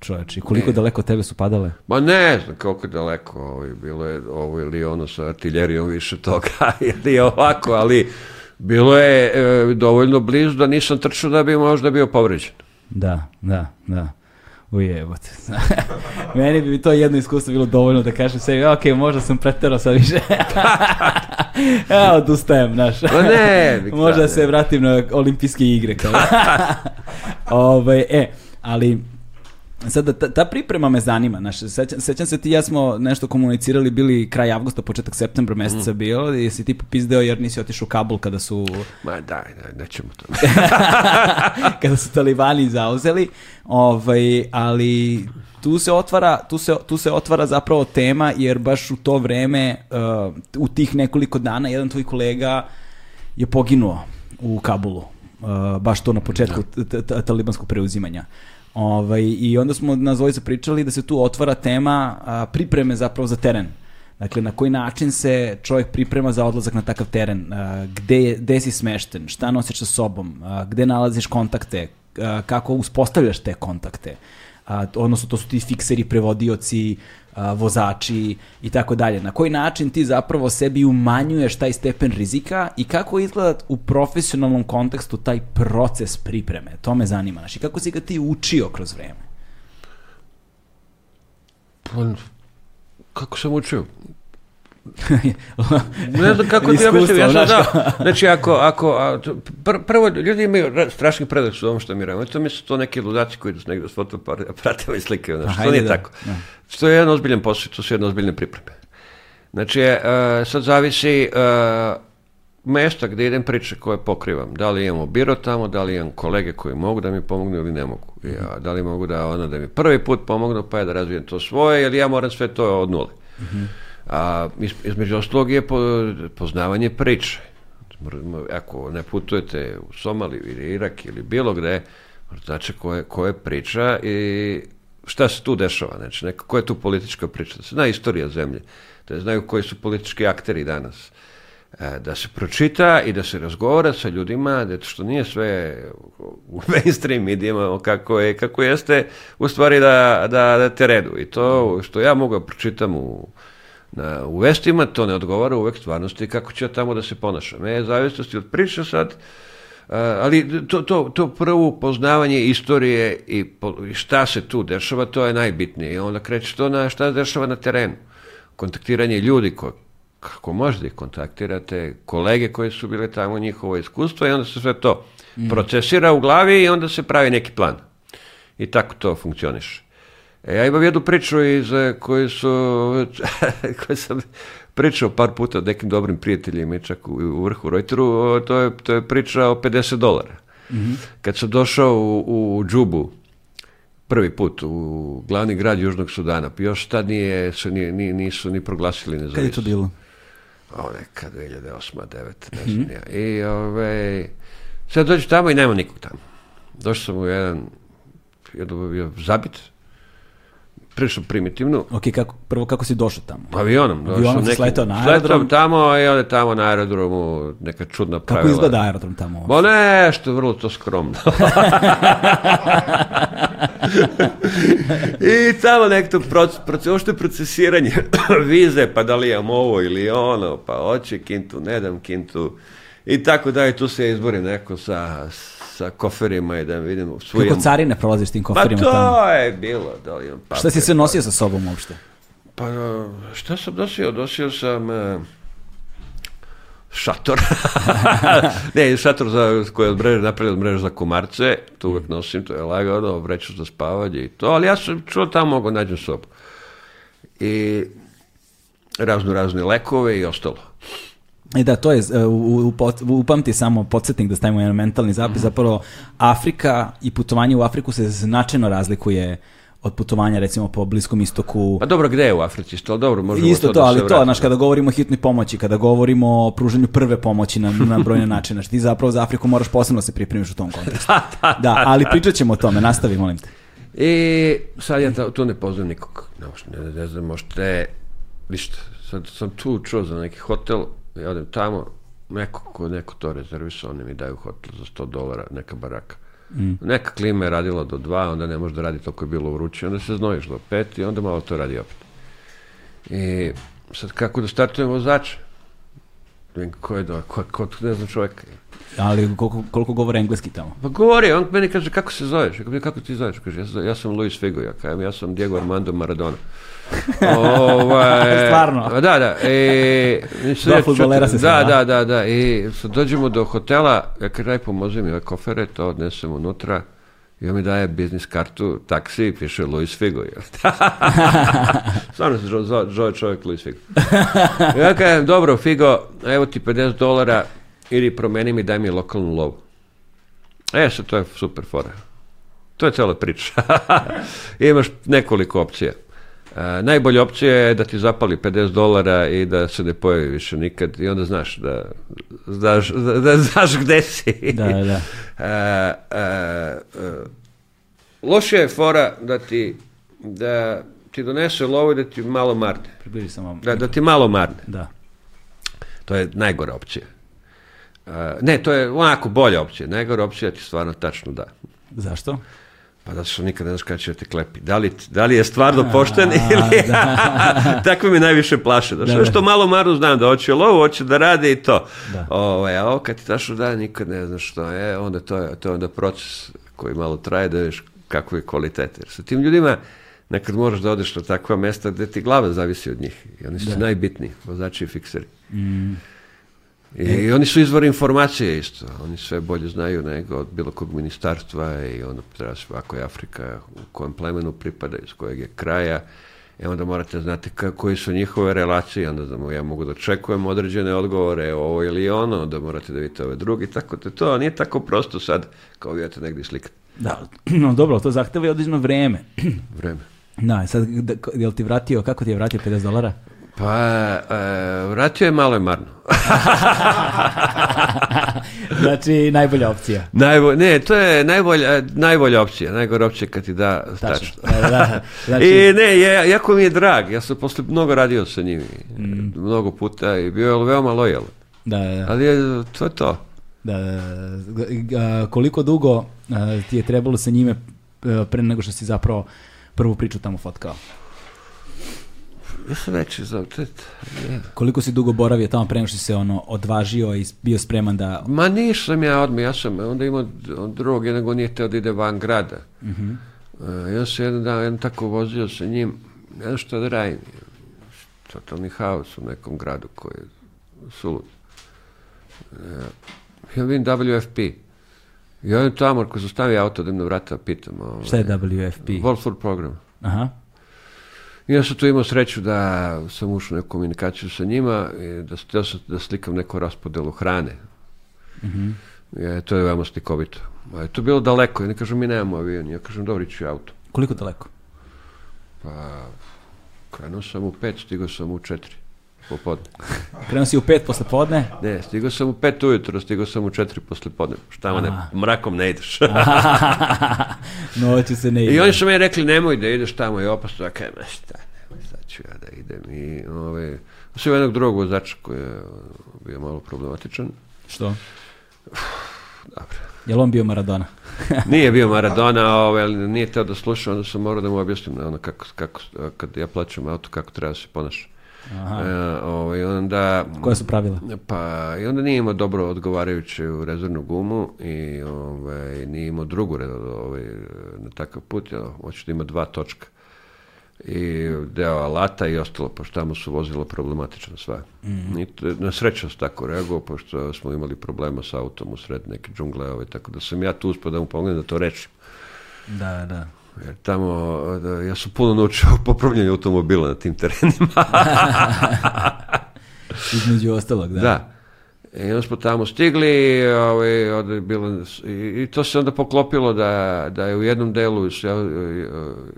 čoveče, koliko ne. daleko tebe su padale? Ma ne znam koliko daleko, ovo ovaj, bilo je ovo ili ono sa artiljerijom više toga, ili ovako, ali bilo je e, dovoljno blizu da nisam trčao da bi možda bio povređen. Da, da, da. Ujebote. Meni bi to jedno iskustvo bilo dovoljno da kažem sebi, ok, možda sam preterao sa više. ja odustajem, znaš. Ma ne, Možda se vratim na olimpijske igre. Kao. Ove, ovaj, e, ali Sada, ta, ta priprema me zanima, znaš, sećam, sećam se ti ja smo nešto komunicirali, bili kraj avgusta, početak septembra meseca mm. bio, i si ti popizdeo jer nisi otišao u Kabul kada su... Ma daj, daj, nećemo to. kada su talibani zauzeli, ovaj, ali tu se otvara tu se, tu se otvara zapravo tema jer baš u to vreme uh, u tih nekoliko dana jedan tvoj kolega je poginuo u Kabulu uh, baš to na početku da. talibanskog preuzimanja Ovaj, I onda smo na Zvojica pričali da se tu otvara tema a, pripreme zapravo za teren. Dakle, na koji način se čovjek priprema za odlazak na takav teren? A, gde, je, gde si smešten? Šta nosiš sa sobom? A, gde nalaziš kontakte? A, kako uspostavljaš te kontakte? a, odnosno to su ti fikseri, prevodioci, a, vozači i tako dalje. Na koji način ti zapravo sebi umanjuješ taj stepen rizika i kako izgleda u profesionalnom kontekstu taj proces pripreme? To me zanima. Znači, kako si ga ti učio kroz vreme? Pa, kako sam učio? ne znam kako ti objasnim, ja sam da, znači ako, ako pr prvo ljudi imaju strašni predrasu u ovom što mi radimo, to mi su to neki ludaci koji idu s negdje prate fotoaparatima slike, slikaju, znači, to nije da. tako. Da. To je jedan ozbiljan posao, to su jedan ozbiljne pripreme. Znači, uh, sad zavisi uh, mesta gdje idem priče koje pokrivam. Da li imamo biro tamo, da li imam kolege koji mogu da mi pomognu ili ne mogu. Ja, mhm. da li mogu da ona da mi prvi put pomognu pa ja da razvijem to svoje, ili ja moram sve to od nule. Mm -hmm. A, između ostalog je poznavanje priče. Ako ne putujete u Somaliju ili Irak ili bilo gde, znači ko je priča i šta se tu dešava, znači neka, koja je tu politička priča, da se zna istorija zemlje, da znaju koji su politički akteri danas, e, da se pročita i da se razgovara sa ljudima, da što nije sve u mainstream medijima kako, je, kako jeste, u stvari da, da, da te redu. I to što ja mogu da pročitam u na, u vestima, to ne odgovara uvek stvarnosti kako ću ja tamo da se ponašam. E, zavisnosti od priče sad, ali to, to, to prvo poznavanje istorije i šta se tu dešava, to je najbitnije. I onda kreće to na šta se dešava na terenu. Kontaktiranje ljudi ko, kako možda ih kontaktirate, kolege koje su bile tamo, njihovo iskustvo i onda se sve to mm. procesira u glavi i onda se pravi neki plan. I tako to funkcioniše. E, ja imam jednu priču iz e, koje su, koje sam pričao par puta o nekim dobrim prijateljima i čak u, u vrhu Reuteru, to je, to je priča o 50 dolara. Mm -hmm. Kad sam došao u, u Džubu, prvi put u glavni grad Južnog Sudana, pa još tad nije, se, nije, nisu ni proglasili nezavisnost. Kad je to bilo? O, neka 2008 9 ne mhm. znam mm -hmm. ja. I ove, ovaj, sad dođu tamo i nema nikog tamo. Došao sam u jedan, jedan bio zabit, prilično primitivno. Ok, kako, prvo kako si došao tamo? Avionom. Došao Avionom neki, si sletao na aerodrom? tamo i onda tamo na aerodromu neka čudna pravila. Kako izgleda aerodrom tamo? Ba nešto, vrlo to skromno. I tamo nekto proces, ošto je procesiranje vize, pa da li imam ovo ili ono, pa oči kintu, ne dam kintu. I tako da je tu se izbori neko sa sa koferima i da vidim... Svojim... Kako carine prolaziš s tim pa koferima tamo? Pa to tamo? je bilo, da li imam Šta si se pa- nosio sa sobom uopšte? Pa šta sam nosio? Nosio sam... E, šator. ne, šator za, koji je od mreže napravio od za komarce, to uvek nosim, to je lagano, vreću za spavanje i to, ali ja sam čuo tamo mogu da nađem sobu. I razno razne lekove i ostalo. E da, to je, e, u, u, upamti samo podsjetnik da stavimo jedan mentalni zapis, mhm. zapravo Afrika i putovanje u Afriku se značajno razlikuje od putovanja recimo po Bliskom istoku. Pa dobro, gde je u Africi? Što dobro, možemo Isto to, to da ali to, znaš, kada govorimo o hitnoj pomoći, kada govorimo o pružanju prve pomoći na, na brojne načine, znači ti zapravo za Afriku moraš posebno da se pripremiš u tom kontekstu. Da, da, da, da, da, ali pričat ćemo o tome, nastavi, molim te. E, sad ja tu ne poznam nikog, ne, ne, ne znam, možete, ništa, sad sam tu čuo za neki hotel, ja odem tamo, neko ko neko to rezervisao, oni mi daju hotel za 100 dolara, neka baraka. Mm. Neka klima je radila do dva, onda ne može da radi to toliko je bilo vruće, onda se znojiš do pet i onda malo to radi opet. I sad kako da startujem vozača? Ko je do, ko, ko, ne znam čoveka. Ali koliko, koliko govore engleski tamo? Pa govori, on meni kaže kako se zoveš, kako, kako ti zoveš, kaže ja, ja sam Luis Figo, ja, kažem, ja sam Diego Armando Maradona. ovaj, Stvarno? Da, da. E, da, futbolera se da, da, da, da. I dođemo do hotela, ja kraj pomozim ja kofere, to odnesem unutra. I on mi daje biznis kartu, taksi, piše Luis Figo. Stvarno se zove čovjek Luis Figo. ja kažem, dobro, Figo, evo ti 50 dolara, ili promeni mi, daj mi lokalnu lovu. E, sad, to je super fora. To je cela priča. Imaš nekoliko opcija. A, e, najbolja opcija je da ti zapali 50 dolara i da se ne pojavi više nikad i onda znaš da znaš, da, da znaš gde si. Da, da. A, e, a, e, loše je fora da ti da ti donese lovo i da ti malo marne. Približi sam vam. Da, da ti malo marne. Da. To je najgora opcija. ne, to je onako bolja opcija. Najgora opcija da ti stvarno tačno da. Zašto? Pa zato da što nikad ne znaš kada će da te klepi. Da li, da li je stvarno pošten ili... Da. tako me najviše plaše. Da, da, što malo maru znam da hoće lovo, hoće da rade i to. Da. Ovaj, a ovo kad ti taš da nikad ne znaš što je, onda to je, to je onda proces koji malo traje da vidiš kakve je kvalitete. Sa tim ljudima nekad moraš da odeš na takva mesta gde ti glava zavisi od njih. I oni su da. najbitniji, vozači i fikseri. Mm. I e. oni su izvor informacije isto. Oni sve bolje znaju nego od bilo kog ministarstva i ono treba ako je Afrika u kojem plemenu pripada, iz kojeg je kraja. E onda morate znati koje su njihove relacije, onda znamo, ja mogu da očekujem određene odgovore, ovo ili ono, da morate da vidite ove drugi, tako da to nije tako prosto sad, kao vidite negdje slikati. Da, no dobro, to zahteva i određeno vreme. Vreme. Da, sad, da, jel ti vratio, kako ti je vratio 50 dolara? Pa, e, vratio je malo je marno. znači, najbolja opcija. Najbolj, ne, to je najbolja, e, najbolja opcija, najgore opcija kad ti da stačno. Da, da, da, znači... I ne, je, jako mi je drag, ja sam posle mnogo radio sa njimi, mm. mnogo puta i bio je veoma lojalan. Da, da. da. Ali je, to je to. Da, da, koliko dugo ti je trebalo sa njime e, pre nego što si zapravo prvu priču tamo fotkao? Još veći za tet. Koliko si dugo boravio tamo pre što se ono odvažio i bio spreman da... Ma nisam ja odmah, ja sam onda imao drugog, jednog on nije teo da ide van grada. Uh mhm. -huh. E, ja se jedan dan jedan tako vozio sa njim, ne znam što da radim. Totalni haos u nekom gradu koji je sulud. E, ja vidim WFP. I on je tamo, ako su stavio auto, da im na vrata pitam. Ovaj, Šta je WFP? World Wolford program. Aha ja sam tu imao sreću da sam ušao neku komunikaciju sa njima, i da, da, da slikam neku raspodelu hrane. Mm -hmm. E, ja, to je veoma slikovito. A je to bilo daleko, ja ne kažem mi nemamo avion, ja kažem dobro ću auto. Koliko daleko? Pa, krenuo sam u pet, stigao sam u četiri popodne. Krenuo si u pet posle podne? Ne, stigao sam u pet ujutro, stigao sam u četiri posle podne. Šta ne, mrakom ne ideš. Noću se ne ide. I oni su meni rekli nemoj da ideš tamo je opasno. da kajem, šta, nemoj, sad ću ja da idem. I ovaj, sve jednog drugog vozača koji je ovaj, bio malo problematičan. Što? Dobro. Je li on bio Maradona? nije bio Maradona, ovaj, nije teo da sluša, onda sam morao da mu objasnim ono, kako, kako, kad ja plaćam auto, kako treba da se ponašati. Aha. E, ovaj, onda, Koja su pravila? Pa, i onda nije imao dobro odgovarajuću rezervnu gumu i ovaj, nije imao drugu ovaj, na takav put, jel, hoće da ima dva točka i deo alata i ostalo, pošto tamo su vozilo problematično sva. Mm. I na sreću sam tako reagovao, pošto smo imali problema sa autom u sred neke džungle, ovaj, tako da sam ja tu uspio da mu pogledam da to rečim. Da, da. Jer tamo, da, ja sam puno naučio popravljanje automobila na tim terenima. Između ostalog, da. Da. I onda smo tamo stigli ovaj, onda je bilo, i, to se onda poklopilo da, da je u jednom delu,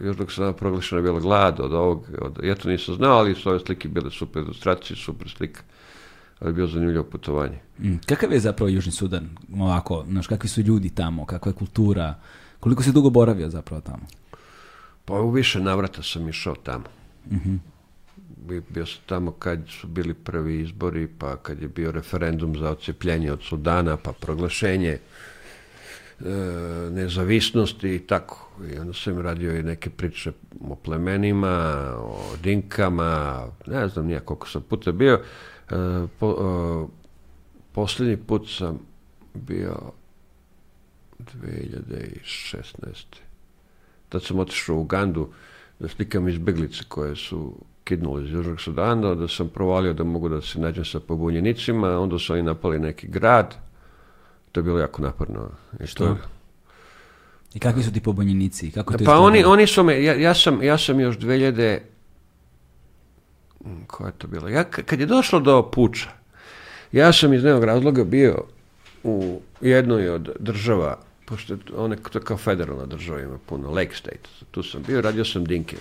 još dok sam proglašena bila glad od ovog, od, ja to nisam znao, ali su ove slike bile super ilustracije, super slika. Ali je bilo zanimljivo putovanje. Mm. Kakav je zapravo Južni Sudan? Ovako, znaš, kakvi su ljudi tamo, kakva je kultura? Koliko si dugo boravio zapravo tamo? Pa u više navrata sam išao tamo. Uh mhm. -huh. Bio sam tamo kad su bili prvi izbori, pa kad je bio referendum za ocepljenje od Sudana, pa proglašenje e, nezavisnosti i tako. I onda sam radio i neke priče o plemenima, o dinkama, ne znam nija koliko sam puta bio. E, po, e, posljednji put sam bio 2016. Tad sam otišao u Ugandu da slikam izbeglice koje su kidnuli iz Južnog Sudana, da sam provalio da mogu da se nađem sa pobunjenicima, onda su oni napali neki grad. To je bilo jako naporno. I Što? Toga. I kakvi su ti pobunjenici? Kako to pa oni, oni su me, ja, ja, sam, ja sam još 2000, mm, koja je to bila? Ja, kad je došlo do puča, ja sam iz nekog razloga bio u jednoj od država pošto one to kao federalna država ima puno, Lake State, tu sam bio, radio sam Dinke,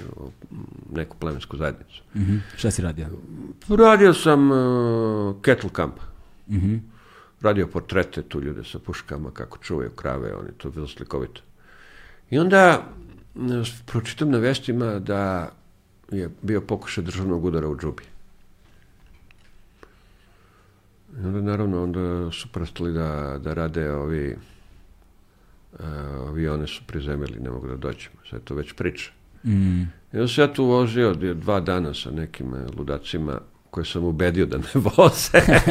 neku plemensku zajednicu. Mm -hmm. Šta si radio? Radio sam uh, Kettle Camp. Mm -hmm. Radio portrete tu ljude sa puškama, kako čuvaju krave, oni to bilo slikovito. I onda e, pročitam na vestima da je bio pokušaj državnog udara u džubi. I onda naravno onda su prestali da, da rade ovi E, avione su prizemili, ne mogu da dođemo. Sve to već priča. Mm. I onda se ja tu vozio dva dana sa nekim e, ludacima koje sam ubedio da ne voze.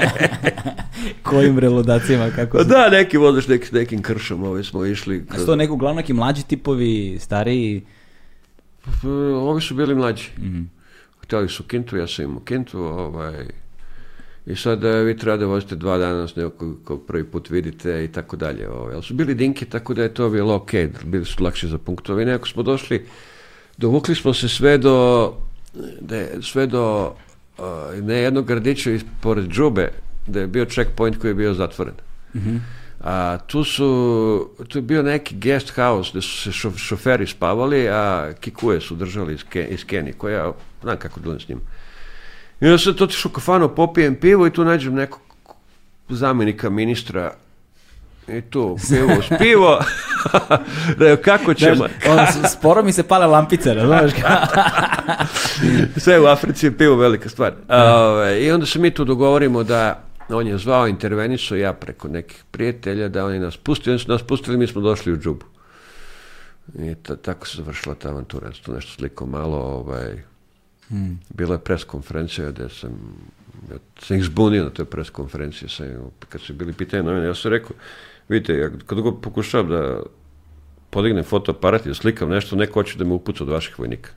Kojim relodacima, Kako pa se... Da, neki voziš neki, nekim kršom, ove smo išli. A sto neko uglavnom neki mlađi tipovi, stariji? Pa, ovi su bili mlađi. Mm. Hteli su kintu, ja sam imao kintu, ovaj, I sad e, vi treba da vozite dva dana s nekog ko prvi put vidite i tako dalje. Ovaj. Ali su bili dinke, tako da je to bilo ok, da, bili su lakše za punktove. I Ako smo došli, dovukli smo se sve do, da je, sve do uh, ne jednog gradića pored džube, da je bio checkpoint koji je bio zatvoren. Mm -hmm. A, tu su, tu je bio neki guest house gde su se šoferi spavali, a kikuje su držali iz, Ke, iz Keni, koja, znam kako je s njim. I onda sam otišao u kafanu, popijem pivo i tu nađem nekog zamjenika ministra i tu, pivo uz pivo. da kako ćemo? Znaš, ono, sporo mi se pale lampice, znaš Sve u Africi je pivo velika stvar. A, da. I onda se mi tu dogovorimo da on je zvao intervenicu, ja preko nekih prijatelja, da oni nas pustili, oni su nas pustili, mi smo došli u džubu. I tako se završila ta avantura, tu nešto sliko malo, ovaj, Mm. Bila je preskonferencija gde sam ja sam ih zbunio na toj preskonferenciji. Sam, kad su bili pitanje novine, ja sam rekao, vidite, ja kad god pokušavam da podignem fotoaparat i da slikam nešto, neko hoće da me upuca od vaših vojnika.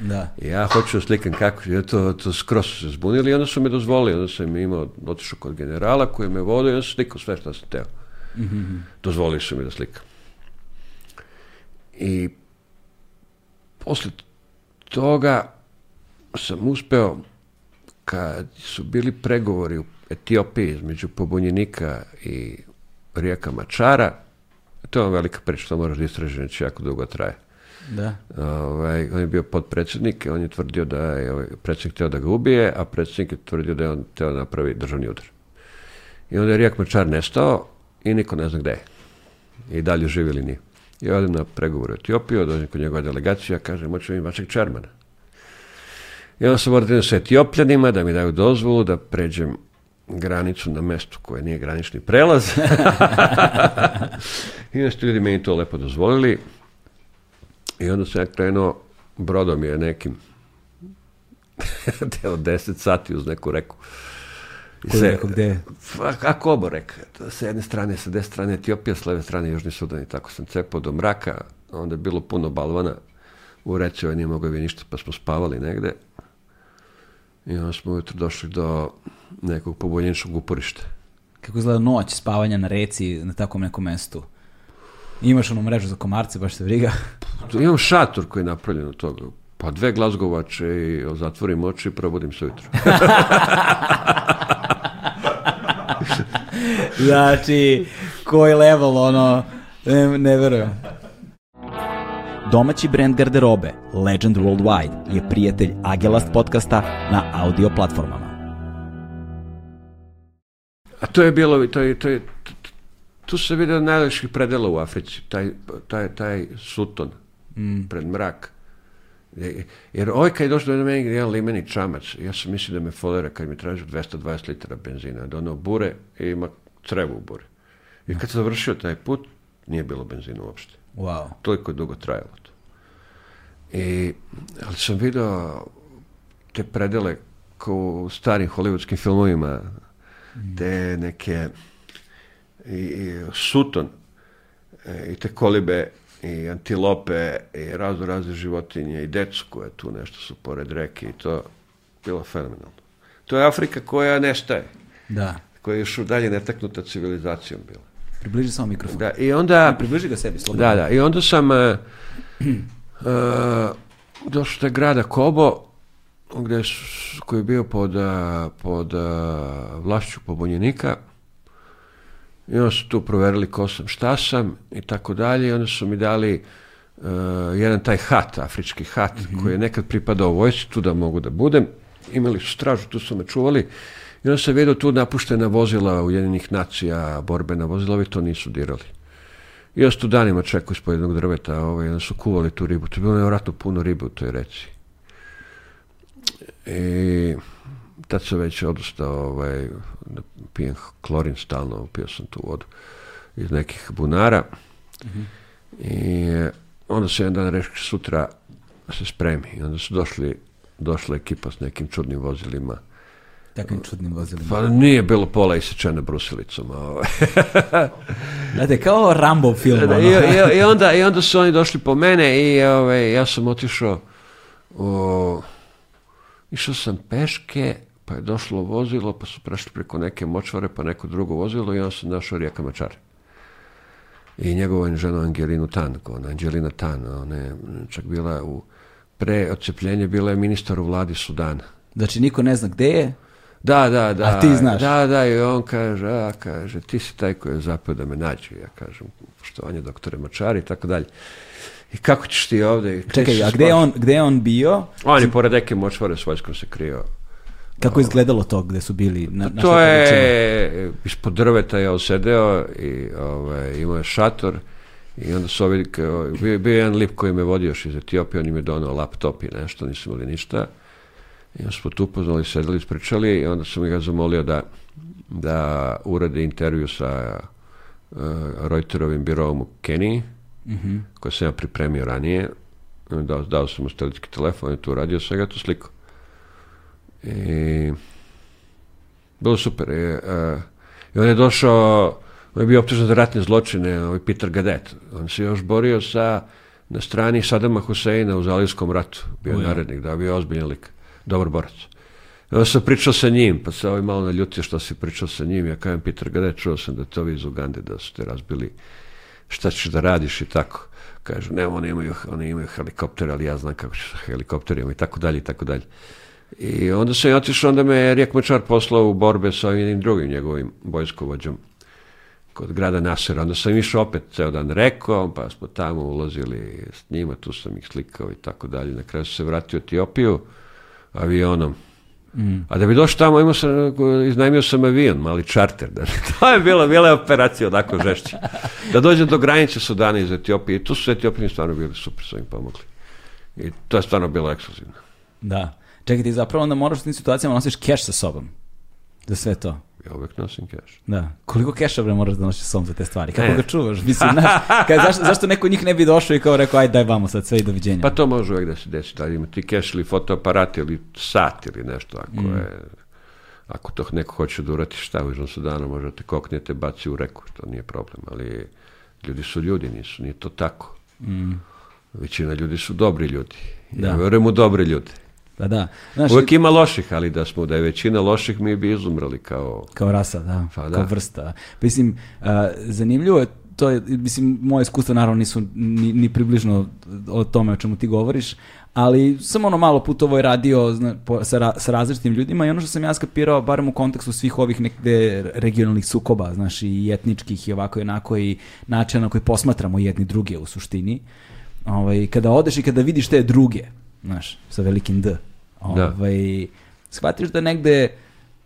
Da. I ja hoću da slikam kako, ja to, to skroz su se zbunili i onda su me dozvolili, onda sam imao, otišao kod generala koji me vodio i onda sam slikao sve što sam teo. Mm -hmm. Dozvolili su mi da slikam. I posle toga sam uspeo kad su bili pregovori u Etiopiji između pobunjenika i rijeka Mačara, to je velika priča, to moraš da istražiš, znači jako dugo traje. Da. Ovaj, on je bio podpredsjednik, on je tvrdio da je ovaj, predsjednik teo da ga ubije, a predsjednik je tvrdio da je on teo da napravi državni udar. I onda je Rijak Mačar nestao i niko ne zna gde je. I dalje živi ili nije. I odem na pregovor u Etiopiju, dođem kod njegova delegacija, kaže, moću im vašeg čermana. I onda sam morao da sa Etiopljanima da mi daju dozvolu da pređem granicu na mestu koje nije granični prelaz. I onda su ljudi meni to lepo dozvolili. I onda sam ja krenuo, brodom je nekim, deo 10 sati uz neku reku. Koju reku, gde? Kako obo reka. Sa jedne strane, sa desne strane Etiopija, sa leve strane Južni Sudan i tako sam cepao do mraka. Onda je bilo puno balvana u reci, ovaj nije mogao ništa, pa smo spavali negde. I onda smo ujutro došli do nekog poboljeničnog uporišta. Kako izgleda noć spavanja na reci na takvom nekom mestu? Imaš ono mrežu za komarce, baš se vriga. Imam šator koji je napravljen od toga. Pa dve glazgovače i zatvorim oči i probudim se ujutro. znači, koji level, ono, ne, ne verujem. Domaći brend garderobe Legend Worldwide je prijatelj Agelast podcasta na audio platformama. A to je bilo, to je, to je, tu se vidio najlepših predela u Africi, taj, taj, taj suton mm. pred mrak. E, jer ovaj kad je došao do meni jedan limeni čamac, ja sam mislio da me folera kad mi traži 220 litara benzina, da ono bure i ima crevu u bure. I kad sam završio taj put, nije bilo benzina uopšte. Wow. Toliko je dugo trajalo to. I, ali sam vidio te predele kao u starim hollywoodskim filmovima, mm. te neke i, i suton, e, i te kolibe, i antilope, i razno razne životinje, i decu koje tu nešto su pored reke, i to bilo fenomenalno. To je Afrika koja nestaje. Da. Koja je još dalje netaknuta civilizacijom bila. Približi samo mikrofon. Da, i onda... I približi ga sebi, slobodno. Da, da, i onda sam... Uh, uh, došao do grada Kobo, gde, koji je bio pod, eh, pod uh, vlašću pobunjenika. I onda su tu proverili ko sam, šta sam i tako dalje. I onda su mi dali uh, jedan taj hat, afrički hat, mm -hmm. koji je nekad pripadao vojsci, tu da mogu da budem. Imali su stražu, tu su me čuvali. I onda se vidio tu napuštena vozila Ujedinjenih nacija, borbena vozila, ovi to nisu dirali. I još tu danima čekao ispod jednog drveta, ovaj, onda su kuvali tu ribu. To je bilo nevjerojatno puno ribe u toj reci. I tad sam već odustao, ovaj, da pijem klorin stalno, pio sam tu vodu iz nekih bunara. Mhm. I onda se jedan dan reški sutra se spremi. I onda su došli, došla ekipa s nekim čudnim vozilima Takvim čudnim vozilima. Pa nije bilo pola isečene brusilicom. Ovaj. Znate, kao Rambo film. Da, da, ono. I, i, I, onda, I onda su oni došli po mene i ove, ovaj, ja sam otišao o, išao sam peške, pa je došlo vozilo, pa su prešli preko neke močvare, pa neko drugo vozilo i onda sam našao Rijeka Mačar. I njegovu ženu Angelinu Tan, ona Angelina Tan, ona je čak bila u pre odcepljenje, bila je ministar u vladi Sudana. Znači niko ne zna gde je? Da, da, da. A ti znaš. Da, da, i on kaže, a, kaže, ti si taj koji je zapio da me nađe. Ja kažem, poštovanje doktore Mačari i tako dalje. I kako ćeš ti ovde? Čekaj, a gde je on, gde je on bio? On je pored neke močvare s vojskom se krio. Kako je izgledalo to gde su bili? Na, pa to na je, ispod drveta je osedeo i ovaj, imao je šator i onda su ovi, bio, bio je jedan lip koji me vodio još iz Etiopije, on im je donao laptop i nešto, nisu imali ništa. Ja smo tu upoznali, sedeli, ispričali i onda sam ga zamolio da, da uradi intervju sa uh, Reuterovim birovom u Keniji, mm -hmm. koje sam ja pripremio ranije. Dao, dao sam mu satelitski telefon i tu uradio sam ga tu sliku. I, bilo super. I, uh, i on je došao, on je bio optužen za ratne zločine, ovaj Peter Gadet. On se još borio sa na strani Sadama Huseina u Zalijskom ratu. Bio je narednik, da, bio je ozbiljan lik dobar borac. Ja sam pričao sa njim, pa se ovaj malo naljutio što si pričao sa njim. Ja kažem, Peter Gade, čuo sam da to vi iz Ugande, da su te razbili, šta ćeš da radiš i tako. Kažu, ne, oni imaju, oni imaju helikopter, ali ja znam kako ću sa helikopterima i tako dalje i tako dalje. I onda sam ja otišao, onda me Rijek Mečar poslao u borbe sa jednim drugim njegovim vojskovođom kod grada Nasera. Onda sam išao opet ceo dan rekom, pa smo tamo ulazili s njima, tu sam ih slikao i tako dalje. Na kraju se vratio u Etiopiju avionom. Mm. A da bi došao tamo, imao sam, iznajmio sam avion, mali čarter. Da, to je bila, bila je operacija onako žešća. Da dođem do granice Sudana iz Etiopije. I tu su Etiopini stvarno bili super, su im pomogli. I to je stvarno bilo ekskluzivno. Da. Čekaj, ti zapravo onda moraš u tim situacijama nosiš keš sa sobom. Za sve to. Ja uvek nosim keš. Da. Koliko keša bre moraš da nosiš som za te stvari? Kako ne. ga čuvaš? Mislim, znaš, kaj, zaš, zašto neko njih ne bi došao i kao rekao, aj daj vamo sad sve i doviđenja? Pa to može uvek da se desi, da ima ti keš ili fotoaparat ili sat ili nešto, ako mm. je ako to neko hoće da urati šta u iznosu dana, možda te koknete, baci u reku, to nije problem, ali ljudi su ljudi, nisu, nije to tako. Mm. Većina ljudi su dobri ljudi. Da. Ja verujem u dobre ljude. Pa da. Znaš, Uvijek ima loših, ali da smo, da je većina loših, mi bi izumrli kao... Kao rasa, da, pa da. kao vrsta. Mislim, uh, zanimljivo je to je, mislim, moje iskustva naravno nisu ni, ni približno o tome o čemu ti govoriš, ali sam ono malo putovo je radio zna, po, sa, ra, sa različitim ljudima i ono što sam ja skapirao, barem u kontekstu svih ovih nekde regionalnih sukoba, znaš, i etničkih i ovako i onako i načina na koji posmatramo jedni druge u suštini, ovaj, kada odeš i kada vidiš te druge, znaš, sa velikim D, Da. Ovaj, da. Shvatiš da negde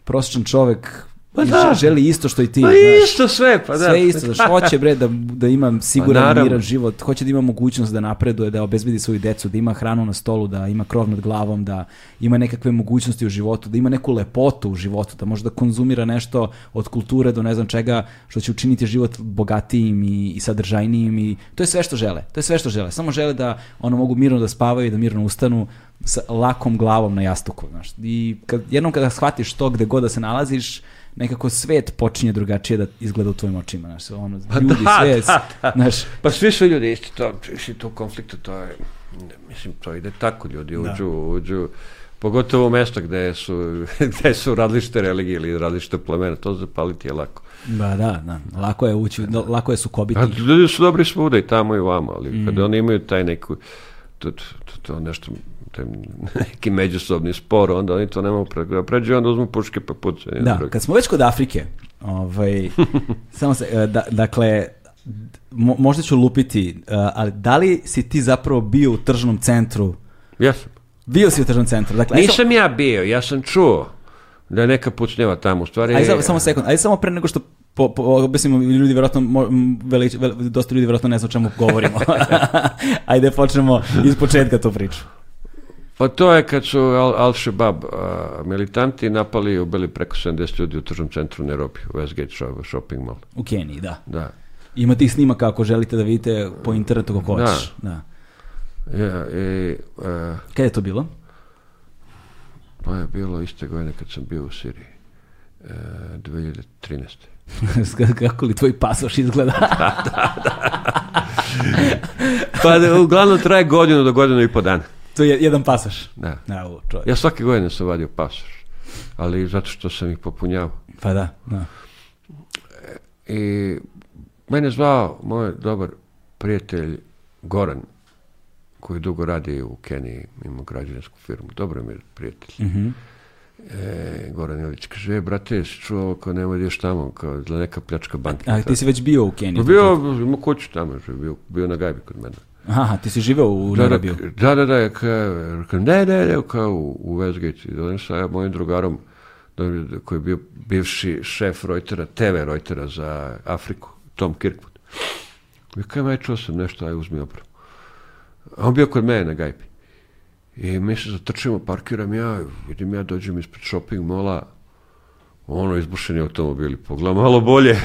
prosječan čovek Pa da. želi isto što i ti. Pa znaš. isto sve, pa da. Sve isto, znaš, hoće bre da, da imam siguran, pa miran život, hoće da ima mogućnost da napreduje, da obezbedi svoju decu, da ima hranu na stolu, da ima krov nad glavom, da ima nekakve mogućnosti u životu, da ima neku lepotu u životu, da može da konzumira nešto od kulture do ne znam čega što će učiniti život bogatijim i, i sadržajnijim i to je sve što žele. To je sve što žele. Samo žele da ono mogu mirno da spavaju i da mirno ustanu sa lakom glavom na jastuku, znaš. I kad, jednom kada shvatiš to gde god da se nalaziš, nekako svet počinje drugačije da izgleda u tvojim očima, znaš, ono, pa ljudi, da, sve, da, da. Znaš, pa svi su ljudi isti, to, isti to konfliktu, to je, mislim, to ide tako, ljudi da. uđu, da. uđu, pogotovo u mesta gde su, gde su različite religije ili različite plemena, to zapaliti je lako. Ba da, da, lako je ući, da, lako je sukobiti. A pa, ljudi su dobri svuda i tamo i vamo, ali mm. kada oni imaju taj neku, to, to, to, to nešto te neki međusobni spor, onda oni to ne mogu preko da pređu, onda uzmu puške pa pucaju. Da, preko. kad smo već kod Afrike, ovaj, samo se, e, da, dakle, mo, možda ću lupiti, e, ali da li si ti zapravo bio u tržnom centru? Jesam. Bio si u tržnom centru. Dakle, Nisam ja bio, ja sam čuo da je neka pucnjava tamo. U stvari... Ajde, samo sekund, ajde samo pre nego što po, po, objasnimo, ljudi verovatno, dosta ljudi verovatno ne zna o čemu govorimo. Ajde, počnemo iz početka tu priču. Pa to je kad su Al-Shabaab Al militanti napali i ubili preko 70 ljudi u tržnom centru u Nairobi, u Westgate shopping mall. U Keniji, da. Da. Ima tih snimaka ako želite da vidite po internetu kako hoćeš. Da. da. Ja, i, uh, e, Kada je to bilo? To pa je bilo iste godine kad sam bio u Siriji. E, uh, 2013. Kako li tvoj pasoš izgleda? da, da, da. Pa uglavnom traje godinu do godinu i po dana. To je jedan pasaš. Da. Na ovo, Ja svake godine sam vadio pasaš, ali zato što sam ih popunjavao. Pa da, da. I mene zvao moj dobar prijatelj Goran, koji dugo radi u Keniji, ima građevinsku firmu. Dobro mi je prijatelj. Mm -hmm. E, Goran Ilić kaže, e, brate, jesi čuo ako nemoj da ideš tamo, kao da neka pljačka banka. A, a ti si već bio u Keniji? Pa bio, ima kuću tamo, bio, bio na gajbi kod mene. Aha, ti si živeo u da, da, Arabiju. Da, da, da, ka, ne, ne, ne, kao u, u Westgate. I dođem sa mojim drugarom, da, koji je bio bivši šef Reutera, TV Reutera za Afriku, Tom Kirkwood. I kao, ja čuo sam nešto, aj uzmi opravo. On bio kod mene na Gajpi. I mi se zatrčimo, parkiram ja, vidim ja dođem ispred shopping mola, ono izbušeni automobili, pogledam malo bolje,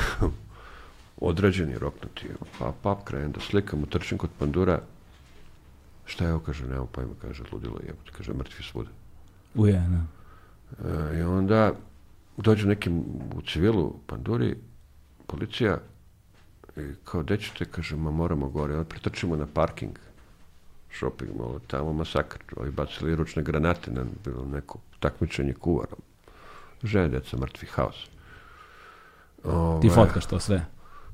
odrađeni roknuti. Pa pap krenem da slikam, utrčim kod pandura. Šta je ovo, kaže, nema pojma, kaže, ludilo je, kaže, mrtvi svuda. Ujena. E, I onda dođu nekim u civilu, panduri, policija, i kao, gde ćete, kaže, ma moramo gore, onda pritrčimo na parking, shopping mall, tamo masakr, ovi bacili ručne granate, na, bilo neko takmičenje kuvarom. Žene, deca, mrtvi, haos. Ove, Ti fotkaš to sve?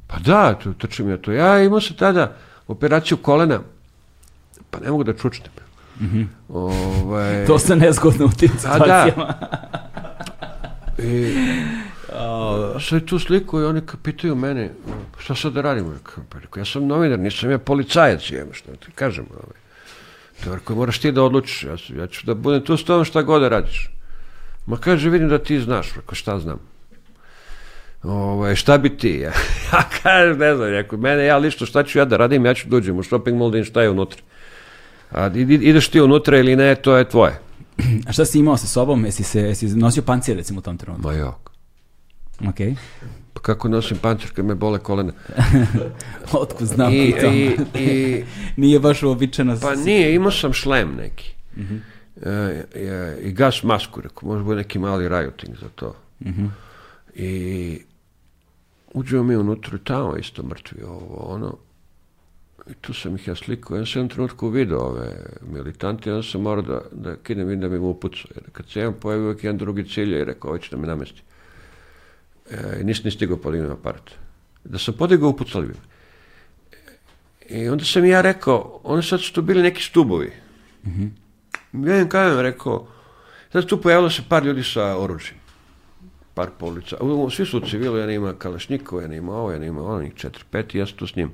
Pa da, to, trčim ja to. Ja imao sam tada operaciju kolena, pa ne mogu da čučnem. Mm -hmm. ovaj... To se nezgodno u tim da. situacijama. Da. I, oh. Sve tu sliku i oni pitaju mene, šta sad da radimo? Pa rekao, Ja sam novinar, nisam ja policajac, jem, što ti kažem. Ovaj. To rekao, moraš ti da odlučiš, ja, ja ću da budem tu s tobom šta god da radiš. Ma kaže, vidim da ti znaš, rekao, šta znam ovaj, šta bi ti? Ja, ja kažem, ne znam, rekao, mene, ja lično, šta ću ja da radim, ja ću da dođem u shopping mall da im šta je unutra. A ideš ti unutra ili ne, to je tvoje. A šta si imao sa sobom? Jesi, se, jesi nosio pancir, recimo, u tom trenutku? Ma jok. Okej. Pa kako nosim pancir kad me bole kolena? Otkud znam I, pritom. I, i, nije baš uobičajeno. Pa nije, imao sam šlem neki. Uh mhm. -huh. e, e, I gas masku, rekao, možda bude neki mali rajoting za to. Uh mhm. -huh. I uđemo mi unutra, tamo isto mrtvi, ovo, ono. I tu sam ih ja slikao. Ja sam jednom trenutku vidio ove militante, ja sam morao da, da kinem i da mi mu upucao. Jer kad se jedan pojavio, uvijek jedan drugi cilj i rekao, ovo će da me namesti. E, nisam ni stigao podignuti aparat. Da sam podigao, upucali bi me. E, I onda sam ja rekao, oni sad su tu bili neki stubovi. Mm -hmm. Ja im kažem, rekao, sad tu pojavilo se par ljudi sa oružjem par polica. U, svi su civili, jedan ima Kalašnjikova, jedan ima ovo, ovaj, jedan ima ono, njih četiri, pet, ja sam tu s njim.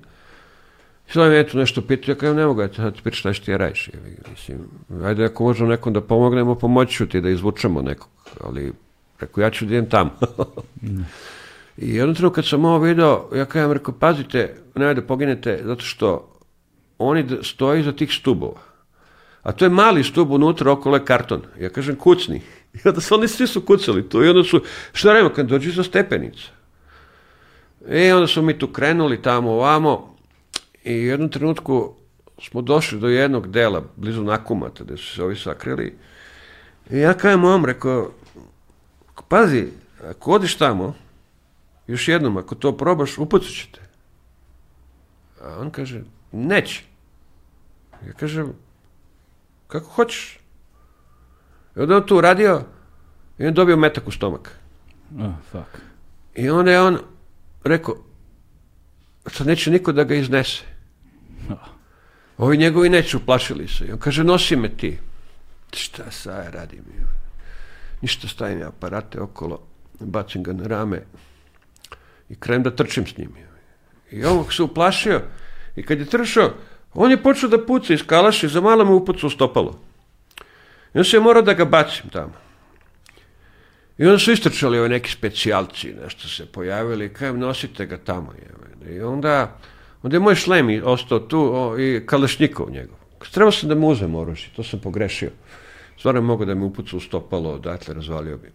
I sad me tu nešto pitao, ja kažem, ne mogu, ja sad ti pričaš šta je ti radiš. Mislim, ajde, ako možemo nekom da pomognemo, pomoći ću ti da izvučemo nekog, ali rekao, ja ću da idem tamo. I jednom trenutku kad sam ovo video, ja kažem, rekao, pazite, nemoj da poginete, zato što oni stoji za tih stubova. A to je mali stub unutra, okolo je karton. Ja kažem, kucni. I onda su oni svi su kucali tu i onda su, šta da radimo, kad dođu za stepenicu. I e, onda su mi tu krenuli tamo ovamo i u jednom trenutku smo došli do jednog dela, blizu nakumata, gde su se ovi sakrili. I ja kajem ovom, rekao, pazi, ako odiš tamo, još jednom, ako to probaš, upucat ću te. A on kaže, neće. Ja kažem, kako hoćeš? I onda on to uradio i on dobio metak u stomak. Oh, fuck. I onda je on rekao, sad neće niko da ga iznese. Oh. Ovi njegovi neće, uplašili se. I on kaže, nosi me ti. Šta sad radim? Ništa stavim aparate okolo, bacim ga na rame i krenem da trčim s njim. I on se uplašio i kad je tršao, on je počeo da puca iz kalaša i za malo mu upucao stopalo. I onda se je morao da ga bacim tamo. I onda su istrčali ovi neki specijalci, nešto se pojavili, kaj nosite ga tamo. Je. I onda, onda je moj šlem ostao tu o, i kalašnikov njegov. Trebao sam da mu uzem oružje, to sam pogrešio. Stvarno mogu da mi upucu u stopalo, odatle razvalio bi.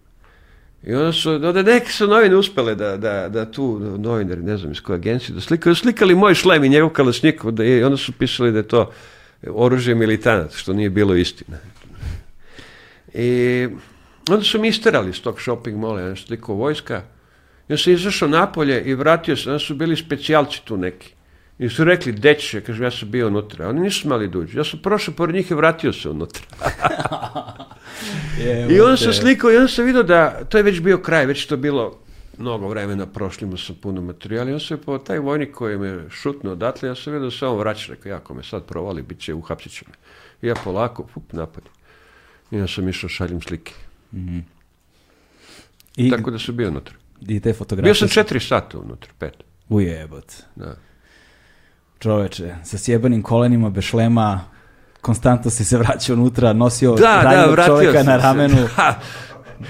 I onda su, onda neke su novine uspele da, da, da tu novinari, ne znam iz koje agencije, da slikaju, slikali moj šlem i njegov kalašnikov, da i onda su pisali da je to oružje militanac, što nije bilo istina. I onda su mi isterali s tog shopping mola, ja sam vojska. I onda sam izašao napolje i vratio se, onda su bili specijalci tu neki. I su rekli, deće, kažem, ja sam bio unutra. Oni nisu smali dođu. Da ja sam prošao pored njih i vratio se unutra. I on sam slikao i onda sam vidio da, to je već bio kraj, već to bilo mnogo vremena, prošli mu sam puno materijala i onda se po taj vojnik koji me šutno odatle, ja sam vidio da se on vraća, rekao, jako me sad provali, bit će, uhapsit će me. I ja polako, pup, napad ja sam išao šaljem slike. Mm -hmm. I, Tako da sam bio unutra. I te fotografije... Bio sam četiri sata unutra, pet. Ujebot. Da. Čoveče, sa sjebanim kolenima, bez šlema, konstantno si se vraćao unutra, nosio da, da, čoveka na ramenu. Se, da.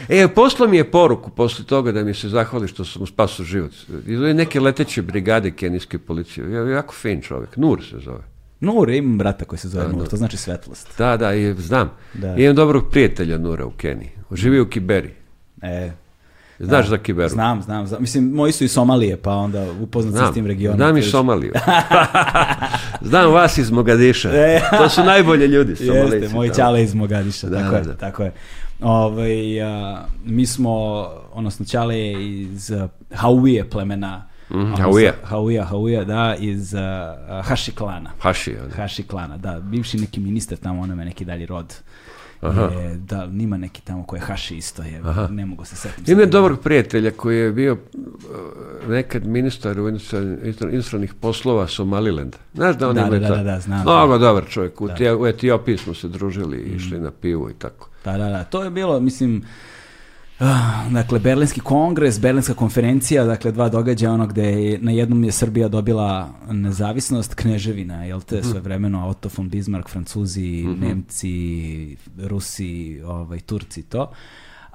E, poslao mi je poruku posle toga da mi se zahvali što sam spasao život. Iz neke leteće brigade kenijske policije. Ja, jako fin čovjek, Nur se zove. Nure, imam brata koji se zove da, Nur, da. to znači svetlost. Da, da, i, znam. Da. I imam dobrog prijatelja Nure u Keniji. Živi u Kiberi. E, Znaš da, za Kiberu? Znam, znam, znam. Mislim, moji su iz Somalije, pa onda upoznat sam s tim regionom. Znam i Somaliju. znam vas iz Mogadiša. E. to su najbolje ljudi Somalici. Jeste, moji da. ćale iz Mogadiša, da, tako da, je, da. tako je. Ove, ovaj, a, mi smo, odnosno ćale iz Hauvije plemena Mm, Hauja. Hauja, Hauja, da, iz uh, uh Haši klana. Haši, ja, da. Haši klana, da. Bivši neki ministar tamo, onome neki dalji rod. Aha. Je, da, nima neki tamo koji je Haši isto, je, Aha. ne mogu se setiti. Imam dobrog prijatelja koji je bio uh, nekad ministar inostranih poslova Somalilenda. Znaš da on da, ima da, da, da, da, znam. Mnogo da. dobar čovjek. U, mm. u Etiopiji smo se družili, mhm. išli mm. na pivo i tako. Da, da, da. To je bilo, mislim, Ah, dakle, Berlinski kongres, Berlinska konferencija, dakle dva događaja ono gde je, na jednom je Srbija dobila nezavisnost, kneževina, jel te, mhm. sve vremeno Otto von Bismarck, Francuzi, mm -hmm. Nemci, Rusi, ovaj, Turci, to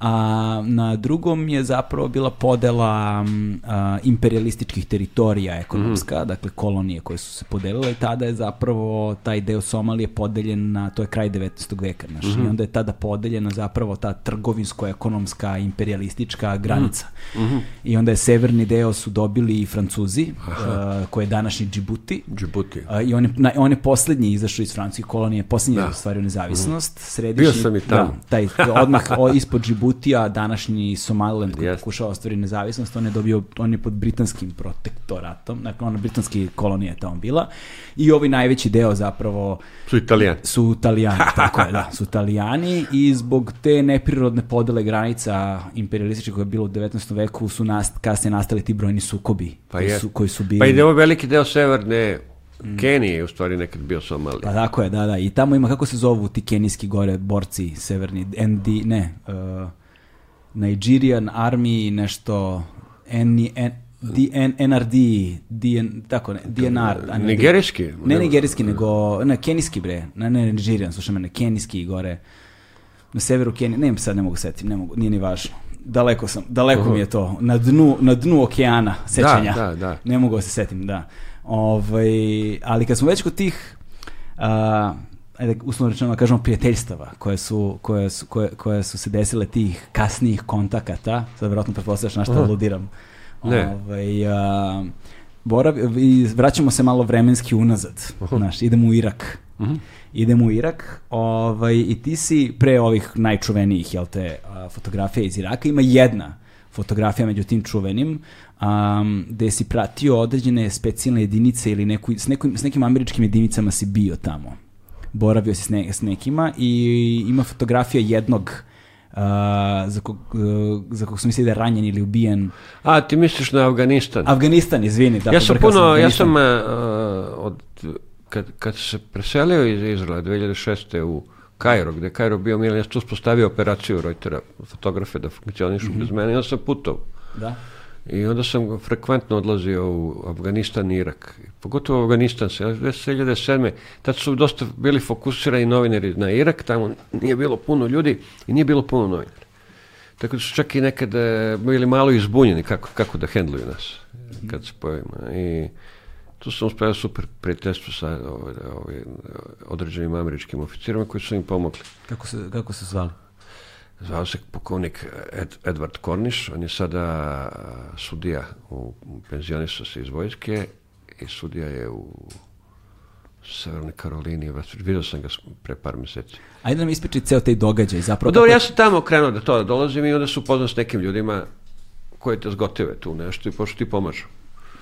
a na drugom je zapravo bila podela mm, a, imperialističkih teritorija ekonomska, mm. dakle kolonije koje su se podelile i tada je zapravo taj deo Somalije podeljen na, to je kraj 19. veka, znaš, mm. i mhm. onda je tada podeljena zapravo ta trgovinsko-ekonomska imperialistička granica. Mm. Mm I onda je severni deo su dobili i Francuzi, a, koji je današnji Džibuti. Džibuti. A, I on je, na, on je poslednji izašao iz francuske kolonije, poslednji da. je ostvario nezavisnost. Mm. Središnji, Bio sam i tamo. Da, taj, odmah o, ispod Džibuti Džibutija, današnji Somaliland koji yes. pokušava ostvari nezavisnost, on je dobio, on je pod britanskim protektoratom, dakle ona britanski kolonija je tamo bila i ovi najveći deo zapravo su italijani. Su italijani, tako je, da, su italijani i zbog te neprirodne podele granica imperialističke koja je bila u 19. veku su nast, kasnije nastali ti brojni sukobi pa koji, su, koji su bili. Pa i da ovo veliki deo severne Mm. Kenije je u stvari nekad bio Somalija. Pa tako je, da, da. I tamo ima, kako se zovu ti kenijski gore borci, severni, ND, ne, uh, Nigerian Army nešto N, N, DN, NRD, DN, tako ne, DNR. Nigerijski? Ne nigerijski, nego, ne, kenijski bre, ne, ne nigerijan, slušaj mene, kenijski gore, na severu Kenije, ne, sad ne mogu setim, ne mogu, nije ni važno. Daleko sam, daleko Aha. mi je to, na dnu, na dnu okeana da, sećanja. Da, da, da. Ne mogu da se setim, da. Ovaj, ali kad smo već kod tih, uh, ajde uslovno rečeno da kažemo prijateljstava koje su, koje su, koje, koje su se desile tih kasnijih kontakata, sad vjerojatno pretpostavljaš na što aludiram. Ne. Ovaj, a, borav, i vraćamo se malo vremenski unazad, Aha. znaš, idemo u Irak. Aha. Mhm. Idemo u Irak ovaj, i ti si pre ovih najčuvenijih jel te, fotografija iz Iraka, ima jedna fotografija među tim čuvenim, um, gde si pratio određene specijalne jedinice ili neku, s, nekim, s nekim američkim jedinicama si bio tamo boravio si s, ne, s nekima i ima fotografija jednog Uh, za, kog, uh, za kog su mislili da je ranjen ili ubijen. A, ti misliš na Afganistan? Afganistan, izvini. Da, ja sam puno, sam ja sam uh, od, kad, kad se preselio iz Izraela 2006. u Kajro, gde je Kajro bio milan, ja sam tu spostavio operaciju Reutera, fotografe da funkcionišu mm -hmm. bez mene, ja sam putao. Da. I onda sam frekventno odlazio u Afganistan i Irak pogotovo u Afganistanse, 2007. Tad su dosta bili fokusirani novinari na Irak, tamo nije bilo puno ljudi i nije bilo puno novinara. Tako da su čak i nekad e, bili malo izbunjeni kako, kako da hendluju nas kad se pojavimo. I tu sam spravio super prijateljstvo sa ovaj, ovaj, određenim američkim oficirima koji su im pomogli. Kako se, kako se zvali? Zvao se pukovnik Ed, Edward Cornish, on je sada sudija, u, penzionisao se iz vojske i sudija je u Severnoj Karolini, vidio sam ga pre par meseci. Ajde nam ispriči ceo taj događaj zapravo. Pa dobro, ja sam tamo krenuo da to da dolazim i onda su upoznao s nekim ljudima koji te zgotive tu nešto i pošto ti pomažu.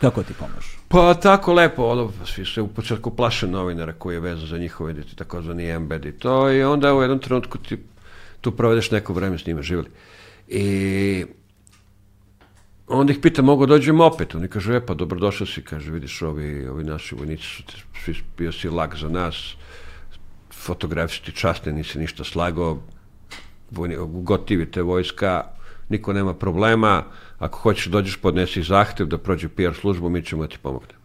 Kako ti pomažu? Pa tako lepo, ono, svi se u početku plaše novinara koji je vezan za njihove editi, takozvani embed i to, i onda u jednom trenutku ti tu provedeš neko vreme s njima živjeli. I onda ih pita, mogu da dođemo opet? Oni kažu, e pa dobrodošao si, kaže, vidiš, ovi, ovi naši vojnici su, svi bio si lag za nas, fotografski časni, nisi ništa slago, gotivi te vojska, niko nema problema, ako hoćeš da dođeš podnesi zahtev da prođe PR službu, mi ćemo da ti pomognemo.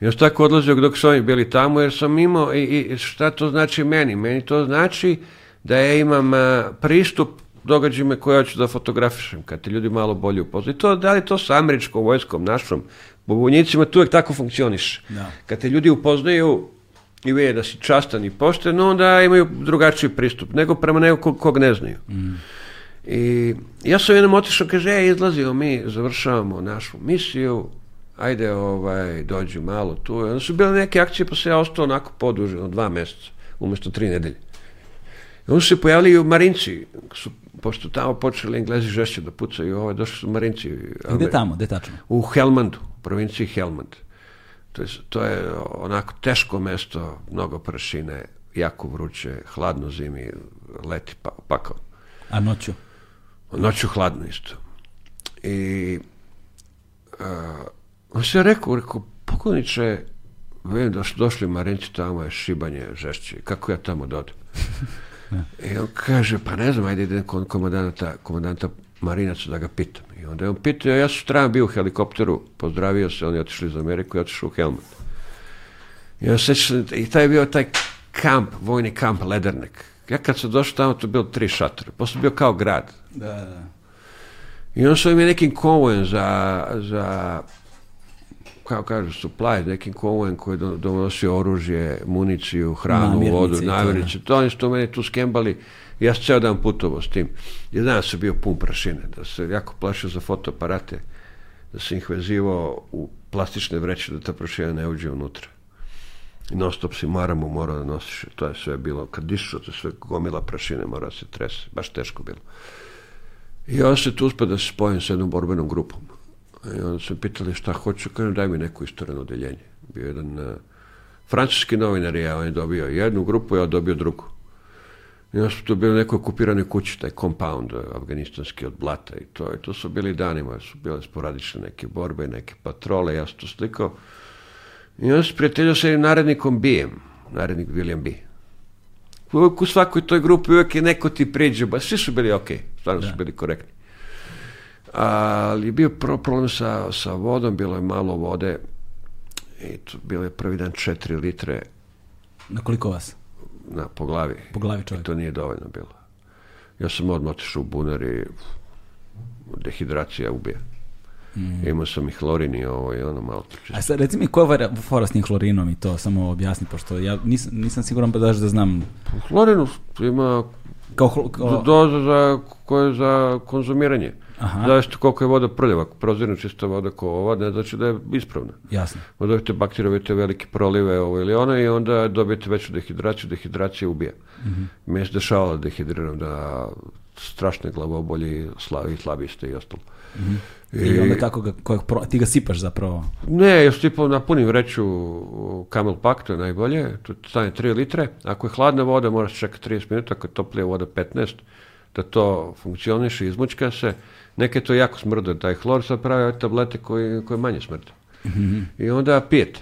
I on tako odlazio dok su oni bili tamo, jer sam imao, i, i šta to znači meni? Meni to znači da ja imam a, pristup događajima koje hoću da fotografišem, kad te ljudi malo bolje upoznaju. To, da li to sa američkom vojskom, našom, bobovnjicima, tu uvek tako funkcioniš. Da. Kad te ljudi upoznaju i vide da si častan i pošten, onda imaju drugačiji pristup nego prema nekog kog ne znaju. Mm. I ja sam jednom otišao, kaže, e, izlazimo mi, završavamo našu misiju, ajde, ovaj, dođi malo tu. I onda su bile neke akcije, pa se ja ostao onako poduženo, dva meseca, umesto tri nedelje. I onda su se pojavili u Marinci, su pošto tamo počeli Englezi žešće da pucaju, ovo, ovaj, došli su Marinci. Gde tamo, gde tačno? U Helmandu, provinciji Helmand. To je, to je onako teško mesto, mnogo prašine, jako vruće, hladno zimi, leti pa, pakao. A noću? Noću hladno isto. I uh, on se rekao, rekao, pokloniče, vidim da su došli Marinci, tamo je šibanje žešće, kako ja tamo dodam? Da I e, on kaže, pa ne znam, ajde idem kod komandanta, komandanta Marinaca da ga pitam. I onda je on pitao, ja sam stran bio u helikopteru, pozdravio se, oni otišli za Ameriku i otišli u Helmut. I, on sećam, I taj je bio taj kamp, vojni kamp Ledernek. Ja kad sam došao tamo, to je bilo tri šatora. Posle bio kao grad. Da, da. I on svojim je nekim konvojem za, za kao kažu, supply, nekim konvojem koji donosi oružje, municiju, hranu, vodu, namirnice. Da. To oni su mene tu skembali. Ja sam ceo dan putovao s tim. Jedan danas sam bio pun prašine, da se jako plašio za fotoaparate, da sam ih vezivao u plastične vreće da ta prašina ne uđe unutra. I non stop si maramu morao da nosiš. To je sve bilo, kad dišu, to sve gomila prašine mora se trese. Baš teško bilo. I onda se tu uspada da se spojim sa jednom borbenom grupom I onda su pitali šta hoću, kažem daj mi neko istoreno odeljenje. Bio jedan uh, francuski novinar je, on je dobio jednu grupu, ja dobio drugu. I onda su to bili neko okupiranoj kući, taj compound e, afganistanski od blata i to. I to su bili danima, su bile sporadične neke borbe, neke patrole, ja sam to slikao. I onda se prijateljio sa jednim narednikom Bijem, narednik William B. Uvijek u svakoj toj grupi uvijek je neko ti priđe, ba svi su bili okej, okay, stvarno da. su bili korektni ali bio problem sa, sa vodom, bilo je malo vode i to bilo je prvi dan 4 litre. Na koliko vas? Na, po glavi. Po glavi čovjek. I to nije dovoljno bilo. Ja sam odmah otišao u bunar i dehidracija ubije. Mm. Imao sam i hlorin i ovo i ono malo. Čisto. A sad reci mi koja je fora s njim hlorinom i to, samo objasni, pošto ja nisam, nisam siguran pa daš da znam. Hlorinu ima kao, kao... doza za, koje za konzumiranje. Aha. Zavisno koliko je voda prljava, prozirna čista voda kao ova, ne znači da je ispravna. Jasno. Onda dobijete bakterije, dobijete velike prolive ovo ili ono i onda dobijete veću dehidraciju, dehidracija ubija. Mm -hmm. Mi se dešavalo da dehidriram, da strašne glavobolje, slavi, slabiste i ostalo. Mm -hmm. I, I onda kako ga, kojeg ti ga sipaš zapravo? Ne, ja sipam na punim vreću Camel Pak, to je najbolje, to stane 3 litre. Ako je hladna voda, moraš čekati 30 minuta, ako je toplija voda 15, da to funkcioniše, izmučka se. Neke to jako smrde, taj hlor sad pravi tablete koje, koje manje smrde. Mm -hmm. I onda pijete.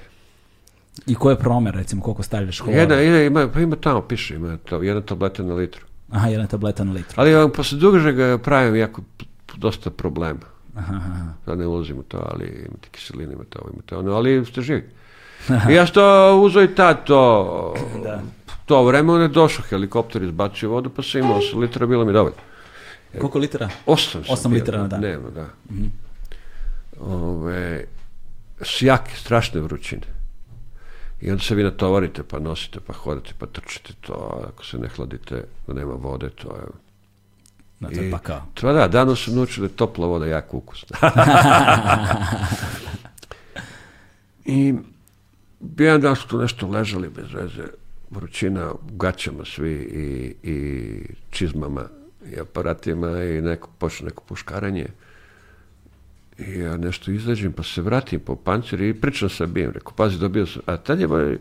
I koje promjer, recimo, koliko stavljaš hlora? Jedna, jedna, ima, pa ima tamo, piše, ima to, jedna tableta na litru. Aha, jedna tableta na litru. Ali ja, um, posle dužega pravim jako dosta problema. Aha, aha. Sad da ne ulazim u to, ali imate kiselinu, imate ovo, imate ono, ali ste živi. I ja što uzo i tad to, da. to vreme, on je došao helikopter, izbacio vodu, pa sam imao, litra bilo mi dovoljno. Koliko litara? Osam. Osam litara na dan. Nema, da. Mm -hmm. Ove, sjake, strašne vrućine. I onda se vi natovarite, pa nosite, pa hodate, pa trčite to. Ako se ne hladite, da nema vode, to je... Na da, to je pakao. To da, danas sam naučio da topla voda jako ukusna. I jedan dan su tu nešto ležali bez veze, vrućina u gaćama svi i, i čizmama i aparatima i neko počne neko puškaranje. I ja nešto izađem, pa se vratim po pancir i pričam sa Bijem. Rekao, pazi, dobio sam... A tad je moj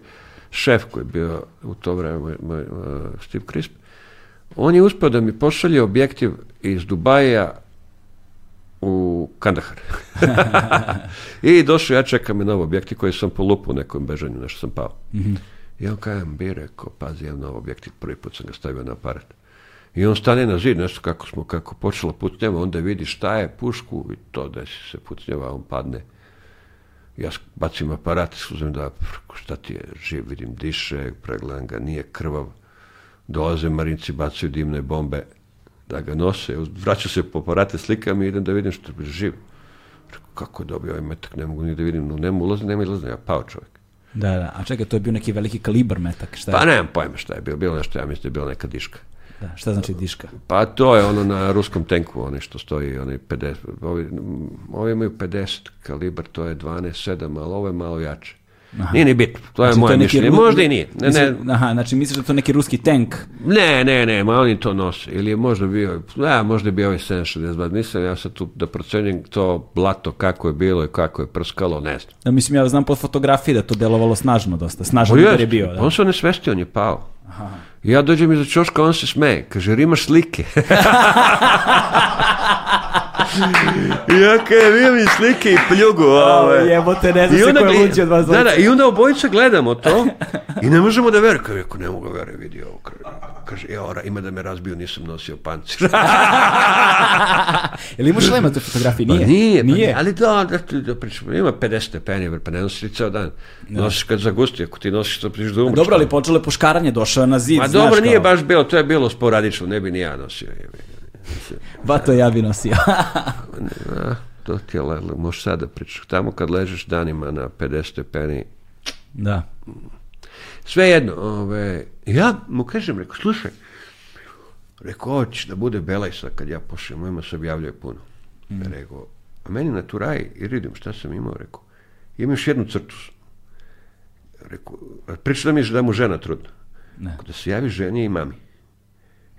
šef koji je bio u to vreme, moj, moj, uh, Steve Crisp, on je uspeo da mi pošalje objektiv iz Dubaja u Kandahar. I došao, ja čekam na novo objektiv koji sam polupao u nekom bežanju, nešto sam pao. Mm -hmm. I on kajem bi rekao, pazi, imam nov objektiv, prvi put sam ga stavio na aparat. I on stane na zid, nešto kako smo, kako počela pucnjava, onda vidi šta je pušku i to da se pucnjava, on padne. Ja bacim aparat, uzmem da, šta ti je, živ, vidim, diše, pregledam ga, nije krvav. Dolaze marinci, bacaju dimne bombe, da ga nose, vraćam se po aparate slikama i idem da vidim što je živ. Kako je dobio ovaj metak, ne mogu ni da vidim, no nema ulaza, nema izlaza, ja pao čovjek. Da, da, a čekaj, to je bio neki veliki kalibar metak, šta je? Pa nemam pojma šta je bilo, bilo nešto, ja mislim da je bilo neka diška. Da, šta znači diška? Pa to je ono na ruskom tenku, oni što stoji, onaj 50, ovi, ovi imaju 50 kalibar, to je 12.7, 7, ali ovo je malo jače. Aha. Nije ni bitno, to je znači, moje to je mišljenje, ru... možda i nije. Ne, Mislim, ne. Aha, znači misliš da to neki ruski tank? Ne, ne, ne, ma oni to nose. Ili je možda bio, da, možda je bio ovaj 762, mislim, ja sad tu da procenim to blato kako je bilo i kako je prskalo, ne znam. Ja, mislim, ja znam po fotografiji da to delovalo snažno dosta, snažno pa udar je bio. Da. On se on je svesti, on je pao. I ja dođem iza čoška, on se smeje. Kaže, jer imaš slike. ja kaj vidim slike i pljugu. Ove. Jebote, ne znam I se onda, ko od vas. Da, da, i onda obojica gledamo to i ne možemo da verujemo. Kaže, ne mogu da veri, vidi ovo. Kaže, ja, e, ora, ima da me razbio, nisam nosio pancir. Jel imaš lema te fotografije? Pa nije. Pa nije, nije. ali da, da, da, da pričamo, ima 50 stepeni, pa ne nosi ceo dan. Ne. Nosiš kad zagusti, ako ti nosiš to priš do da umrčka. Dobro, ali počelo je poškaranje, došao na zid. Ma dobro, nije baš bilo, to je bilo sporadično, ne bi ni ja nosio. Je. Bato ja bi nosio. ne, to ti je ledlo. Možeš sada da pričaš. Tamo kad ležeš danima na 50 stepeni. Da. Sve jedno. Ove, ja mu kažem, reko, slušaj, rekao, hoćeš da bude belajsa kad ja pošljem, mojima se objavljuje puno. Mm. Rekao, a meni na tu raj, i vidim šta sam imao, rekao, imam još jednu crtu. Rekao, priča da mi je da mu žena trudna. Ne. Da se javi ženje i mami.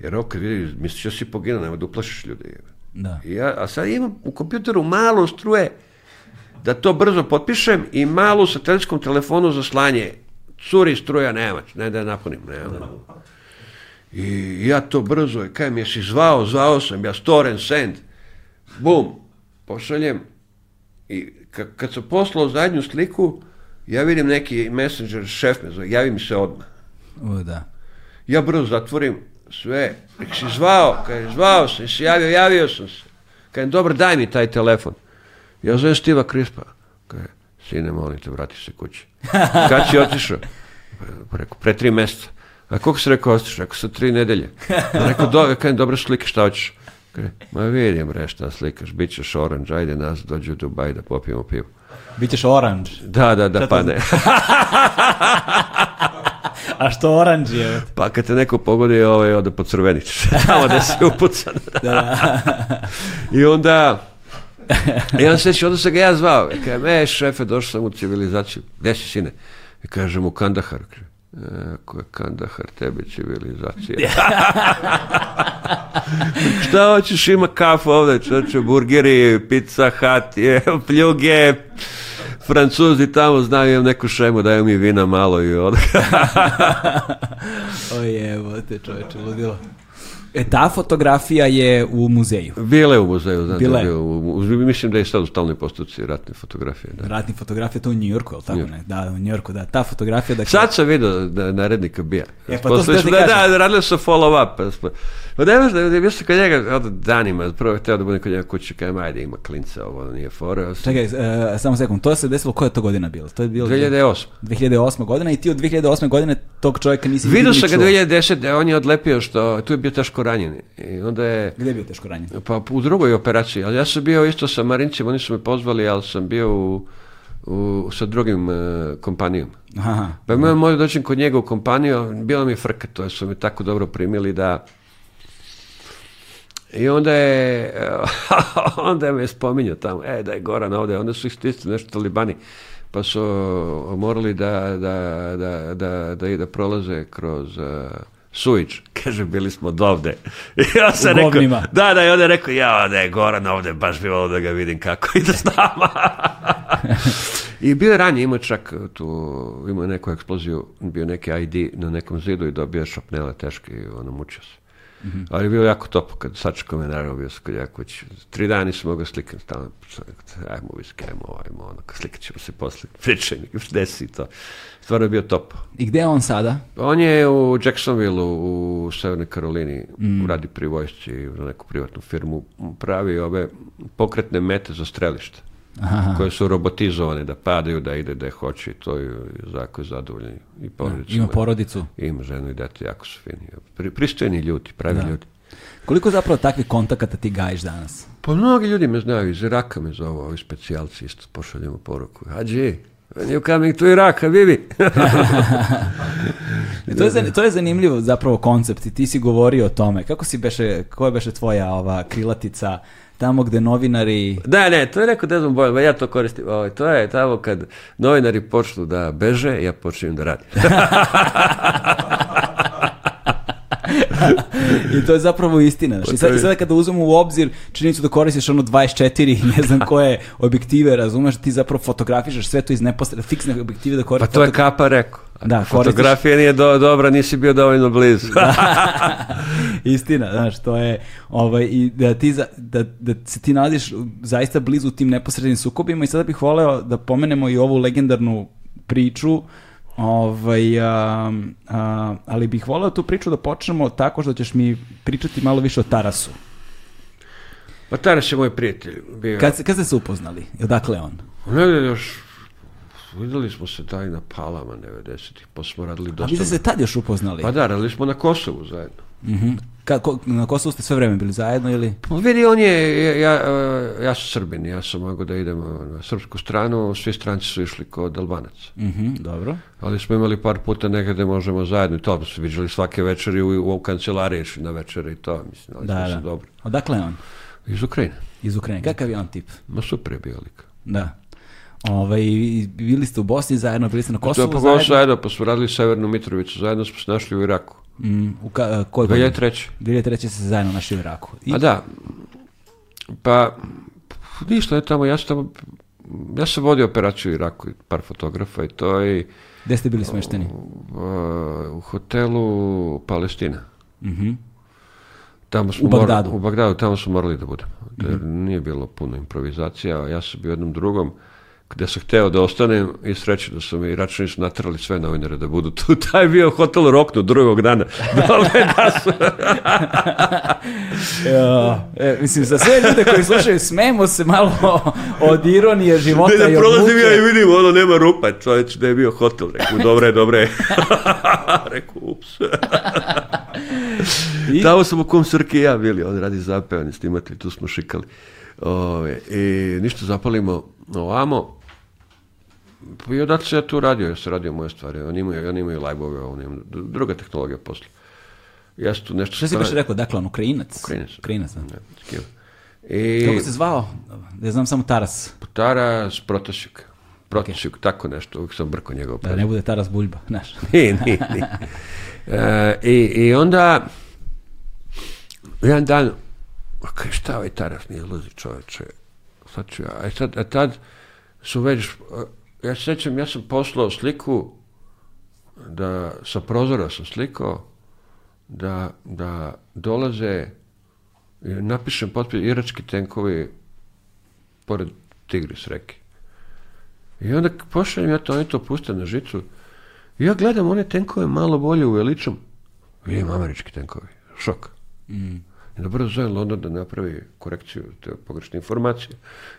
Jer ovo kad vidi, misliš da si poginuo, nema da uplašiš ljudi. Da. I ja, a sad imam u kompjuteru malo struje da to brzo potpišem i malo sa satelitskom telefonu za slanje. Curi struja, nema, ne da je napunim, nema. Da. I ja to brzo, kaj mi jesi zvao, zvao sam, ja storen send, bum, pošaljem. I kad sam poslao zadnju sliku, ja vidim neki messenger, šef me zove, javi mi se odmah. O, da. Ja brzo zatvorim, sve, nek si zvao, kad zvao se, si javio, javio sam se. Kad dobro, daj mi taj telefon. Ja zovem Stiva Krispa. Kad sine, molim te, vrati se kući. Kad si otišao? Rekao, pre tri meseca. A koliko si rekao otišao? Rekao, sa tri nedelje. Rekao, do, kaj, dobro slike, šta hoćeš? Kaj, ma vidim, re, šta slikaš, bit ćeš oranđ, ajde nas, dođu u Dubaj da popijemo pivo. Bićeš oranđ? Da, da, da, pa ne. A što oranđ je? Pa kad te neko pogodi, ovaj, onda pod crvenič. Tamo da si upucan. Da, da. I onda... I onda se onda sam ga ja zvao. Kaže, me šefe, došao sam u civilizaciju. Gdje si sine? I kažem mu, Kandahar. E, ko je Kandahar, tebe civilizacija. Šta hoćeš, ima kafu ovdje, čoče, burgeri, pizza, hat, je, pljuge, Francuzi tamo znaju neku šemu, daju mi vina malo i od... o Ojevo te čoveče, ludilo. E, ta fotografija je u muzeju. Bila je u muzeju, znate. Da bila je. U, u, mislim da je sad u stalnoj postupci ratne fotografije. Da. Ratne fotografije, to u Njujorku, je li tako ne? Da, u Njujorku, da. Ta fotografija... Dakle... Sad sam vidio da, narednika bija. E, pa Poslali to smo, da, da, da, radili su follow up. Pa, Pa ne da, još da, da, sam kod njega od da danima, prvo je htio da budem kod njega kući, kajem ajde ima klinca, ovo nije fora. Sam... Čekaj, uh, samo sekund, to se desilo, koja je to godina bila? To je bilo 2008. 2008. godina i ti od 2008. godine tog čovjeka nisi vidio Vidio sam ga 2010. on je odlepio što, tu je bio teško ranjen. I onda je... Gde je bio teško ranjen? Pa u drugoj operaciji, ali ja sam bio isto sa Marincem, oni su me pozvali, ali sam bio u u, sa drugim uh, kompanijom. Aha. Pa imam moj dođem kod njega u kompaniju, bila mi frka, to su me tako dobro primili da I onda je, onda me spominju tamo, e, da je Goran ovde, onda su ih stisli nešto talibani, pa su uh, morali da, da, da, da, da, da prolaze kroz... Uh, Sujić, kaže, bili smo dovde. I ja sam rekao, da, da, i onda je rekao, ja, da je Goran ovde, baš bi volio da ga vidim kako ide s nama. I bio je ranije, imao čak tu, imao neku eksploziju, bio neki ID na nekom zidu i dobio šapnele teški, ono, mučio se. -hmm. Ali je bilo jako topo kad sačekao me naravno bio sam kod Jaković. Tri dana nisam mogao slikam tamo. Ajmo viski, ajmo ajmo ono. Slikat ćemo se posle. Pričaj, desi to. Stvarno je bio topo. I gde je on sada? On je u Jacksonville u Severnoj Karolini. Mm. Radi pri vojsci u neku privatnu firmu. Pravi ove pokretne mete za strelište. Aha. koje su robotizovane da padaju, da ide gde da hoće to je zakon zadovoljan i da, porodicu. Ima porodicu. Ima ženu i dete, jako su fini. Pri, pristojni ljudi, pravi da. ljudi. Koliko zapravo takvih kontakata ti gajiš danas? Pa mnogi ljudi me znaju, iz Iraka me zovu, ovi specijalci isto pošaljemo poruku. Hađi, when you coming to Iraka, bibi. E, to, je, to je zanimljivo zapravo koncept i ti si govorio o tome. Kako si beše, koja beše tvoja ova krilatica tamo gde novinari... Da, ne, to je rekao Desmond Boyle, ja to koristim. Ovo, ovaj, to je tamo kad novinari počnu da beže, ja počinjem da radim. I to je zapravo istina. Znaš. I pa sad, i sada kada uzmemo u obzir činjenicu da koristiš ono 24, ne znam koje objektive, razumeš, ti zapravo fotografišaš sve to iz neposredne, fiksne objektive da koristiš. Pa to je kapa rekao. Da, Fotografija koristiš... nije do, dobra, nisi bio dovoljno blizu. Istina, znaš, to je ovaj, i da, ti za, da, da se ti nalaziš zaista blizu tim neposrednim sukobima i sada bih voleo da pomenemo i ovu legendarnu priču uh, Ovaj, a, a, ali bih voleo tu priču da počnemo tako što ćeš mi pričati malo više o Tarasu. Pa Taras je moj prijatelj. Bio. Kad, kad ste se upoznali? Odakle on? Ne, ne, još videli smo se taj na Palama 90-ih, pa smo radili dosta... A vi ste se tad još upoznali? Pa da, radili smo na Kosovu zajedno. Mhm. Kako, na Kosovu ste sve vreme bili zajedno ili? Pa vidi, on je, ja, ja, e, ja sam srbin, ja sam mogao da idem na srpsku stranu, svi stranci su išli kod albanaca. Mm dobro. Ali smo imali par puta negde možemo zajedno i to, pa se viđali svake večeri u, u kancelariji išli na večeri i to, mislim, ali da, da. Se dobro. Odakle je on? Iz Ukrajine. Iz Ukrajine, kakav je on tip? Ma super je bio lik. Da. Ovaj, bili ste u Bosni zajedno, bili ste na Kosovu zajedno? Pa, zajedno, pa smo radili Severnu Mitrovicu, zajedno smo se našli u Iraku. Mm, u ka, uh, kojoj 2003. 2003. se zajedno našli u Iraku. I... A da, pa ništa je tamo, ja sam tamo, ja sam vodio operaciju u Iraku, par fotografa i to i... Gde ste bili smešteni? U, u hotelu Palestina. Mm Tamo smo u Bagdadu? Mor, u Bagdadu, tamo smo morali da budemo. Mm -hmm. Nije bilo puno improvizacija, ja sam bio jednom drugom gde sam hteo da ostanem i sreće da su mi računi su natrali sve novinare da budu tu. Taj bio hotel Roknu drugog dana. Dole da su... ja, e, mislim, za sve ljude koji slušaju, smemo se malo od ironije života ne, da i od prolazim muke. ja i vidim, ono, nema rupa, čovječ, da je bio hotel. Reku, dobre, dobre. Reku, ups. I... Tamo sam u kom Srke ja bili, on radi zapevanje, snimatelj, tu smo šikali. Ove, I ništa zapalimo ovamo, Pa i odatle se ja tu radio, ja sam radio moje stvari. Oni imaju, oni imaju live-ove, oni imaju druga tehnologija posle. Ja sam tu nešto... Šta si baš rekao, dakle, on Ukrajinac? Ukrajinac. Ukrajinac, da. Ja, da. I... Kako se zvao? Ja znam samo Taras. Taras Protasjuk. Protasjuk, okay. tako nešto, uvijek sam brko njegov. Da ne bude Taras Buljba, znaš. I, ni, ni. E, i, I onda, jedan dan, kaj šta ovaj Taras nije luzi čoveče, sad ću ja, a sad, a tad su već ja se sećam, ja sam poslao sliku da sa prozora sam slikao da, da dolaze napišem potpis irački tenkovi pored Tigris reke. I onda pošaljem ja to, oni to puste na žicu. I ja gledam one tenkove malo bolje uveličam. Vidim američki tenkovi. Šok. Mm. I dobro brzo zovem London da napravi korekciju te pogrešne informacije.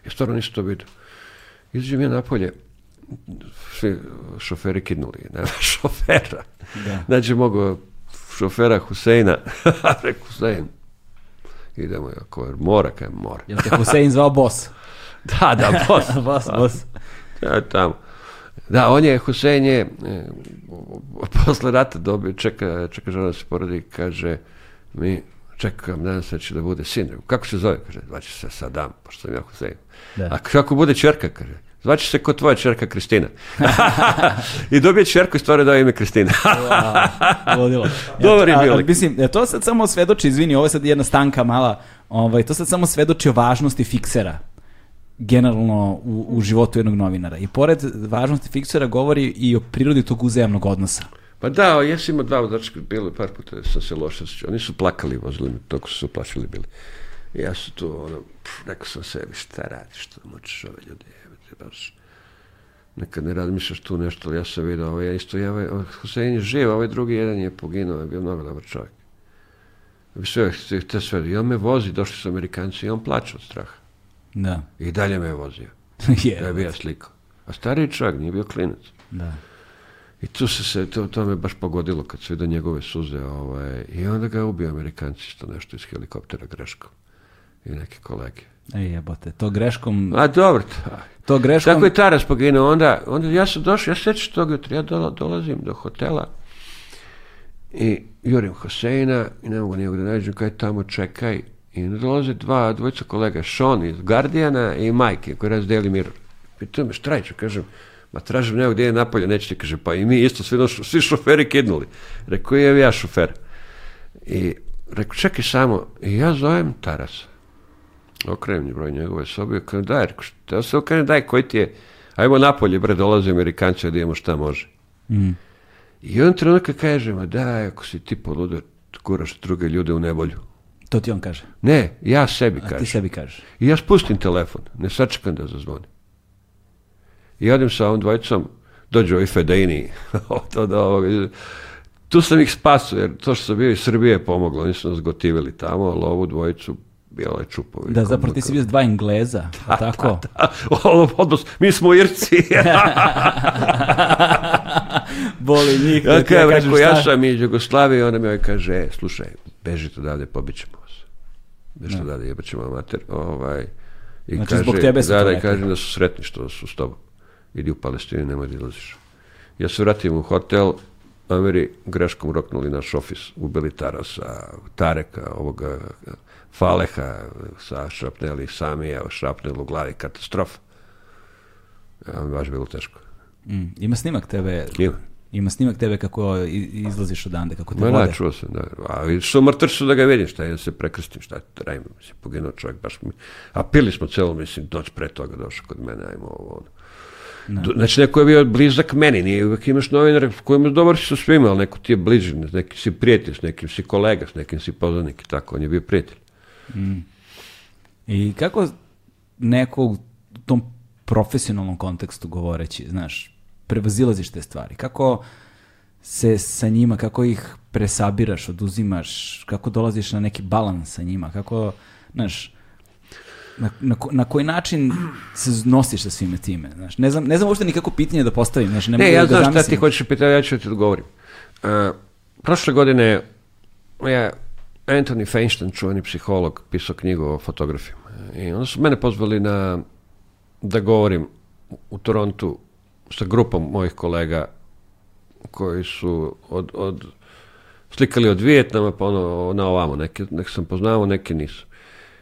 Ja stvarno nisam to vidio. Izađem ja napolje svi šoferi kidnuli, ne, šofera. Da. Znači, mogu šofera Huseina, rekao Husein, idemo, ako je mora, kaj je mora. Jel te Husein zvao bos? da, da, bos. bos, bos. Da, ja, tamo. Da, on je, Husein je, e, posle rata dobio, čeka, čeka žena da se porodi, kaže, mi čekam danas da će da bude sin. Kako se zove? Kaže, znači se Sadam, pošto sam ja Husein. Da. A kako bude čerka? Kaže, Zvaće se kod tvoja čerka Kristina. I dobije čerku i stvarno dao ime Kristina. Ludilo. Dobar je bio. Mislim, e, to sad samo svedoči, izvini, ovo je sad jedna stanka mala, ovaj, to sad samo svedoči o važnosti fiksera generalno u, u životu jednog novinara. I pored važnosti fiksera govori i o prirodi tog uzajamnog odnosa. Pa da, ja sam imao dva udačka bilo par puta sam se loše osjećao. Oni su plakali, vozili me, toliko su se uplašili bili. I ja su tu, ono, pff, rekao sam sebi, šta radiš, što mučiš ove ljude, znaš. Nekad ne razmišljaš tu nešto, ali ja sam vidio, ovaj, isto je, ovaj, Husein je živ, ovaj drugi jedan je poginuo, je bio mnogo dobar čovjek. Sve, te sve, i on me vozi, došli su Amerikanci i on plače od straha. Da. I dalje me je vozio. je. Da je bio slikao. A stari čovjek, nije bio klinac. Da. I tu se se, to, to me baš pogodilo kad se vidio njegove suze, ovaj, i onda ga ubio Amerikanci isto nešto iz helikoptera greškom. I neke kolege. Ej, jebote, to greškom... A dobro, taj to greškom... Tako je Taras poginuo. Onda, onda ja sam došao, ja sećam tog jutra, ja dolazim do hotela i jurim Hoseina i ne mogu nijeg da nađem, kaj tamo čekaj. I dolaze dva, dvojica kolega, Sean iz Guardiana i Mike koji razdeli mir. Pitam me, štrajču, kažem, ma tražim nekog gdje je napolje, nećete, kaže, pa i mi isto, svi, svi šoferi kidnuli. Rekao, je ja šofer. I rekao, čekaj samo, i ja zovem Tarasa. Okrenem broj njegove sobe, okrenem, daj, ja se okrenem, daj, koji ti je, ajmo napolje, bre, dolaze Amerikanci, da imamo šta može. Mm. I on trenutka kaže, ma daj, ako si ti poludo, kuraš druge ljude u nevolju. To ti on kaže? Ne, ja sebi kažem. A ti sebi kažeš? I ja spustim telefon, ne sačekam da zazvoni. I odim sa ovom dvojicom, dođu ovi Fedejni, to da ovoga, tu sam ih spasio, jer to što sam bio iz Srbije pomoglo, oni su nas gotivili tamo, ali ovu dvojicu Bila čupovi. Da, zapravo ti si bio s dva Engleza, da, tako? Da, da. odnos, mi smo Irci. Boli njih. Da ja, ka, ja, rekao, ja sam iz Jugoslavije, ona mi ovaj kaže, e, slušaj, beži to bežite odavde, pobićemo vas. Bežite da. odavde, jebaćemo mater. Ovaj, I znači, kaže, zbog tebe se da, da, kaže da. da su sretni što su s tobom. Idi u Palestinu, nemoj da izlaziš. Ja se vratim u hotel, Ameri greškom roknuli naš ofis, ubili Tarasa, Tareka, ovoga, Faleha sa Šrapneli, Samija, Šrapnel u glavi, katastrofa. Ja, baš bilo teško. Mm, ima snimak tebe. Ima. Ima snimak tebe kako izlaziš odande, kako te Ma, vode. Da, čuo sam, da. A što mrtav su da ga vidim, šta je, da se prekrstim, šta je, trajim, mislim, poginuo čovjek, baš mi... A pili smo celo, mislim, noć pre toga došao kod mene, ajmo ovo, ono. Ne. Da. Znači, neko je bio blizak meni, nije uvek imaš novinar kojima dobar si sa svima, ali neko ti je bliži, neki si prijatelj, s nekim si kolega, s nekim si poznanik i tako, on je bio prijatelj. Mm. I kako neko u tom profesionalnom kontekstu govoreći, znaš, prevazilaziš te stvari? Kako se sa njima, kako ih presabiraš, oduzimaš, kako dolaziš na neki balans sa njima, kako, znaš, na, na, ko, na koji način se nosiš sa svime time, znaš, ne znam, ne znam uopšte nikako pitanje da postavim, znaš, ne, ne mogu ja da znam šta ti hoćeš pitati, ja ću da ti odgovorim. Uh, prošle godine ja Anthony Feinstein, čuveni psiholog, pisao knjigu o fotografima. I onda su mene pozvali na, da govorim u Torontu sa grupom mojih kolega koji su od, od slikali od Vijetnama pa ono na ovamo, neke, neke sam poznavao, neke nisu.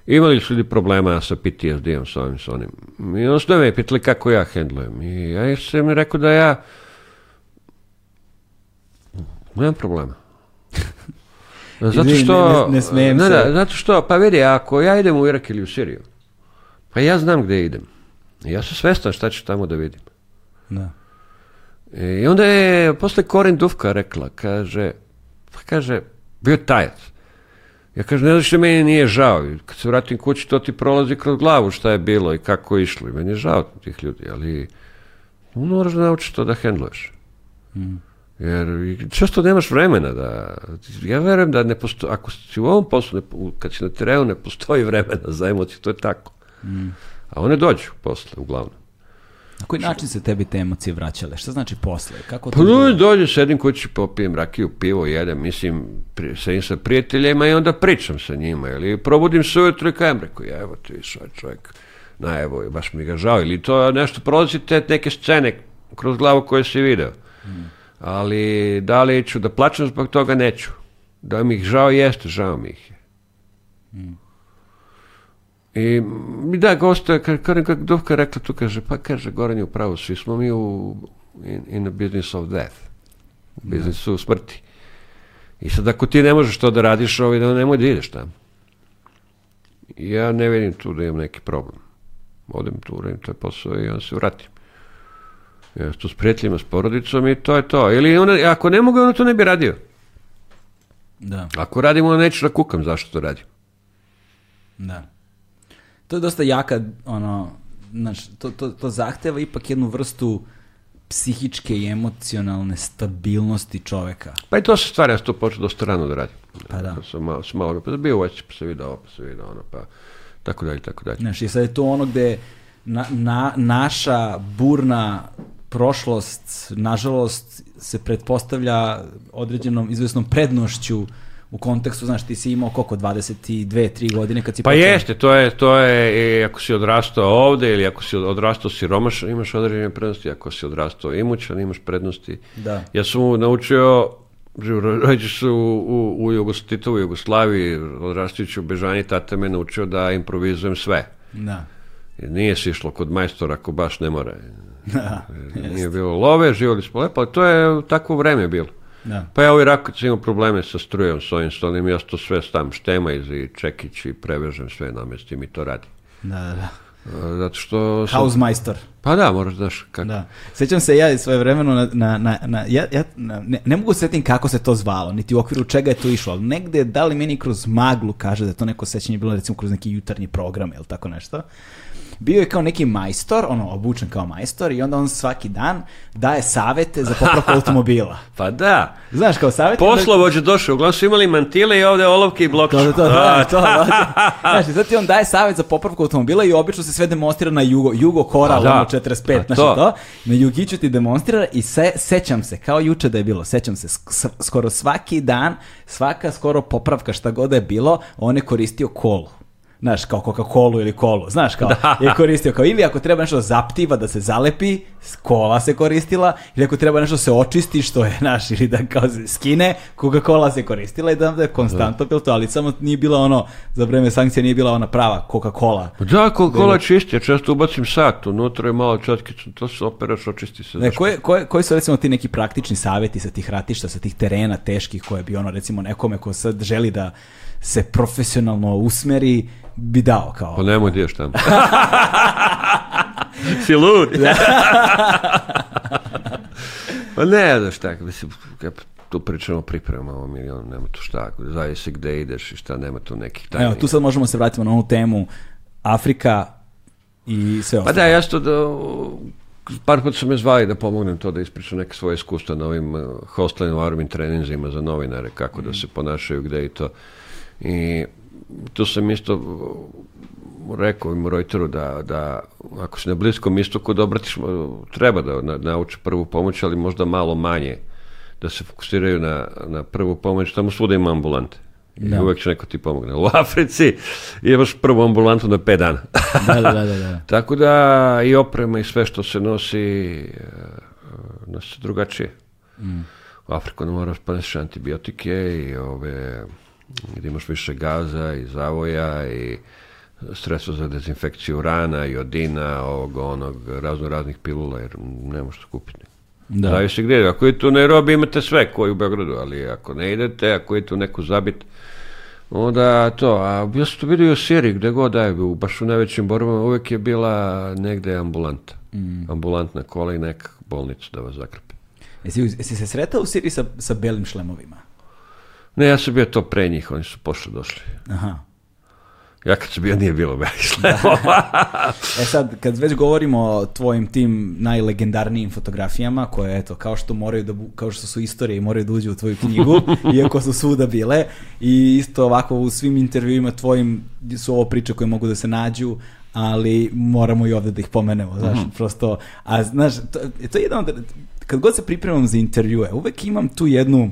I imali su ljudi problema sa PTSD-om, sa ovim, sa onim. I onda su me pitali kako ja hendlujem. I ja sam mi rekao da ja nemam problema Zato što... Ne, ne smijem ne, se. Da, zato što, pa vidi, ako ja idem u Irak ili u Siriju, pa ja znam gde idem. Ja sam svestan šta ću tamo da vidim. Da. E, I onda je posle Korin Dufka rekla, kaže, pa kaže, bio tajac. Ja kažem, ne znaš što meni nije žao. kad se vratim kući, to ti prolazi kroz glavu šta je bilo i kako je išlo. I meni je žao tih ljudi, ali moraš da naučiš to da hendluješ. Mm. Jer često nemaš vremena da... Ja verujem da ne postoji... Ako si u ovom poslu, ne, kad si na terenu, ne postoji vremena za emocije, to je tako. Mm. A one dođu posle, uglavnom. Na koji način se tebi te emocije vraćale? Šta znači posle? Kako pa to pa no, dođe, sedim kući, popijem rakiju, pivo, jedem, mislim, pri, sedim sa prijateljima i onda pričam sa njima. Ili probudim se ujutro i kajem, rekao, evo ti, svoj čovjek, na evo, baš mi ga žao. Ili to nešto, prolazi te neke scene kroz glavu koje si video. Mm ali da li ću da plaćam zbog toga, neću. Da mi ih žao jeste, žao mi ih je. Mm. I da, gosta, kako Duvka rekla tu, kaže, pa kaže, Goran je u pravu, svi smo mi u, in, in the business of death, u da. biznisu mm. smrti. I sad ako ti ne možeš to da radiš, ovaj dan nemoj da ideš tamo. Ja ne vidim tu da imam neki problem. Odem tu, uradim taj posao i on se vratim tu s prijateljima, s porodicom i to je to. Ili ona, ako ne mogu, ono to ne bi radio. Da. Ako radimo, ono neću da kukam zašto to radim. Da. To je dosta jaka, ono, znaš, to, to, to zahteva ipak jednu vrstu psihičke i emocionalne stabilnosti čoveka. Pa i to se stvari, ja sam to počeo dosta rano da radim. Pa da. Ja sam malo, sam malo, pa bio već, pa se vidio ovo, pa se vidio ono, pa tako dalje, tako dalje. Znaš, i sad je to ono gde na, na, naša burna prošlost, nažalost, se pretpostavlja određenom izvesnom prednošću u kontekstu, znaš, ti si imao koliko, 22, 3 godine kad si Pa počeo... jeste, to je, to je, e, ako si odrastao ovde ili ako si odrastao siromaš, imaš određene prednosti, ako si odrastao imućan, imaš prednosti. Da. Ja sam naučio Rođeš se u, u, u Jugos, Titovu Jugoslaviji, odrastajući u Bežani, tata me naučio da improvizujem sve. Da. Nije se išlo kod majstora ako baš ne mora. Da, da, Nije bilo love, živali smo lepo, ali to je takvo vreme bilo. Da. Pa ja ovaj Rakovic imao probleme sa strujom, s ovim, s ja to sve stam štema i čekić i prevežem sve namestim i to radi. Da, da, da. Zato što... Sam... Housemeister. Pa da, moraš daš kako. Da. Sećam se ja svoje vremeno na, na, na, na ja, ja ne, ne, mogu setim kako se to zvalo, niti u okviru čega je to išlo, ali negde da li meni kroz maglu kaže da je to neko sećanje bilo recimo kroz neki jutarnji program ili tako nešto bio je kao neki majstor, ono, obučen kao majstor i onda on svaki dan daje savete za popravku automobila. pa da. Znaš, kao savete... Poslovođe došao, uglavnom su imali mantile i ovde olovke i blokče. To, to, to, da, da, da. to, da. Znaš, sad ti on daje savet za popravku automobila i obično se sve demonstrira na jugo, jugo kora, ono, 45, znaš, to. to. Na jugiću ti demonstrira i se, sećam se, kao juče da je bilo, sećam se, skoro svaki dan, svaka skoro popravka šta god da je bilo, on je koristio kolu znaš, kao Coca-Cola ili kolu, znaš, kao, da. je koristio kao, ili ako treba nešto da zaptiva da se zalepi, kola se koristila, ili ako treba nešto da se očisti, što je, naš, ili da kao se skine, Coca-Cola se koristila i da, da je konstantno bilo da. to, ali samo nije bila ono, za vreme sankcija nije bila ona prava Coca-Cola. Pa da, Coca-Cola čisti, ja često ubacim sat, unutra je malo četkicu, to se operaš, očisti se. Ne, koji, koji, koji su recimo ti neki praktični savjeti sa tih ratišta, sa tih terena teških koje bi ono recimo nekome ko sad želi da se profesionalno usmeri bi dao kao. Pa nemoj ti da još tamo. si lud. Da. pa ne, znaš tako, mislim, tu pričamo o pripremama, o milion, nema tu šta, zavisi gde ideš i šta, nema tu nekih tajnika. Evo, tu sad možemo da se vratiti na onu temu Afrika i sve ostalo. Pa da, ja što da, par put su me zvali da pomognem to da ispričam neke svoje iskustva na ovim uh, hostline armin treninzima za novinare, kako mm. da mhm. se ponašaju gde i to. I tu sam isto uh, rekao im Reuteru da, da ako si na Bliskom istoku da obratiš, uh, treba da nauče prvu pomoć, ali možda malo manje da se fokusiraju na, na prvu pomoć, tamo svuda ima ambulante. I da. uvek će neko ti pomogne. U Africi imaš prvu ambulantu na 5 dana. da, da, da, da. da. Tako da i oprema i sve što se nosi uh, nas drugačije. Mm. U Afriku ne moraš ponesti antibiotike i ove gde imaš više gaza i zavoja i sredstva za dezinfekciju rana jodina, ovog, onog, razno raznih pilula, jer ne možete kupiti. Da. se gdje. Ako je tu Nairobi, imate sve koji u Beogradu, ali ako ne idete, ako je tu neku zabit, onda to. A ja sam to vidio i u Siriji, gdje god da je, baš u najvećim borbama, uvek je bila negde ambulanta. Mm. Ambulantna kola i neka bolnica da vas zakrpe. Jesi, jesi se sretao u Siriji sa, sa belim šlemovima? Ne, ja sam bio to pre njih, oni su pošle došli. Aha. Ja kad sam bio nije bilo Berislava. e sad, kad već govorimo o tvojim tim najlegendarnijim fotografijama, koje eto, kao što moraju da, kao što su istorije i moraju da uđu u tvoju knjigu, iako su svuda bile, i isto ovako u svim intervjuima tvojim su ovo priče koje mogu da se nađu, ali moramo i ovde da ih pomenemo, mhm. znaš, mm -hmm. prosto, a znaš, to, to je jedan od, kad god se pripremam za intervjue, uvek imam tu jednu,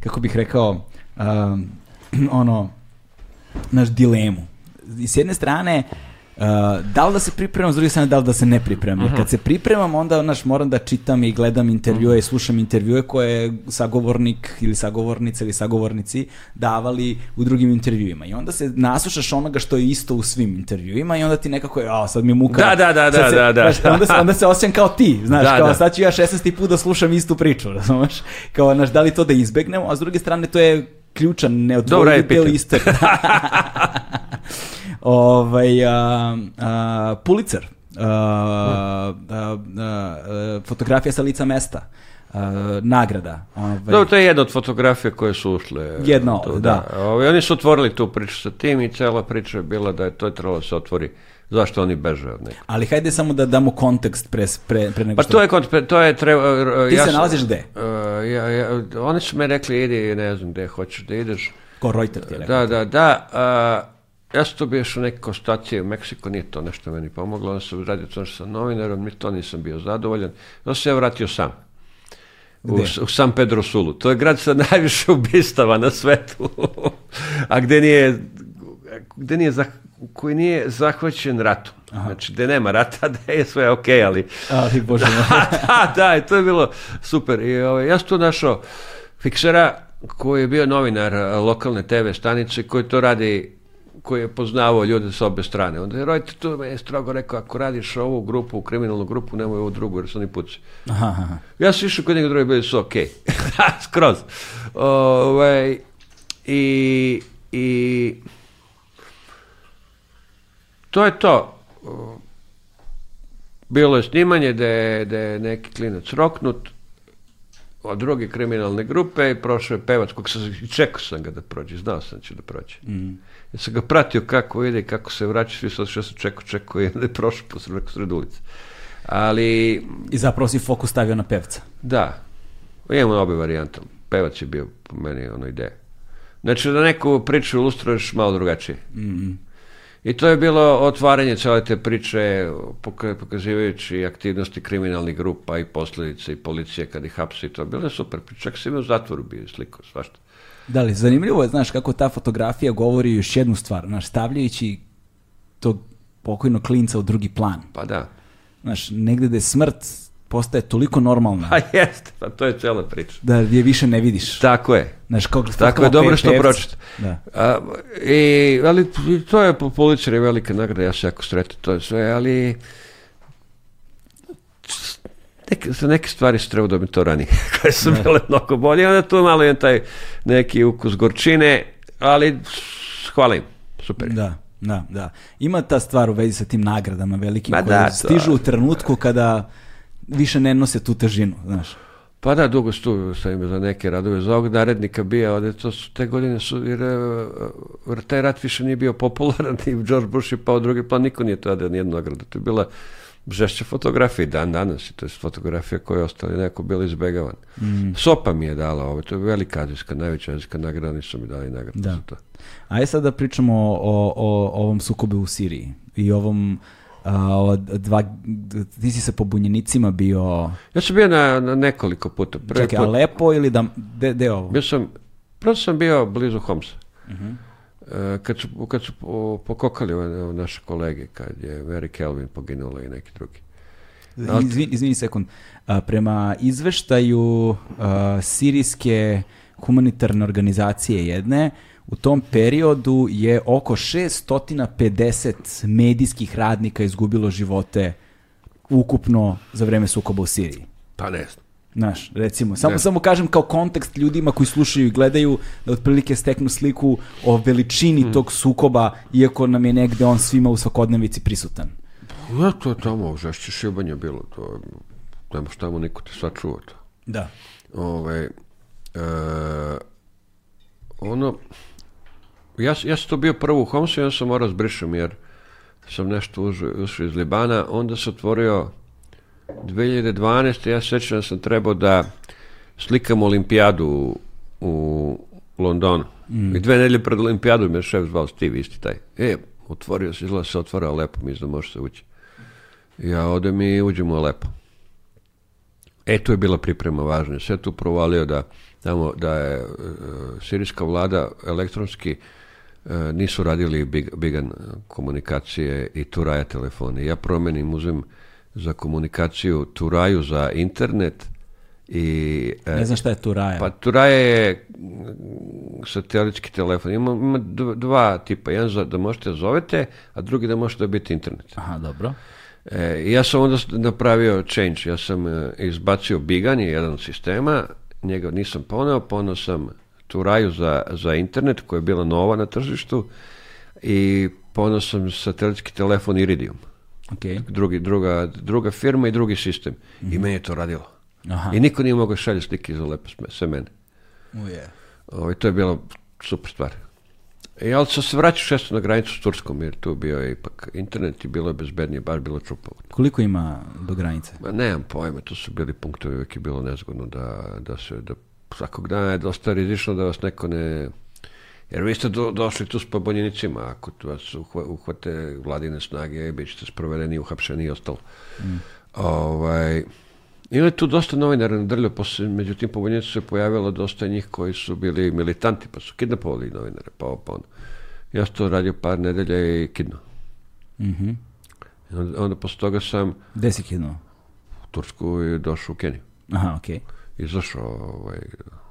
kako bih rekao, um, ono, naš dilemu. I s jedne strane, Uh, da li da se pripremam, s druge strane da li da se ne pripremam. Jer kad se pripremam, onda naš, moram da čitam i gledam intervjue mhm. i slušam intervjue koje sagovornik ili sagovornica ili sagovornici davali u drugim intervjuima. I onda se naslušaš onoga što je isto u svim intervjuima i onda ti nekako je, a sad mi je muka. Da, da, da, da, se, da, da. Znaš, onda, se, onda se osjećam kao ti, znaš, da, kao da. sad ću ja 16. put da slušam istu priču, razumeš? Kao, znaš, da li to da izbegnemo, a s druge strane to je ključan, neodvojivi deo iste. ovaj, a, a, Pulitzer, a, a, a, fotografija sa lica mesta. Uh, nagrada. Ovaj. Dobro, to je jedna od fotografija koje su ušle. Jedna, da. da. Ovaj, oni su otvorili tu priču sa tim i cela priča je bila da je to trebalo da se otvori zašto oni beže od nekog. Ali hajde samo da damo kontekst pre, pre, pre nego pa što... Pa to je, kontekst, to je treba... Ti ja se nalaziš gde? Uh, ja, ja, oni su me rekli, idi, ne znam gde hoćeš da ideš. Ko Reuter ti je rekao. Da, da, da. A, ja sam to bio u neke konstacije u Meksiku, nije to nešto meni pomoglo, onda sam radio to sa novinarom, mi to nisam bio zadovoljan. Onda se ja vratio sam. U, u, San Pedro Sulu. To je grad sa najviše ubistava na svetu. A gde nije, gde nije za koji nije zahvaćen ratom. Aha. Znači, gde nema rata, da je sve ok, ali... Ali, bože. Da, da, da, to je bilo super. I, ovaj, ja sam tu našao fikšera koji je bio novinar eh, lokalne TV stanice, koji to radi koji je poznavao ljude sa obe strane. Onda je roditelj tu me je strogo rekao, ako radiš ovu grupu, kriminalnu grupu, nemoj ovu drugu, jer su oni puci. Aha, aha. Ja sam išao kod njega drugi, bili su okej. Okay. Skroz. Ove, ovaj, I... I to je to. Bilo je snimanje da je, da je neki klinac roknut od druge kriminalne grupe i prošao je pevač kog sam, čekao sam ga da prođe, znao sam da će da prođe. Mm. Ja sam ga pratio kako ide i kako se vraća, svi sad što sam čekao, čekao i onda je prošao po sred, sred ulice. Ali... I zapravo si fokus stavio na pevca. Da. Imamo obe varijante. Pevac je bio po meni ono ideja. Znači da neku priču ilustruješ malo drugačije. Mm -hmm. I to je bilo otvaranje cele te priče, pokazivajući aktivnosti kriminalnih grupa i posljedice i policije kad ih hapsi. To bile super priče, čak si u zatvoru bio sliko, svašta. Da li, zanimljivo je, znaš, kako ta fotografija govori još jednu stvar, znaš, stavljajući tog pokojnog klinca u drugi plan. Pa da. Znaš, negde da je smrt postaje toliko normalna. Pa jeste, pa to je cela priča. Da je više ne vidiš. Tako je. Znaš, kako, Tako je dobro što pročita. Da. A, i, ali to je po poličari velika nagrada, ja se jako sretim, to je sve, ali neke, za neke stvari se treba dobiti to ranije, koje su ne. Da. bile mnogo bolje, onda tu malo je taj neki ukus gorčine, ali hvala im, super. Da. Da, da. Ima ta stvar u vezi sa tim nagradama velikim Ma koje da, stižu to, u trenutku kada više ne nose tu težinu, znaš. Pa da, dugo stuju sa ime za neke radove. Za ovog narednika bio, ali to su, te godine su, jer, jer e, taj rat više nije bio popularan i George Bush je pao drugi plan, niko nije tada nijednu nagradu. To je bila žešća fotografija i dan danas, to je fotografija koja je ostala neko bila izbegavan. Mm. Sopa mi je dala ovo, to je velika azijska, najveća azijska nagrada, nisu mi dali nagradu da. za to. A Ajde sad da pričamo o, o, o ovom sukobu u Siriji i ovom Uh, dva, ti si sa pobunjenicima bio... Ja sam bio na, na nekoliko puta. Prvi Čekaj, put... a Lepo ili da... De, de ovo? Bio sam, prvo sam bio blizu Homsa. Uh mhm. -huh. E, kad su, kad su pokokali naše kolege, kad je Mary Kelvin poginula i neki drugi. Al... Izvini, izvini sekund. prema izveštaju sirijske humanitarne organizacije jedne, U tom periodu je oko 650 medijskih radnika izgubilo živote ukupno za vreme sukoba u Siriji. Pa ne znam. Znaš, recimo, samo, ne. samo kažem kao kontekst ljudima koji slušaju i gledaju da otprilike steknu sliku o veličini mm. tog sukoba, iako nam je negde on svima u svakodnevici prisutan. Ja, pa, to je tamo, žešće šibanje bilo, to tamo šta mu niko te sačuva to. Da. Ove, e, ono, ja, ja sam to bio prvo u Homsu i sam morao zbrišem jer sam nešto ušao iz Libana. Onda se otvorio 2012. Ja sećam da sam trebao da slikam olimpijadu u, u Londonu. Mm. I dve nedelje pred olimpijadu me šef zvao Steve, isti taj. E, otvorio se, izgleda da se otvara lepo, mi da može se ući. Ja odem i uđem u lepo. E, tu je bila priprema važna. Sve tu provalio da, tamo, da je e, e sirijska vlada elektronski E, nisu radili big, bigan komunikacije i turaja telefoni. Ja promenim, uzem za komunikaciju turaju za internet i... E, ne znam šta je turaja. Pa turaja je satelitski telefon. Ima, ima dva tipa. Jedan za, da možete da zovete, a drugi da možete dobiti internet. Aha, dobro. E, ja sam onda napravio change. Ja sam e, izbacio bigan je jedan od sistema, njega nisam poneo, poneo sam u raju za, za internet koja je bila nova na tržištu i ponao sam satelitski telefon Iridium. Okay. Drugi, druga, druga firma i drugi sistem. Mm -hmm. I mhm. meni je to radilo. Aha. I niko nije mogao šalje slike za lepe sve mene. Oh, yeah. Ovo, ovaj, to je bila super stvar. I ali sam se vraćao često na granicu s Turskom, jer tu bio je ipak internet i bilo je bezbednije, baš bilo čupavo. Koliko ima do granice? Ma nemam pojma, tu su bili punktovi, uvijek je bilo nezgodno da, da se da svakog dana je dosta rizično da vas neko ne... Jer vi ste do, došli tu s pobunjenicima, ako tu vas uhvate vladine snage, bit ćete sprovedeni, uhapšeni i ostalo. Mm. Ovaj, ili tu dosta novinara na drlju, posle, međutim, pobunjenici se pojavilo dosta njih koji su bili militanti, pa su kidnapovali novinare, pa ovo, pa ono. Ja sam to radio par nedelja i kidno. Mm -hmm. Onda, onda posle toga sam... Gde si kidno? U Tursku i došao u Keniju. Aha, okej. Okay izašao, ovaj,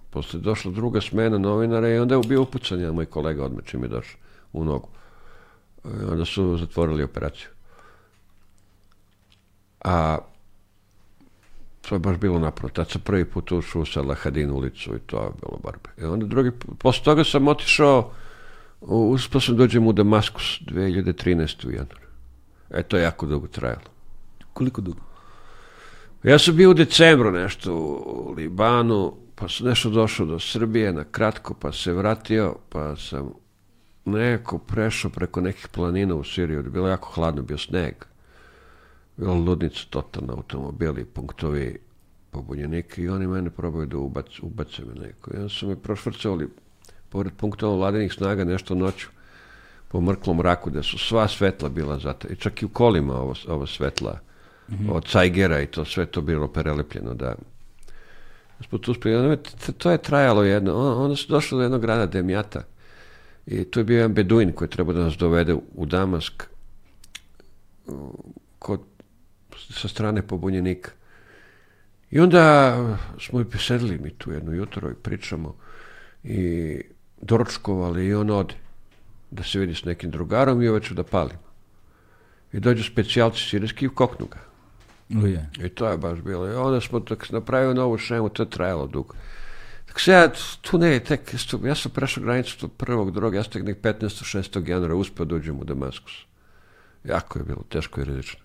posle došla druga smena novinara i onda je bio upucan jedan moj kolega odmah čim je došao u nogu. I onda su zatvorili operaciju. A to je baš bilo napravo. Tad sam prvi put ušao sa Lahadin ulicu i to je bilo barbe. I onda drugi, posle toga sam otišao, uspio sam dođem u Damaskus 2013. u januar. E, to je jako dugo trajalo. Koliko dugo? Ja sam bio u decembru nešto u Libanu, pa sam nešto došao do Srbije na kratko, pa se vratio, pa sam neko prešao preko nekih planina u Siriju. Bilo jako hladno, bio sneg. Bila ludnica totalna, automobili, punktovi, pobunjenike i oni mene probaju da ubac, ubace me neko. Ja sam me prošvrcovali pored punktova vladenih snaga nešto noću po mrklom raku, da su sva svetla bila zata. I čak i u kolima ovo, ovo svetla mm. od Cajgera i to sve to bilo prelepljeno da smo tu sprijeli. To je trajalo jedno. Onda su došli do jednog grada Demjata i tu je bio jedan beduin koji je trebao da nas dovede u Damask kod, sa strane pobunjenika. I onda smo i sedeli mi tu jedno jutro i pričamo i doručkovali i on ode da se vidi s nekim drugarom i uveć da palimo. I dođu specijalci sirijski i koknu ga. Je. I to je baš bilo. I onda smo tak, napravili novu šemu, to je trajalo dugo. Tako se ja tu ne, tek, ja sam prešao granicu do prvog, drugog, ja sam tek nek 15. 6. januara uspio da uđem u Damaskus. Jako je bilo, teško i rizično.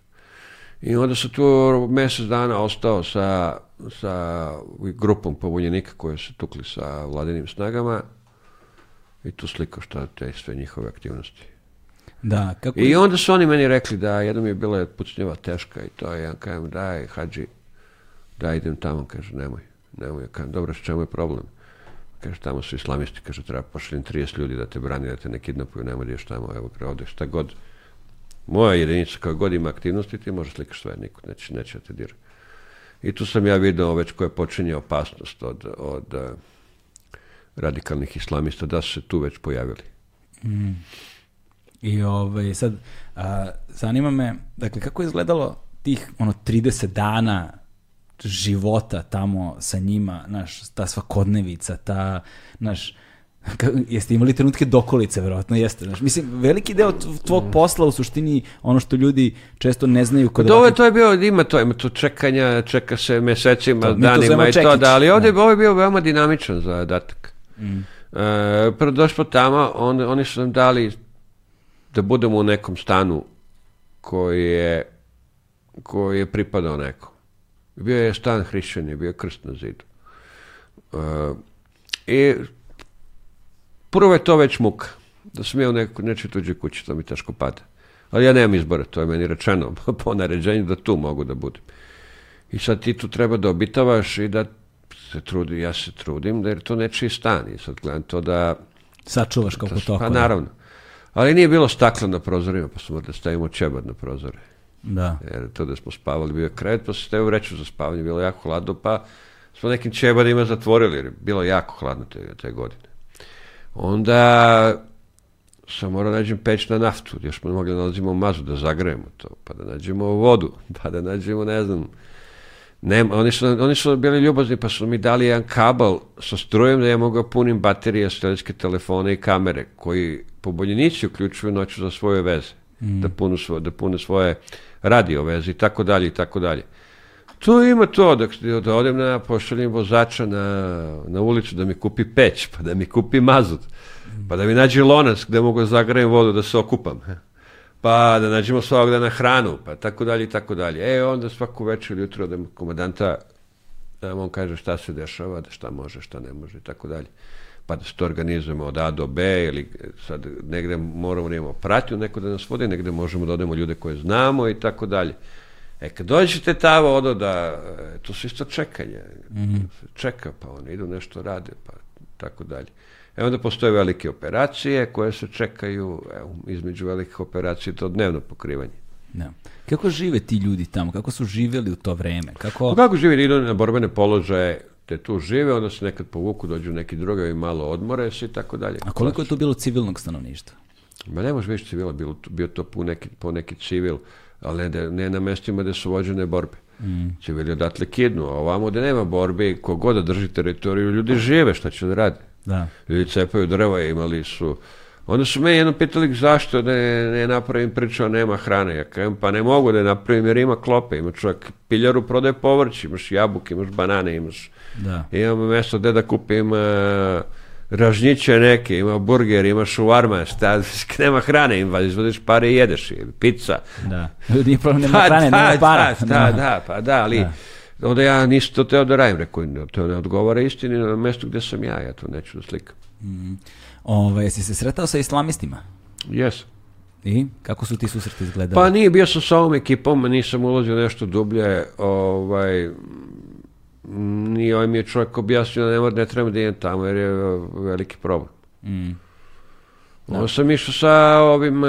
I onda sam tu mjesec dana ostao sa, sa grupom pobunjenika koji su tukli sa vladinim snagama i tu slikao šta te sve njihove aktivnosti. Da, kako... I onda su oni meni rekli da jedno mi je bila pucnjeva teška i to, ja kažem daj, hađi, da idem tamo, kaže nemoj, nemoj, ja kažem dobro, s čemu je problem? Kaže, tamo su islamisti, kaže, treba pošaljem 30 ljudi da te brani, da te ne kidnapuju, nemoj da ješ tamo, evo, kaže, ovdje šta god. Moja jedinica, koja god ima aktivnosti, ti možeš slikaš sve, niko neće, neće da te dira. I tu sam ja vidio već koja počinje opasnost od, od uh, radikalnih islamista, da su se tu već pojavili. Mm. I ovaj, sad, a, zanima me, dakle, kako je izgledalo tih ono 30 dana života tamo sa njima, naš, ta svakodnevica, ta, naš, jeste imali trenutke dokolice, verovatno jeste. Znaš. Mislim, veliki deo tvog mm. posla u suštini, ono što ljudi često ne znaju kod... Da, ovo to je bio, ima to, ima to čekanja, čeka se mesecima, to, danima to i to, da, ali ovde, da. ovo je bio veoma dinamičan zadatak. Mm. E, prvo došlo tamo, on, oni su nam dali da budemo u nekom stanu koji je, koji je pripadao nekom. Bio je stan hrišćani, bio je krst na zidu. Uh, I prvo je to već muka. Da sam ja u neko, nečoj tuđe kući, to mi teško pada. Ali ja nemam izbora, to je meni rečeno po naređenju da tu mogu da budem. I sad ti tu treba da obitavaš i da se trudi, ja se trudim, da jer to nečiji stan. I sad gledam to da... Sačuvaš kako da, to. Pa da. naravno. Ali nije bilo stakla na prozorima, pa smo morali da stavimo čebad na prozore. Da. Jer to da smo spavali bio je krevet, pa se stavio reču za spavanje, bilo jako hladno, pa smo nekim čebadima zatvorili, jer je bilo jako hladno te, te godine. Onda sam morao da nađem peć na naftu, još smo mogli da nalazimo mazu, da zagrejemo to, pa da nađemo vodu, pa da nađemo, ne znam, nema, oni su, oni su bili ljubazni pa su mi dali jedan kabel sa strujem da ja mogu da punim baterije, stelitske telefone i kamere koji poboljenici uključuju noću za svoje veze, mm. da, punu svo, da pune svoje radio veze i tako dalje i tako dalje. Tu ima to, da, da odem na, pošaljem vozača na, na ulicu da mi kupi peć, pa da mi kupi mazut, pa da mi nađe lonac gde mogu da zagrejem vodu da se okupam, pa da nađemo svakog dana hranu, pa tako dalje i tako dalje. E, onda svaku večer ili jutro odem komadanta da vam on kaže šta se dešava, da šta može, šta ne može i tako dalje pa da se to organizujemo od A do B ili sad negde moramo, nemamo pratnju, neko da nas vodi, negde možemo da odemo ljude koje znamo i tako dalje. E, kad dođete tavo odo da, e, to su isto čekanje. Mm -hmm. Čeka, pa oni idu nešto rade, pa tako dalje. E onda postoje velike operacije koje se čekaju, evo, između velikih operacija to dnevno pokrivanje. Da. Kako žive ti ljudi tamo? Kako su živeli u to vreme? Kako, pa kako žive? Idu na borbene položaje, te tu žive, onda se nekad povuku, dođu neki drugovi, malo odmore se i tako dalje. A koliko je znači- tu bilo civilnog stanovništva? Ma ne može više civila, bilo, bio to po neki, po neki civil, ali ne, da- ne na mestima gde su vođene borbe. Mm. Civili odatle kidnu, a ovamo gde nema borbe, kogoda da drži teritoriju, ljudi žive, šta će da rade? Da. Ljudi cepaju drva, imali su Onda su me jednom pitali zašto da ne, ne napravim priču, a nema hrane. Ja kažem, pa ne mogu da je napravim jer ima klope. Ima čovjek piljaru, prodaje povrće, imaš jabuke, imaš banane, imaš... Da. Imam mesto gdje da kupim uh, ražnjiće neke, ima burger, ima šuvarma, šta, nema hrane, im izvodiš pare i jedeš, pizza. Da, nije problem, nema da, hrane, da, nema para. Da, da, da, pa da, ali... Da onda ja nisam to teo da radim, rekao, to ne odgovara istini na mjestu gdje sam ja, ja to neću da slikam. Mm. Ovaj, jesi se sretao sa islamistima? Jes. I kako su ti susreti izgledali? Pa nije, bio sam sa ovom ekipom, nisam ulazio nešto dublje. Ovaj, ni ovaj mi je čovjek objasnio da ne, mora, ne trebam da idem tamo jer je veliki problem. Mm. Da. Ovo sam išao sa ovim e,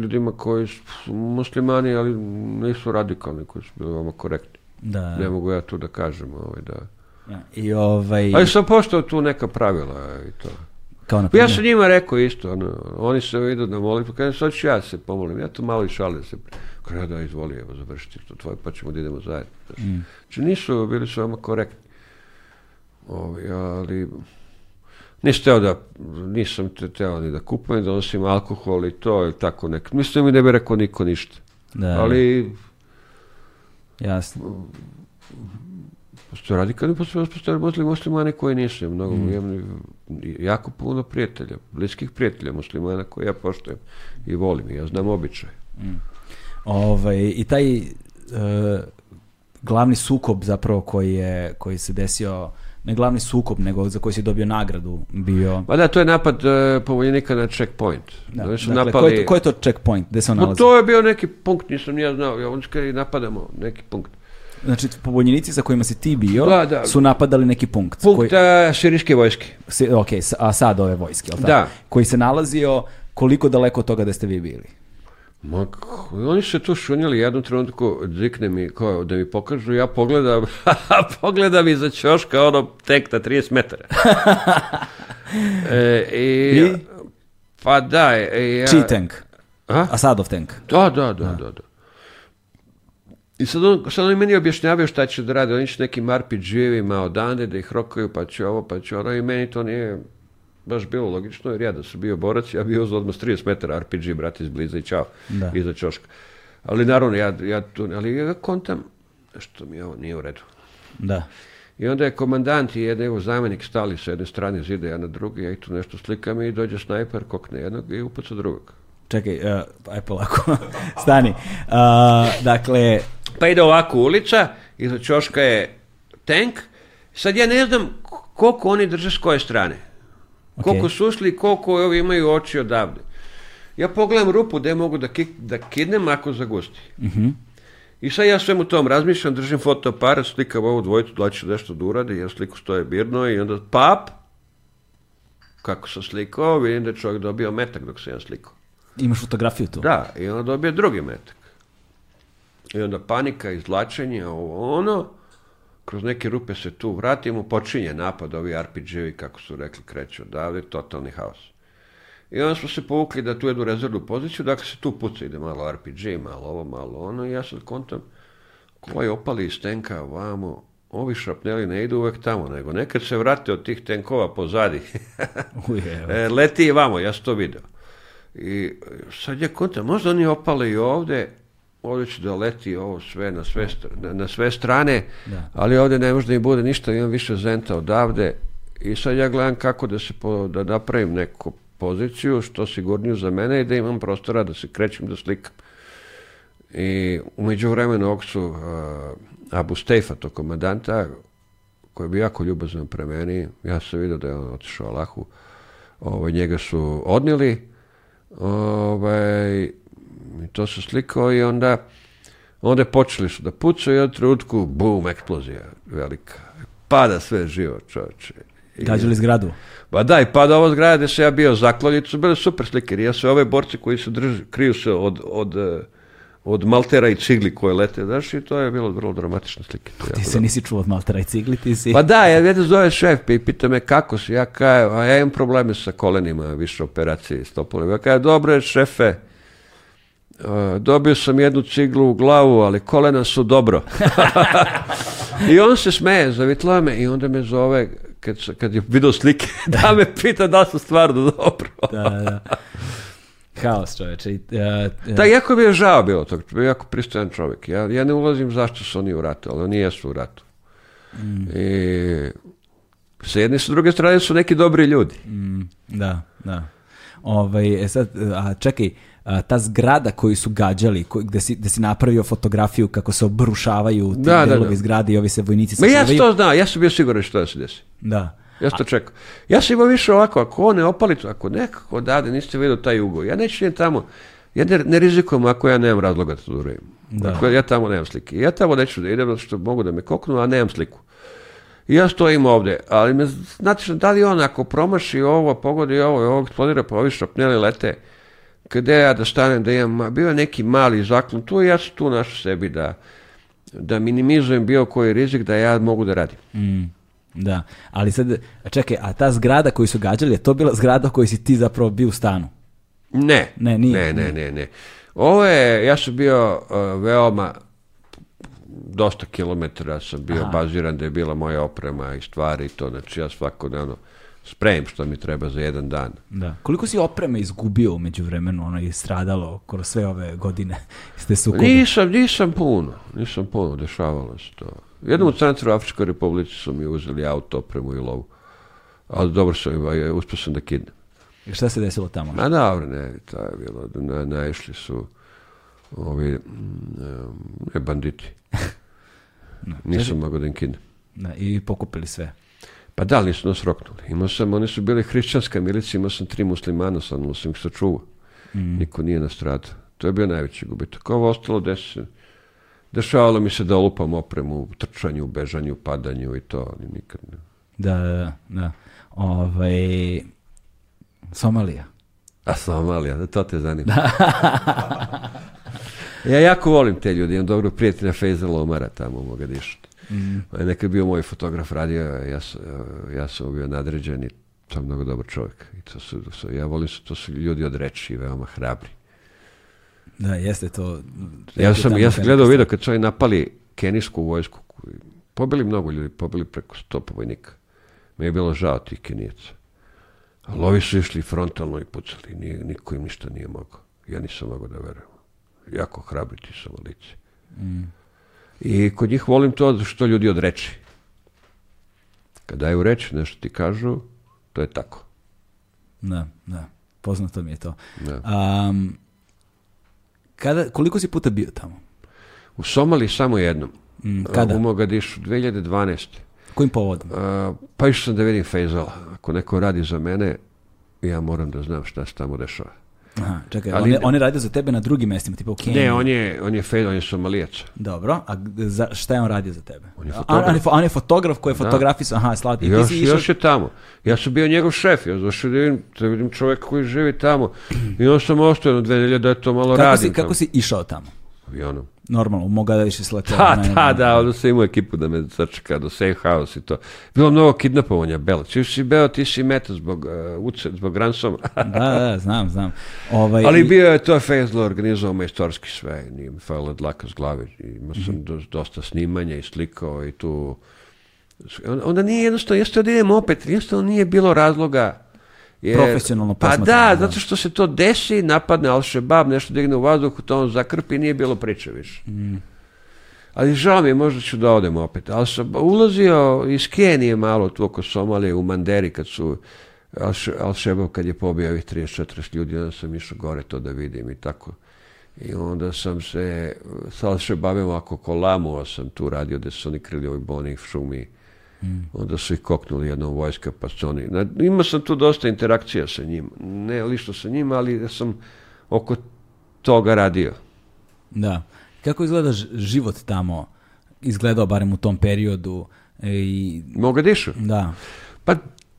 ljudima koji su muslimani, ali nisu radikalni, koji su bili vama korektni. Da. Ne mogu ja tu da kažem. Ovaj, da. Ja. Da. I ovaj... Ali sam poštao tu neka pravila i to. Kao na ja sam njima rekao isto, ono, oni se idu na da molitvu, pa kažem, sad ću ja da se pomolim, ja tu malo i šalim se. Kada da izvoli, evo, završiti to tvoje, pa ćemo da idemo zajedno. Mm. Znači, nisu bili su vama korektni. Ovi, ali, nisam teo da, nisam te teo ni da kupujem, da nosim alkohol i to, ili tako nek. Mislim da mi ne bi rekao niko ništa. Da. Ali, Jasno. Postoje radikali, postoje, postoje muslimani koji nisu. Mnogo, mm. imam jako puno prijatelja, bliskih prijatelja muslimana koje ja poštujem i volim. Ja znam običaj. Mm. Ovaj, I taj e, glavni sukob zapravo koji, je, koji se desio ne glavni sukob, nego za koji si dobio nagradu bio... Pa da, to je napad uh, e, povoljenika na checkpoint. Da, dakle, napali... ko, je to, ko je to checkpoint? Gde se on nalazi? to je bio neki punkt, nisam ja znao. Ja Oni i napadamo neki punkt. Znači, pobunjenici sa kojima si ti bio da, da. su napadali neki punkt. Punkt koji... širiške vojske. Si, ok, a sad ove vojske, ali Da. Koji se nalazio koliko daleko od toga da ste vi bili? Ma, oni se tu šunjali jednu trenutku, dikne mi, kao, da mi pokažu, ja pogledam, pogledam iza ćoška, ono, tek na 30 metara. e, i, I? Pa da. E, ja, Čiji tank? A? Asadov tank. Da, da, da, da, da. da. I sad on, sad oni meni objašnjavaju šta će da rade, oni će nekim RPG-evima odande da ih rokaju, pa će ovo, pa će ono, i meni to nije baš bilo logično, jer ja da sam bio borac, ja bio za odmah 30 metara RPG, brate, izbliza i čao, da. iza čoška. Ali naravno, ja, ja tu, ali ja kontam, što mi ovo nije u redu. Da. I onda je komandant i jedan evo zamenik stali sa jedne strane zida, ja na drugi, ja i tu nešto slikam i dođe snajper, kokne jednog i upaca drugog. Čekaj, uh, aj polako, stani. Uh, dakle... Pa ide ovako ulica, iza čoška je tank, sad ja ne znam koliko oni drže s koje strane. Okay. Koliko su ušli, koliko ovi imaju oči odavde. Ja pogledam rupu gde mogu da, kik, da kidnem ako zagusti. Mm -hmm. I sad ja svemu tom razmišljam, držim fotoaparat, slikam ovu dvojicu, da će nešto da uradi, ja sliku stoje birno i onda pap, kako sam slikao, vidim da je čovjek dobio metak dok sam ja slikao. Imaš fotografiju tu? Da, i onda dobije drugi metak. I onda panika, izlačenje, ovo ono kroz neke rupe se tu vratimo, počinje napad, ovi RPG-evi, kako su rekli, kreću odavde, totalni haos. I onda smo se povukli da tu jednu rezervnu poziciju, dakle se tu puca, ide malo RPG, malo ovo, malo ono, i ja sad kontam, koji opali iz tenka vamo, ovi šrapneli ne idu uvek tamo, nego nekad se vrate od tih tenkova pozadi. E, leti i vamo, ja sam to video. I sad je kontam, možda oni opale i ovde, ovdje će da leti ovo sve na sve, na, na sve strane, da. ali ovde ne može da im bude ništa, imam više zenta odavde i sad ja gledam kako da se po, da napravim neku poziciju što sigurniju za mene i da imam prostora da se krećem, da slikam. I umeđu vremenu ovog su uh, Abu Steifa, to komandanta, koji je bio jako ljubazan pre meni, ja sam vidio da je on otišao Allahu, ovaj, njega su odnijeli, ovaj, I to su slikao i onda, onda počeli su da pucaju i od trenutku, bum, eksplozija velika. Pada sve živo, čovječe. I, Gađali zgradu? Ba pa da, i pada ovo zgrada gdje sam ja bio zaklonjicu, su bile super slike, jer ja sve ove borce koji se drži, kriju se od, od, eh, od maltera i cigli koje lete, znaš, i to je bilo vrlo dramatična slika. Ti ja, se dobro. nisi čuo od maltera i cigli, ti si... Pa da, ja vidim zove šef i pita me kako si, ja kaj, a ja imam probleme sa kolenima, više operacije i stopolima. Ja kaj, dobro je šefe, E, dobio sam jednu ciglu u glavu, ali kolena su dobro. I on se smeje, zavitla me i onda me zove, kad, kad je vidio slike, da. me pita da su stvarno dobro. da, da. Haos čoveče. Uh, uh. Da, jako mi je žao bilo tog, jako pristojan čovjek. Ja, ja ne ulazim zašto su oni u ratu, ali oni jesu u ratu. Mm. I sa jedne su druge strane su neki dobri ljudi. Mm, da, da. Ovaj, sad, a čekaj, ta zgrada koju su gađali, ko, gde, si, gde si napravio fotografiju kako se obrušavaju ti da, da delovi da, da. zgrade i ovi se vojnici Ma ja to znam, ja sam bio siguran što da se desi. Da. Ja sam to čekam. Ja sam imao više ovako, ako on ne opali, ako nekako dade, niste vidio taj ugo, ja neću idem tamo. Ja ne, ne rizikujem ako ja nemam razloga da to uravim. Da. Ako ja tamo nemam slike. Ja tamo neću da idem, zato što mogu da me koknu, a nemam sliku. ja stojim ovdje, ali me, znate što, da li on ako promaši ovo, pogodi ovo, ovo eksplodira, pa ovi šrapneli lete, Kada ja da stanem da imam, bio neki mali zaklon tu i ja sam tu našao sebi da, da minimizujem bio koji rizik da ja mogu da radim. Mm, da, ali sad, čekaj, a ta zgrada koju su gađali, je to bila zgrada u kojoj si ti zapravo bio u stanu? Ne, ne, nije, ne, ne, ne, ne. Ovo je, ja sam bio uh, veoma, dosta kilometara sam bio Aha. baziran da je bila moja oprema i stvari i to, znači ja svakodnevno spremim što mi treba za jedan dan. Da. Koliko si opreme izgubio umeđu vremenu, ono je stradalo kroz sve ove godine? Ste sukobi? Nisam, nisam puno, nisam puno, dešavalo se to. Jednom u centru Afričkoj republike su mi uzeli auto, opremu i lovu. Ali dobro sam, uspio sam da kidnem. I šta se desilo tamo? Ma dobro, ne, to je bilo, na, naišli su ovi, um, ne, banditi. Da. Nisam mogao da im kidnem. Da, I pokupili sve. Pa da, ali su nas roknuli. Imao sam, oni su bili hrišćanska milicija, imao sam tri muslimana, sam sam ih sačuvao. Mm. Niko nije nastradao. To je bio najveći gubitak. Ovo ostalo desi. Dešavalo mi se da lupam opremu trčanju, bežanju, padanju i to, ali nikad ne. Da, da, da. Ovaj, Somalija. A Somalija, da to te zanima. Da. ja jako volim te ljudi, imam dobro prijatelja Fejza Omara tamo u Mogadišu. Mm. Mm-hmm. On je bio moj fotograf radio, ja, ja sam bio nadređen i to je mnogo dobar čovjek. I to su, to, ja volim, to su ljudi od reči, veoma hrabri. Da, jeste to. Ja sam, ja sam gledao video kad su oni napali kenijsku vojsku. Pobili mnogo ljudi, pobili preko stopa vojnika. Mi je bilo žao tih kenijaca. Ali ovi su išli frontalno i pucali. Nije, niko im ništa nije mogao. Ja nisam mogao da verujem. Jako hrabri ti su lice. Mm. I kod njih volim to što ljudi odreče. reči. Kad daju reč, nešto ti kažu, to je tako. Da, da. Poznato mi je to. Da. Um, kada, koliko si puta bio tamo? U Somali samo jednom. Mm, kada? U Mogadišu, 2012. Kojim povodom? A, pa išao sam da vidim Fejzala. Ako neko radi za mene, ja moram da znam šta se tamo dešava. Aha, čekaj, Ali, on, je, on je radio za tebe na drugim mestima, tipa u Keniji. Ne, on je, on je fed, on je somalijac. Dobro, a za, šta je on radio za tebe? On je fotograf. A, on, je, on je fotograf koji je da. fotografisao, aha, slatki. Još, ti si još išao... je tamo. Ja sam bio njegov šef, ja došao da vidim, da vidim čovjek koji živi tamo. I on sam ostao na dve nelje da je to malo kako radim si, Kako tamo. si išao tamo? Avionom normalno, u Mogadavišu sletao. Da, da, da, da, onda sam imao ekipu da me sačeka do da safe house i to. Bilo mnogo kidnapovanja, Bela. Ti si Beo, ti si Meta zbog, uh, uce, zbog ransoma. da, da, znam, znam. Ovaj... Ali bio je to Fezlo organizovao majstorski sve, nije mi falila dlaka s glavi. Imao sam mm -hmm. dosta snimanja i slikao i tu... Onda nije jednostavno, jeste da idem opet, jednostavno nije bilo razloga profesionalno Profesionalno Pa da, da, zato što se to desi, napadne Al-Shabaab, nešto digne u vazduhu, to on zakrpi, nije bilo priče više. Mm. Ali žao mi je, možda ću da odem opet. Ali sam ulazio iz Kenije malo tu oko Somalije, u Manderi, kad su Al-Shabaab, kad je pobio ovih 30-40 ljudi, onda sam išao gore to da vidim i tako. I onda sam se, sa al bavim ovako kolamuo sam tu radio, gde da su oni krili ovoj boni šumi Mm. Onda su ih koknuli jednom vojska, pa su oni... Imao sam tu dosta interakcija sa njim. Ne lično sa njim, ali ja sam oko toga radio. Da. Kako izgleda život tamo? Izgledao barem u tom periodu? E, I... Mogadišu? Da. Pa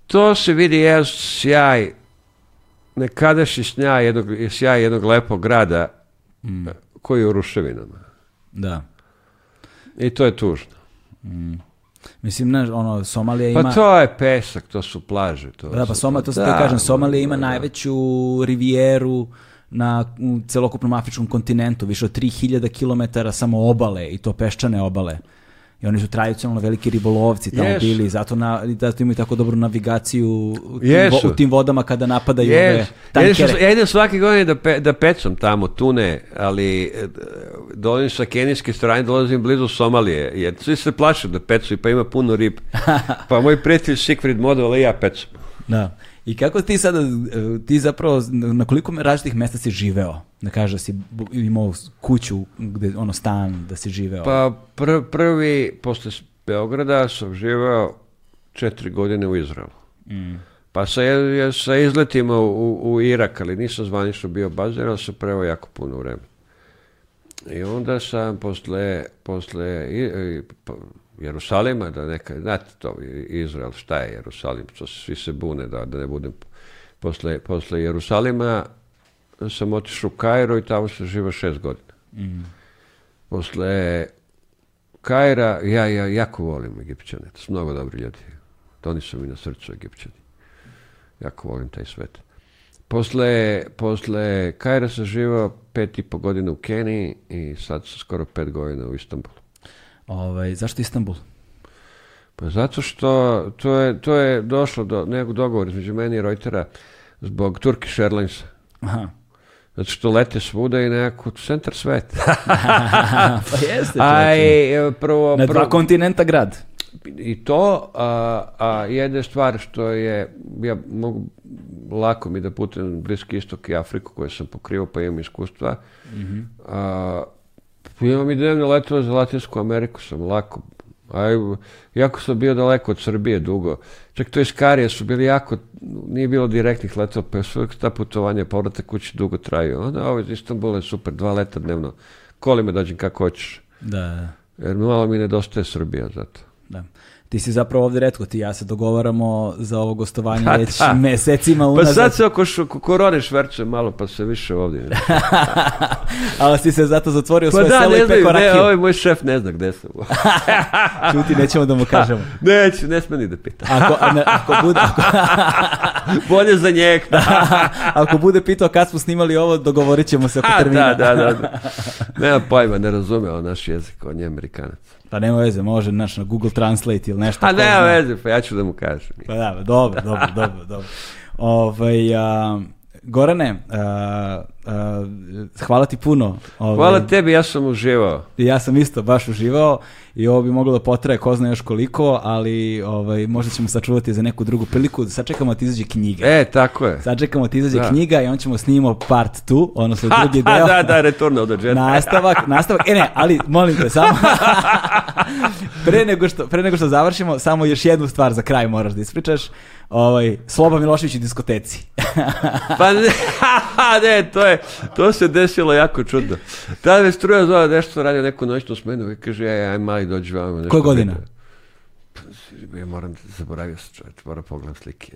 to se vidi jedan sjaj, nekadašnji sjaj jednog, sjaj jednog lepog grada mm. E, koji je u ruševinama. Da. I to je tužno. Mm. Mislim, znaš, ono, Somalija pa ima... Pa to je pesak, to su plaže. To da, pa Somalija, to se da, da, kažem, da, Somalija ima da, da. najveću rivijeru na celokupnom afričkom kontinentu, više od 3000 km samo obale i to peščane obale. I oni su tradicionalno veliki ribolovci tamo yes. bili, zato, na, zato da imaju tako dobru navigaciju u tim, yes. vo, u tim vodama kada napadaju yes. ove tankere. Ja idem svake godine da, pe, da pecam tamo, tune, ali e, dolazim sa kenijske strane, dolazim blizu Somalije, jer svi se plaše da pecu i pa ima puno rib. pa moj prijatelj Sigfrid Modovala i ja pecam. Da. I kako ti sada, e, ti zapravo, na koliko različitih mesta si živeo? Da kažeš da si imao kuću, gde, ono stan, da si živeo? Pa pr prvi, posle Beograda sam živeo četiri godine u Izraelu. Mm. Pa sa, ja, sa izletima u, u Irak, ali nisam zvanično bio baziran, ali sam preveo jako puno vremena. I onda sam posle, posle i, i, Jerusalima, da neka, znate to, Izrael, šta je Jerusalim, to svi se bune, da, da ne budem, posle, posle Jerusalima sam otišao u Kairo i tamo sam živao šest godina. Mm. Posle Kaira, ja, ja jako volim Egipćane, to su mnogo dobri ljudi. To oni su mi na srcu Egipćani. Jako volim taj svet. Posle, posle Kajra sam živao pet i po godina u Keniji i sad sam skoro pet godina u Istanbulu. Ovaj, zašto Istanbul? Pa zato što to je, to je došlo do nekog dogovora između meni i Reutera zbog Turkish Airlinesa. Aha. Zato što lete svuda i nekako centar sveta. pa jeste. Aj, e, prvo, Na dva kontinenta grad. I to, a, a jedna stvar što je, ja mogu lako mi da putem Bliski istok i Afriku koje sam pokrivao pa imam iskustva, mm -hmm. a, imam i dnevne letove za Latinsku Ameriku, sam lako. Aj, jako sam bio daleko od Srbije dugo. Čak to iz Karije su bili jako, nije bilo direktnih letova, pa su uvijek ta putovanja, povratak kući dugo traju. Onda ovo iz Istanbula je super, dva leta dnevno. Koli me dođem kako hoćeš. Da. Jer malo mi nedostaje Srbija zato. Da ti si zapravo ovde redko, ti ja se dogovaramo za ovo gostovanje da, već da. mesecima pa unazad. Pa sad se oko, oko korone šverče malo, pa se više ovdje. Ali si se zato zatvorio pa svoje da, selo ne i peko rakiju. Pa da, ne ovaj moj šef ne zna gde sam. Čuti, nećemo da mu kažemo. Neću, ne sme ni da pita. ako, ne, ako bude... Ako... Bolje za njeg. ako bude pitao kad smo snimali ovo, dogovorit ćemo se oko termina. da, da, da. da. Nema pojma, ne razume on naš jezik, on je amerikanac. Pa nema veze, može naš na Google Translate ili nešto. Pa nema veze, pa ja ću da mu kažem. Pa da, dobro, dobro, dobro, dobro. Ovaj, um, Gorane, uh, uh, hvala ti puno. Ovaj. Hvala tebi, ja sam uživao. Ja sam isto baš uživao i ovo bi moglo da potraje ko zna još koliko, ali ovaj, možda ćemo sačuvati za neku drugu priliku. Sačekamo da ti izađe knjiga. E, tako je. Sačekamo da ti izađe da. knjiga i on ćemo snimimo part 2, odnosno drugi deo. Da, da, return retorno od Nastavak, nastavak. E ne, ali molim te, samo... pre, nego što, pre nego što završimo, samo još jednu stvar za kraj moraš da ispričaš ovaj, Sloba Milošević i diskoteci. pa ne, ne, to je, to se desilo jako čudno. Tada je struja zove nešto, radio neku noćnu smenu i kaže, aj, e, aj, mali, dođi vamo. Koja godina? Pa, ja moram, zaboravio sam čovječ, moram pogledam slike.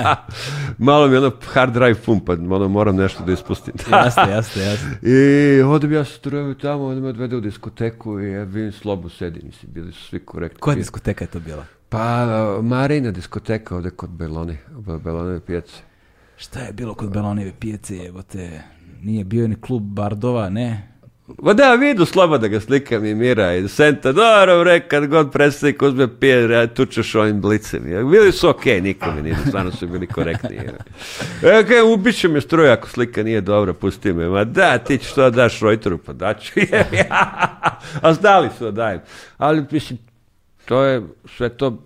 Malo mi je ono hard drive pumpa, pa ono moram nešto da ispustim. jasne, jasne, jasne. I odem ja se trujem tamo, on me odvede u diskoteku i ja vidim slobu sedi, mislim, bili su svi korektni. Koja diskoteka je to bila? Pa, Marina diskoteka ovde kod Belone, Beloneve pijace. Šta je bilo kod Beloneve pijace, evo te, nije bio ni klub Bardova, ne? Ma da, vidu slabo da ga slikam i mira i senta, dobro, bre, kad god predstavnik uzme pije, ja tučeš ovim blicem. Ja, bili su okej, okay, nikome nije, stvarno su bili korektni. Ja. E, okay, ubiće me struja ako slika nije dobra, pusti me. Ma da, ti ćeš to da daš Reuteru, pa daću. ja. A znali su da dajem. Ali, mislim, to je sve to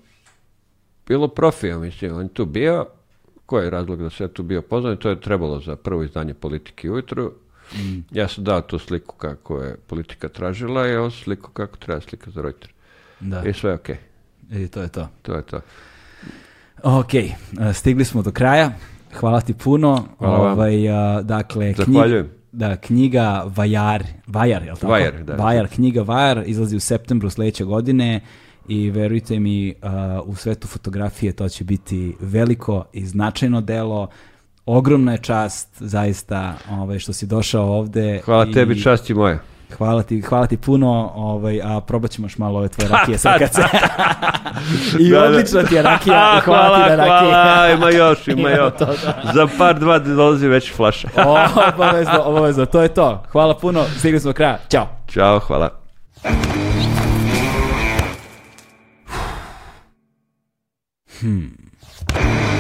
bilo profio, mislim, on tu bio, koji je razlog da se tu bio pozvan, to je trebalo za prvo izdanje politike ujutru. Mm. Ja sam dao tu sliku kako je politika tražila i on sliku kako treba slika za Reuters. Da. I sve je okej. Okay. I to je to. To je to. Ok, e, stigli smo do kraja. Hvala ti puno. Hvala ovaj, dakle, Zahvaljujem. Knjig, da, knjiga Vajar, Vajar, je li tako? Vajar, da. Vajar, knjiga Vajar izlazi u septembru sledeće godine i verujte mi uh, u svetu fotografije to će biti veliko i značajno delo ogromna je čast zaista ovaj što si došao ovde hvala i... tebi čast i moja Hvala ti, hvala ti puno, ovaj, a probat ćemo još malo ove tvoje rakije sad kad se... Da, da. I da, odlična ti je rakija, i hvala, hvala ti na rakije. ima još, ima još. to, da. Za par dva dolazi već flaša. o, obavezno, obavezno, to je to. Hvala puno, stigli smo kraja. Ćao. Ćao, hvala. Hmm.